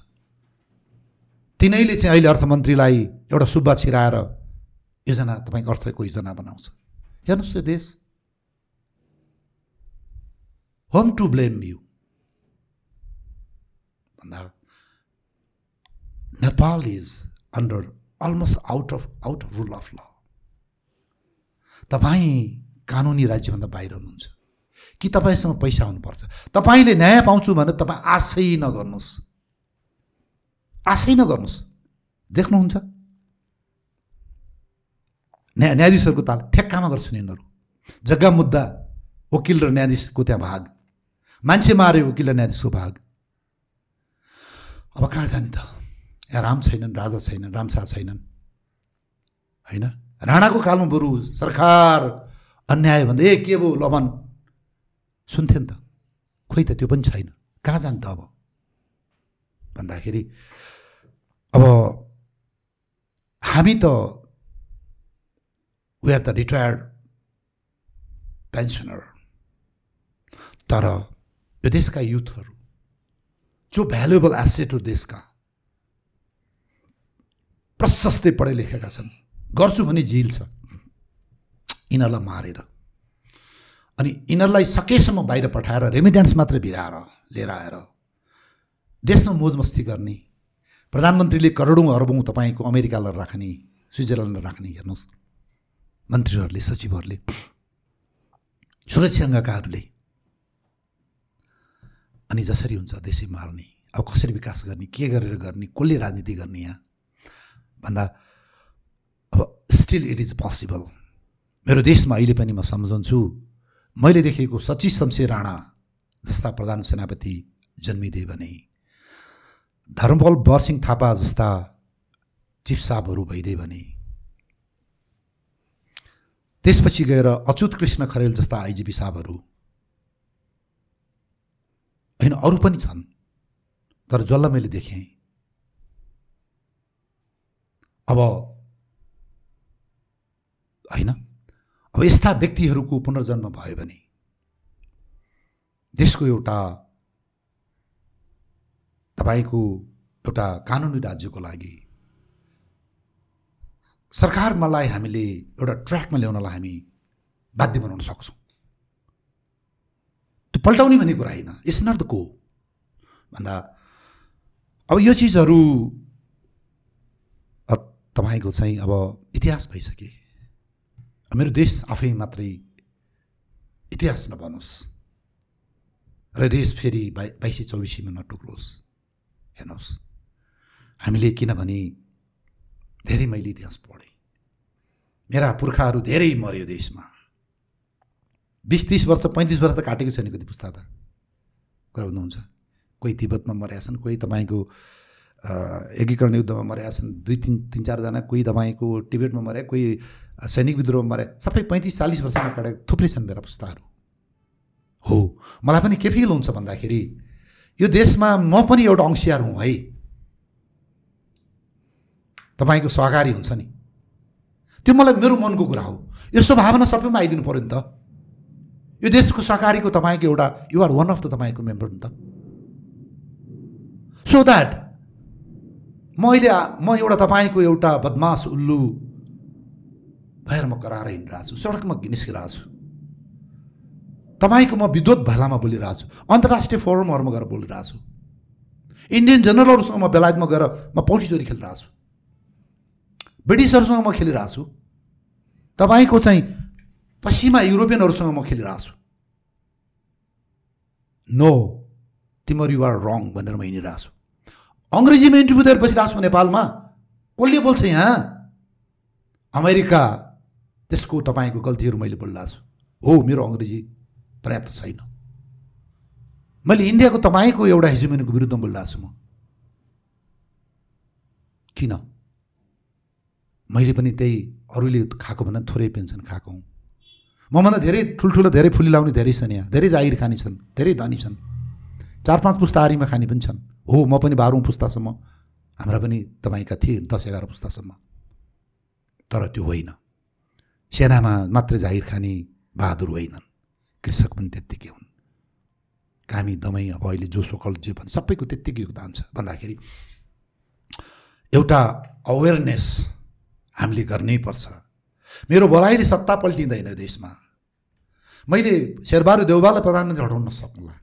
तिनैले चाहिँ अहिले अर्थमन्त्रीलाई एउटा सुब्बा छिराएर योजना तपाईँको अर्थको योजना बनाउँछ। हेर्नुहोस् यो देश। होम टु ब्लेम यु भन्दा Nepal is under almost out of out of rule of law तपाईँ कानुनी राज्यभन्दा बाहिर हुनुहुन्छ। कि तपाईँसँग पैसा हुनुपर्छ? तपाईँले न्याय पाउँछु भने तपाईँ आशै नगर्नुहोस्। आशै नगर्नुहोस्। देख्नुहुन्छ? न्याय न्यायाधीशहरूको ताल ठेक्कामा गर्छन् यिनीहरू। जग्गा मुद्दा वकिल र न्यायाधीशको त्यहाँ भाग। मान्छे मारे वकिल र न्यायाधीशको भाग। अब कहाँ जाने त यहाँ राम छैनन् राजा छैनन् रामशाह छैनन् होइन राणाको कालमा बरु सरकार अन्याय भन्दा ए के भयो लमन सुन्थे नि त खोइ त त्यो पनि छैन कहाँ जान्छ त अब भन्दाखेरि अब हामी त we are the retired pensioner तर यो देशका युथहरू जो भ्यालुएबल एसेट हो देशका प्रशस्तै पढे लेखेका छन्। गर्छु भने झिल छ। यिनीहरूलाई मारेर। अनि यिनीहरूलाई सकेसम्म बाहिर पठाएर रेमिटेन्स मात्रै भिराएर लिएर आएर देशमा मोजमस्ती गर्ने प्रधानमन्त्रीले करोडौँ अरबौँ तपाईँको अमेरिकालाई राख्ने स्विजरल्यान्डलाई राख्ने हेर्नुहोस्। मन्त्रीहरूले सचिवहरूले सुरक्षाङ्गकाहरूले अनि जसरी हुन्छ देशै मार्ने अब कसरी विकास गर्ने के गरेर गर्ने कसले राजनीति गर्ने यहाँ? भन्दा अब स्टिल इट इज पोसिबल मेरो देशमा अहिले पनि म सम्झन्छु मैले देखेको सचिव शमशेर राणा जस्ता प्रधान सेनापति जन्मिदिए भने धर्मबल बरसिंह थापा जस्ता चिफ साहबहरू भइदिए भने त्यसपछि गएर अच्युत कृष्ण खरेल जस्ता आइजिपी साहबहरू होइन अरू पनि छन्। तर जसलाई मैले देखेँ अब होइन अब यस्ता व्यक्तिहरूको पुनर्जन्म भयो भने देशको एउटा तपाईँको एउटा कानुनी राज्यको लागि सरकारमालाई हामीले एउटा ट्र्याकमा ल्याउनलाई हामी बाध्य बनाउन सक्छौँ। पल्टाउने भन्ने कुरा होइन। इट्स नट द को भन्दा अब यो चिजहरू तपाईँको चाहिँ अब इतिहास भइसके। मेरो देश आफै मात्रै इतिहास नबनोस्। र देश फेरि बाइ बाइसै चौबिसैमा नटुक्रोस्। हेर्नुहोस्। हामीले किनभने धेरै मैले इतिहास पढेँ। मेरा पुर्खाहरू धेरै मऱ्यो देशमा। बिस तिस वर्ष पैँतिस वर्ष त काटेको छैन कति पुस्ता त। कुरा बुझ्नुहुन्छ? कोही तिब्बतमा मरेका छन् कोही तपाईँको एकीकरण युद्धमा मरेका छन् दुई तिन तिन चारजना कोही तपाईँको टिबेटमा मरे कोही सैनिक विद्रोहमा मरे सबै पैँतिस चालिस वर्षमा काटेको थुप्रै छन् मेरा पुस्ताहरू। हो मलाई पनि के फिल हुन्छ भन्दाखेरि यो देशमा म पनि एउटा अंशियार हुँ है। तपाईँको सहकारी हुन्छ नि। त्यो मलाई मेरो मनको कुरा हो। यस्तो भावना सबैमा आइदिनु पऱ्यो नि त। यो देशको सहकारीको तपाईँको एउटा युआर वान अफ द तपाईँको मेम्बर नि त। सो द्याट म अहिले म एउटा तपाईँको एउटा बदमास उल्लु भएर म कराएर हिँडिरहेको छु सडकमा निस्किरहेको छु तपाईँको म विद्वत भाषामा बोलिरहेको छु अन्तर्राष्ट्रिय फोरमहरूमा गएर बोलिरहेको छु इन्डियन जनरलहरूसँग म बेलायतमा गएर म पौडी चोरी खेलिरहेको छु ब्रिटिसहरूसँग म खेलिरहेको छु तपाईँको चाहिँ पश्चिमा युरोपियनहरूसँग म खेलिरहेको छु नो तिमीहरू युआर रङ भनेर म हिँडिरहेको छु अङ्ग्रेजीमा इन्टरभ्यू दिएर बसिरहेको छु नेपालमा कसले बोल्छ यहाँ अमेरिका त्यसको तपाईँको गल्तीहरू मैले बोलिरहेको छु हो मेरो अङ्ग्रेजी पर्याप्त छैन मैले इन्डियाको तपाईँको एउटा हेजुमेनीको विरुद्धमा बोलिरहेको छु म किन मैले पनि त्यही अरूले खाएको भन्दा थोरै पेन्सन खाएको हुँ मभन्दा धेरै ठुल्ठुलो धेरै फुली लाउने धेरै छन् यहाँ। धेरै जागिर खाने छन् धेरै धनी छन्। चार पाँच पुस्ताहारीमा खाने पनि छन्। हो म पनि बाह्रौँ पुस्तासम्म हाम्रा पनि तपाईँका थिए दस एघार पुस्तासम्म। तर त्यो होइन। सेनामा मात्रै जागिर खाने बहादुर होइनन्। कृषक पनि त्यत्तिकै हुन्। कामी दमै अब अहिले जो सोकल जे भन्छ सबैको त्यत्तिकै योगदान छ। भन्दाखेरि एउटा अवेरनेस हामीले गर्नै पर्छ। मेरो भलाइले सत्ता पल्टिँदैन देशमा। मैले शेरबहादुर देउबालाई प्रधानमन्त्री हटाउन सक्नुला।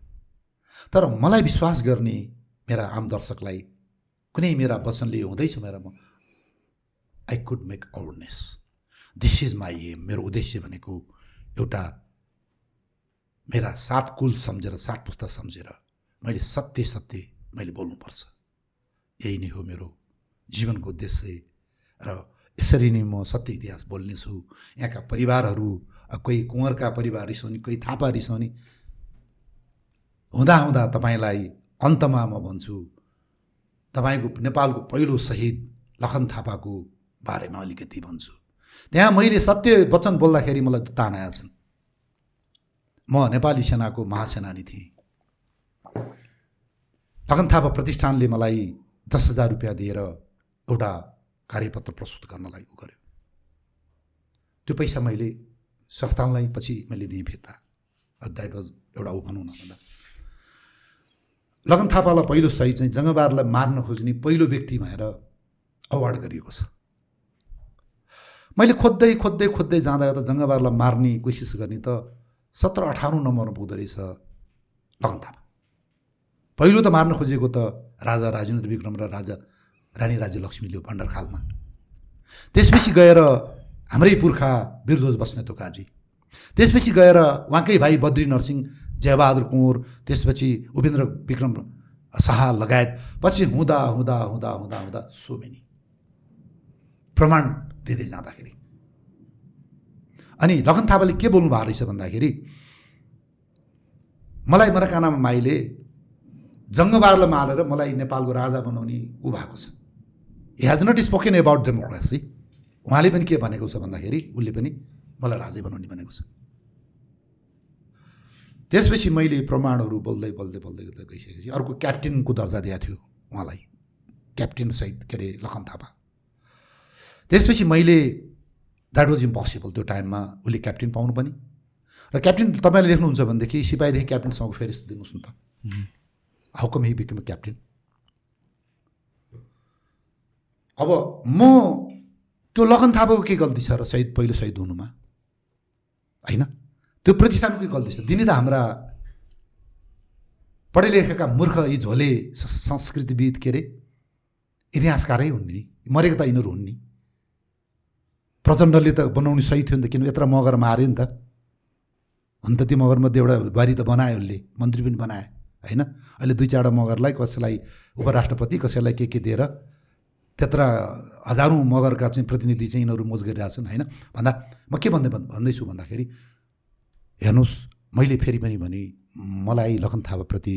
तर मलाई विश्वास गर्ने मेरा आम दर्शकलाई कुनै मेरा वचनले हुँदैछ मेरा म I could make awareness this is my aim मेरो उद्देश्य भनेको एउटा मेरा सात कुल सम्झेर सात पुस्ता सम्झेर मैले सत्य सत्य मैले बोल्नुपर्छ। यही नै हो मेरो जीवनको उद्देश्य र यसरी नै म सत्य इतिहास बोल्नेछु। यहाँका परिवारहरू कोही कुँवरका परिवार रिसाउने कोही थापा रिसाउने हुँदा हुँदा तपाईँलाई अन्तमा म भन्छु तपाईँको नेपालको पहिलो शहीद लखन थापाको बारेमा अलिकति भन्छु। त्यहाँ मैले सत्य वचन बोल्दाखेरि मलाई तान छन् म नेपाली सेनाको महासेनानी थिएँ। लखन थापा प्रतिष्ठानले मलाई दस हजार रुपियाँ दिएर एउटा कार्यपत्र प्रस्तुत गर्नलाई उ गर्यो। त्यो पैसा मैले संस्थानलाई पछि मैले दिएँ फिर्ता। द्याट वाज एउटा ऊ भनौँ न भन्दा। लगन थापालाई पहिलो सही चाहिँ जङ्गबहादुरलाई मार्न खोज्ने पहिलो व्यक्ति भएर अवार्ड गरिएको छ। मैले खोज्दै खोज्दै खोज्दै जाँदा त जङ्गबहादुरलाई मार्ने कोसिस गर्ने त सत्र अठारौँ नम्बरमा पुग्दो रहेछ लगन थापा। पहिलो त मार्न खोजेको त राजा राजेन्द्र विक्रम र राजा रानी राज्य लक्ष्मीले भण्डारखालमा। त्यसपछि गएर हाम्रै पुर्खा बिरध्वज बस्नेत काजी। त्यसपछि गएर उहाँकै भाइ बद्री नरसिंह जयबहादुर कुँवर त्यसपछि उपेन्द्र विक्रम शाह लगायत पछि हुँदा हुँदा हुँदा हुँदा हुँदा सो मेनी प्रमाण दिँदै जाँदाखेरि। अनि लखन थापाले के बोल्नु भएको रहेछ भन्दाखेरि मलाई मरकानामा माईले जङ्गबहादुरलाई मारेर मलाई नेपालको राजा बनाउने ऊ भएको छ। He has not spoken about democracy उहाँले पनि के भनेको छ भन्दाखेरि उसले पनि मलाई राजै बनाउने भनेको छ। त्यसपछि मैले प्रमाणहरू बोल्दै बोल्दै बोल्दै बोल्दै गइसकेपछि अर्को क्याप्टेनको दर्जा दिएको थियो उहाँलाई। क्याप्टेन सहित के अरे लखन थापा। त्यसपछि मैले द्याट वाज इम्पोसिबल त्यो टाइममा उसले क्याप्टेन पाउनु पनि। र क्याप्टेन तपाईँले लेख्नुहुन्छ भनेदेखि सिपाहीदेखि क्याप्टेनसँग फेरि दिनुहोस् न त। How come he become captain अब म त्यो लगन थापाको के गल्ती छ र सहिद पहिलो सहिद हुनुमा? होइन? त्यो प्रतिष्ठानको के गल्ती छ? दिने त हाम्रा पढे लेखेका मूर्ख यी झोले संस्कृतिविद के अरे इतिहासकारै हुन् नि। मरेको त यिनीहरू हुन् नि। प्रचण्डले त बनाउनु सही थियो नि त किन यत्र मगर माऱ्यो नि त। हुन त त्यो मगरमध्ये एउटा बारी त बनायो उसले मन्त्री पनि बनायो होइन? अहिले दुई चारवटा मगरलाई कसैलाई उपराष्ट्रपति कसैलाई के के दिएर त्यत्र हजारौँ मगरका चाहिँ प्रतिनिधि चाहिँ यिनीहरू मोज गरिरहेछन् होइन? भन्दा म के भन्दै भन्- भन्दैछु भन्दाखेरि हेर्नुहोस् मैले फेरि पनि भने मलाई लखन थापाप्रति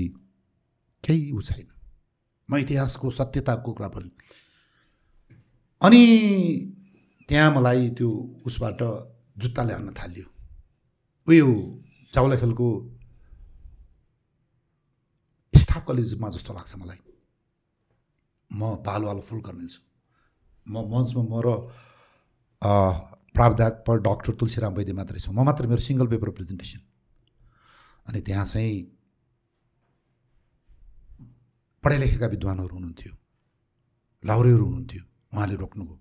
केही ऊ छैन। म इतिहासको सत्यताको कुरा पनि अनि त्यहाँ मलाई त्यो उसबाट जुत्ताले हान्न थाल्यो। उयो चाउला खेलको स्टाफ कलेजमा जस्तो लाग्छ मलाई। म बालवाल फुल गर्ने छु म मञ्चमा म र प्रावधायक डक्टर तुलसीराम वैद्य मात्रै छु। म मात्र मेरो सिङ्गल पेपर प्रेजेन्टेसन। अनि त्यहाँ चाहिँ पढे लेखेका विद्वानहरू हुनुहुन्थ्यो। लाहुरेहरू हुनुहुन्थ्यो। उहाँले रोक्नुभयो।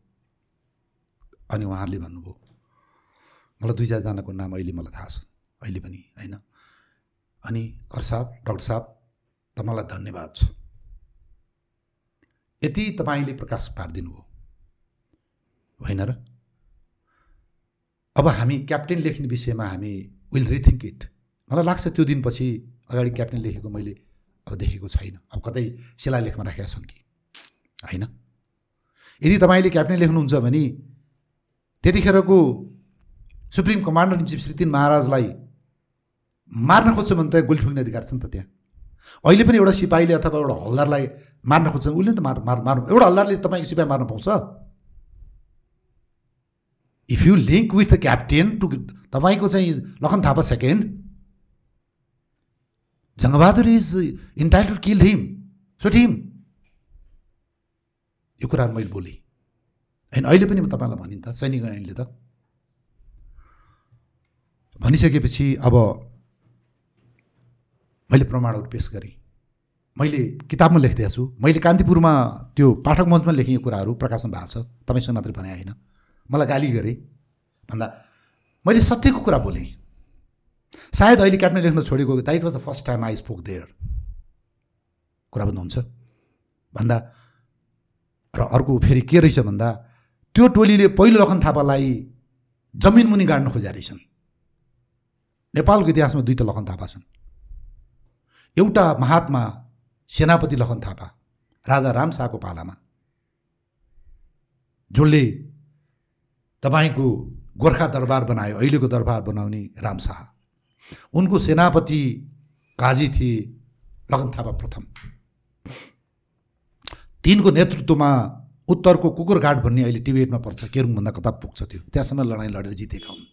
अनि उहाँहरूले भन्नुभयो मलाई दुई चारजनाको नाम अहिले मलाई थाहा छ। अहिले पनि होइन? अनि कर साहब डाक्टर साहब तपाईँलाई धन्यवाद छ। यति तपाईँले प्रकाश पारिदिनु भयो होइन र? अब हामी क्याप्टेन लेख्ने विषयमा हामी विल रिथिङ्क इट मलाई लाग्छ त्यो दिनपछि अगाडि क्याप्टेन लेखेको मैले अब देखेको छैन। अब कतै शिलालेखमा राखेका छन् कि? होइन? यदि तपाईँले क्याप्टेन लेख्नुहुन्छ भने त्यतिखेरको supreme commander in chief Shri तिन महाराजलाई मार्न खोज्छ भने त गोली ठोक्ने अधिकार छ नि त त्यहाँ। अहिले पनि एउटा सिपाहीले अथवा एउटा हल्दारलाई मार्न खोज्छ। उसले त मार मार मार्नु एउटा हल्दारले तपाईँको सिपाही मार्न पाउँछ। If you link with the captain to तपाईँको चाहिँ Lakhan Thapa second Jang Bahadur is entitle to kill him so him यो कुराहरू मैले बोलेँ। होइन अहिले पनि म तपाईँलाई भनिन् त सैनिक ऐनले त। भनिसकेपछि अब मैले प्रमाणहरू पेस गरेँ। मैले किताबमा लेख्दैछु छु। मैले कान्तिपुरमा त्यो पाठक मञ्चमा लेखेको कुराहरू प्रकाशन भएको छ। तपाईँसँग मात्रै भने होइन। मलाई गाली गरेँ। भन्दा मैले सत्यको कुरा बोलेँ। सायद अहिले क्याबिनेट लेख्न छोडेको that was the first time I spoke there कुरा बुझ्नुहुन्छ भन्दा र अर्को फेरि के रहेछ? भन्दा त्यो टोलीले पहिलो लखन थापालाई जमिन मुनि गाड्न खोजेका रहेछन् नेपालको इतिहासमा दुईवटा लखन थापा छन्। एउटा महात्मा सेनापति लखन थापा राजा राम शाहको पालामा। जसले तपाईँको गोर्खा दरबार बनायो अहिलेको दरबार बनाउने राम शाह। उनको सेनापति काजी थिए लखन थापा प्रथम। तिनको नेतृत्वमा उत्तरको कुकुरघाट भन्ने अहिले टिबेटमा पर्छ केरुङभन्दा कता पुग्छ त्यो? त्यहाँसम्म लडाइँ लडेर जितेका हुन्।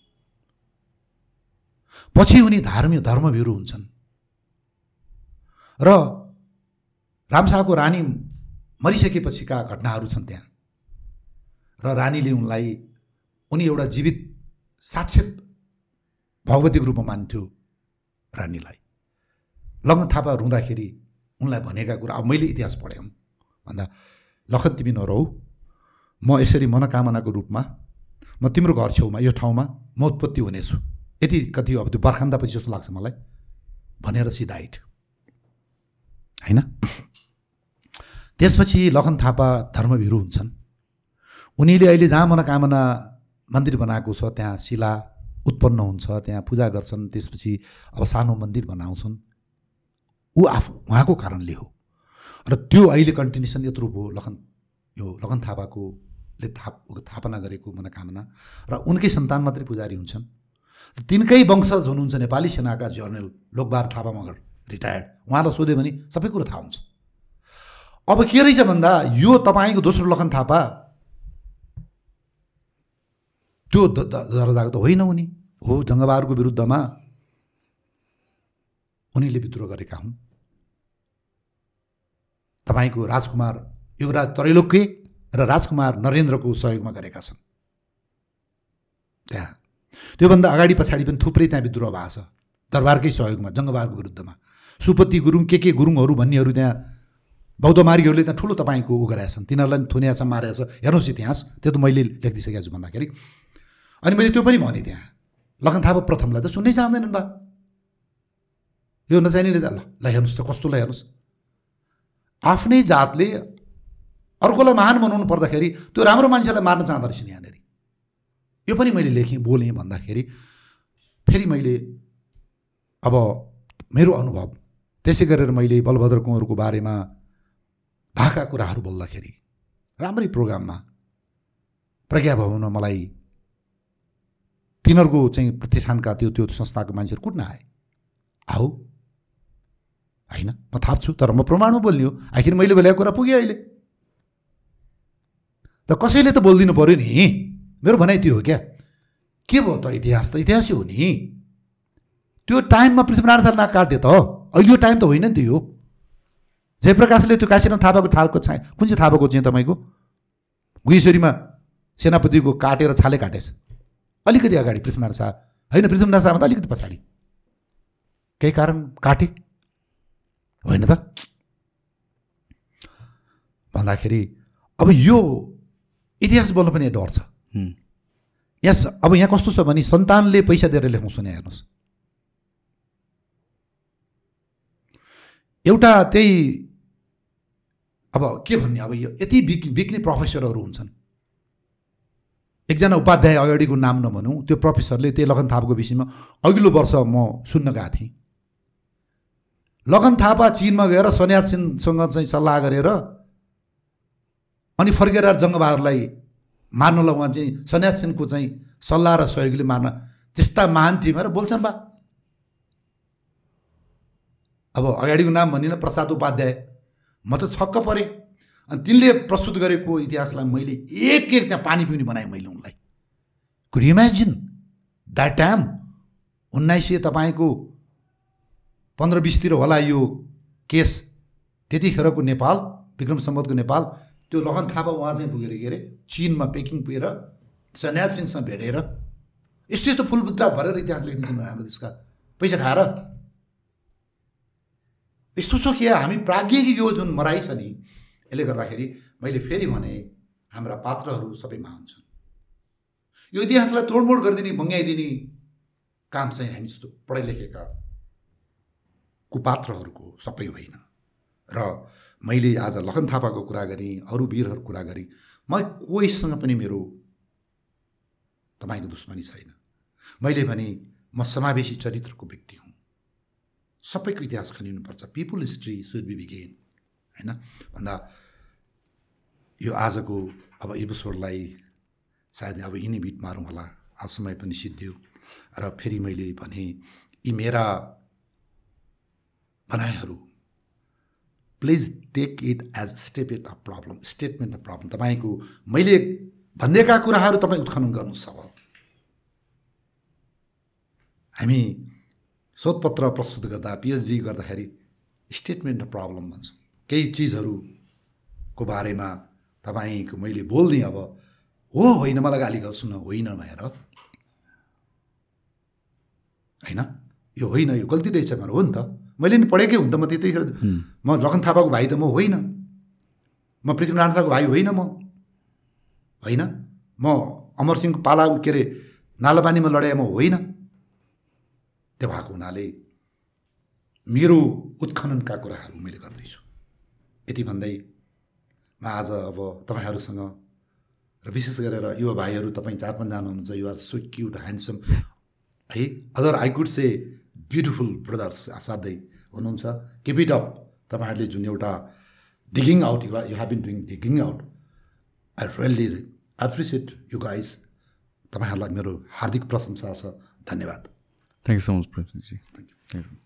पछि उनी धार्मिक धर्मभिरू हुन्छन्। र रामशाहको रानी मरिसकेपछिका घटनाहरू छन् त्यहाँ? र रानीले उनलाई उनी एउटा जीवित साक्षात भगवतीको रूपमा मान्थ्यो रानीलाई। लग्न थापा रुँदाखेरि उनलाई भनेका कुरा अब मैले इतिहास पढेँ भन्दा लखन तिमी नरहौ म यसरी मनोकामनाको रूपमा म तिम्रो घर छेउमा यो ठाउँमा म उत्पत्ति हुनेछु। यति कति अब त्यो बर्खान्दापछि जस्तो लाग्छ मलाई। भनेर सिधा होइन? त्यसपछि लखन थापा धर्मभिरू हुन्छन्। उनीले अहिले जहाँ मनोकामना मन्दिर बनाएको छ त्यहाँ शिला उत्पन्न हुन्छ त्यहाँ पूजा गर्छन् त्यसपछि अब सानो मन्दिर बनाउँछन्। ऊ आफू उहाँको कारणले हो। र त्यो अहिले कन्टिन्युसन यत्रो भयो लखन यो लखन थापाकोले थाप थापना गरेको मनोकामना र उनकै सन्तान मात्रै पुजारी हुन्छन्। तिनकै वंशज हुनुहुन्छ नेपाली सेनाका जर्नल लोकबहार थापा मगर रिटायर्ड। उहाँलाई सोध्यो भने सबै कुरो थाहा हुन्छ। अब के रहेछ भन्दा यो तपाईँको दोस्रो लखन थापा त्यो दर्जाको त होइन उनी। हो जङ्गबहादुरको विरुद्धमा उनीले विद्रोह गरेका हुन्। तपाईँको राजकुमार युवराज त्रैलोक्य र राजकुमार नरेन्द्रको सहयोगमा गरेका छन्। त्यहाँ। त्योभन्दा अगाडि पछाडि पनि थुप्रै त्यहाँ विद्रोह भएको छ। दरबारकै सहयोगमा जङ्गबहादुरको विरुद्धमा। सुपति गुरुङ के के गुरुङहरू भन्नेहरू त्यहाँ बौद्धमार्गीहरूले त्यहाँ ठुलो तपाईँको उ गरेका छन्। तिनीहरूलाई थुनिया छ मारेको छ। हेर्नुहोस् इतिहास त्यो त मैले लेखिदिइसकेको छु भन्दाखेरि। अनि मैले त्यो पनि भनेँ त्यहाँ। लखन थापा प्रथमलाई त सुन्नै चाहँदैनन् बा। यो नचाहिने ल ल हेर्नुहोस् त कस्तो ल हेर्नुहोस्। आफ्नै जातले अर्कोलाई महान बनाउनु पर्दाखेरि त्यो राम्रो मान्छेलाई मार्न चाहँदो रहेछ यहाँनिर। यो पनि मैले लेखेँ बोलेँ भन्दाखेरि फेरि मैले अब मेरो अनुभव त्यसै गरेर मैले बलभद्र कुँवरको बारेमा भाका कुराहरू बोल्दाखेरि राम्रै प्रोग्राममा प्रज्ञा भवनमा मलाई तिनीहरूको चाहिँ प्रतिष्ठानका त्यो त्यो संस्थाको मान्छेहरू कुट्न आए। आऊ। होइन म थाप्छु तर म प्रमाणमा बोल्ने हो। आखिर मैले बोलेको कुरा पुगेँ अहिले। त कसैले त बोलिदिनु पऱ्यो नि? मेरो भनाइ त्यो हो क्या। के भयो त इतिहास त? इतिहासै हो नि। त्यो टाइममा पृथ्वीनारायण शाह काट्यो त अहिले यो टाइम त होइन नि त्यो जयप्रकाशले त्यो काशीराम थापाको थालको छा कुन चाहिँ थापाको चाहिँ तपाईँको? गुहेश्वरीमा सेनापतिको काटेर छाले काटेछ। अलिकति अगाडि पृथ्वीनारायण शाह। होइन पृथ्वीनारायण शाहमा त अलिकति पछाडि। केही कारण? काटे? होइन त? भन्दाखेरि अब यो इतिहास बोल्नु पनि डर छ। यस अब यहाँ कस्तो छ भने सन्तानले पैसा दिएर लेखाउँछ नि हेर्नुहोस्। एउटा त्यही अब के भन्ने? अब यो यति बिक बिक्ने प्रोफेसरहरू हुन्छन्। एकजना उपाध्याय अगाडिको नाम नभनौँ त्यो प्रोफेसरले त्यही लगन थापाको विषयमा अघिल्लो वर्ष म सुन्न गएको थिएँ। लगन थापा चिनमा गएर सन्याल सिंहसँग चाहिँ सल्लाह गरेर अनि फर्केर जङ्गबहादुरलाई मार्नलाई उहाँ चाहिँ सन्याल सिंहको चाहिँ सल्लाह र सहयोगले मार्न त्यस्ता महान भनेर बोल्छन् बा। अब अगाडिको नाम भनिनँ प्रसाद उपाध्याय। म त छक्क परेँ। अनि तिनले प्रस्तुत गरेको इतिहासलाई मैले एक एक त्यहाँ पानी पिउने बनाएँ मैले उनलाई। कुड इमेजिन द्याट टाइम उन्नाइस सय तपाईँको पन्ध्र बिसतिर होला यो केस? त्यतिखेरको नेपाल विक्रम सम्बतको नेपाल त्यो लगन थापा उहाँ चाहिँ पुगेर के अरे चिनमा पेकिङ पुगेर सन्यास सिंहसँग भेटेर यस्तो यस्तो फुलबुद्रा भरेर इतिहास लेखिदिन्छन् हाम्रो देशका पैसा खाएर यस्तो छ कि हामी प्राज्ञिक यो जुन मराइ छ नि। यसले गर्दाखेरि मैले फेरि भने हाम्रा पात्रहरू सबै महान छन्। यो इतिहासलाई तोडमोड गरिदिने भङ्ग्याइदिने काम चाहिँ हामी जस्तो पढाइ लेखेका कुपात्रहरूको सबै होइन। र मैले आज लखन थापाको कुरा गरेँ अरू वीरहरूको कुरा गरेँ म कोहीसँग पनि मेरो तपाईँको दुश्मनी छैन। मैले भने म समावेशी चरित्रको व्यक्ति हुँ। सबैको इतिहास खनिनुपर्छ। People history should be begin होइन? भन्दा यो आजको अब एपिसोडलाई सायद अब यिनी बिट मारौँ होला। आज समय पनि सिद्धियो। र फेरि मैले भने यी मेरा भनाइहरू please take it as statement of problem statement of problem तपाईँको मैले भनिदिएका कुराहरू तपाईँ उत्खनन गर्नुहोस् अब। हामी शोधपत्र प्रस्तुत गर्दा पिएचडी गर्दाखेरि स्टेटमेन्ट प्रब्लम भन्छौँ। केही चिजहरूको बारेमा तपाईँको मैले बोल्ने अब हो होइन मलाई गाली गर्छु न होइन भनेर। होइन? यो होइन यो गल्ती रहेछ भनेर हो नि त। मैले नि पढेकै हुन् त म त्यतिखेर म लखन थापाको भाइ त म होइन। म पृथ्वीनारायण शाहको भाइ होइन म। होइन? म अमरसिंहको पाला के अरे नालापानीमा लडाएँ म होइन। त्यो भएको हुनाले मेरो उत्खननका कुराहरू मैले गर्दैछु। यति भन्दै म आज अब तपाईँहरूसँग र विशेष गरेर युवा भाइहरू तपाईँ चार पाँचजना हुनुहुन्छ युआर सो क्युट ह्यान्डसम है other I could say beautiful brothers असाध्यै हुनुहुन्छ। किप इट अप तपाईँहरूले जुन एउटा digging out you you have been doing digging out I really appreciate you guys तपाईँहरूलाई मेरो हार्दिक प्रशंसा छ। धन्यवाद। Thank you so much, Prem Thank you. Thank you.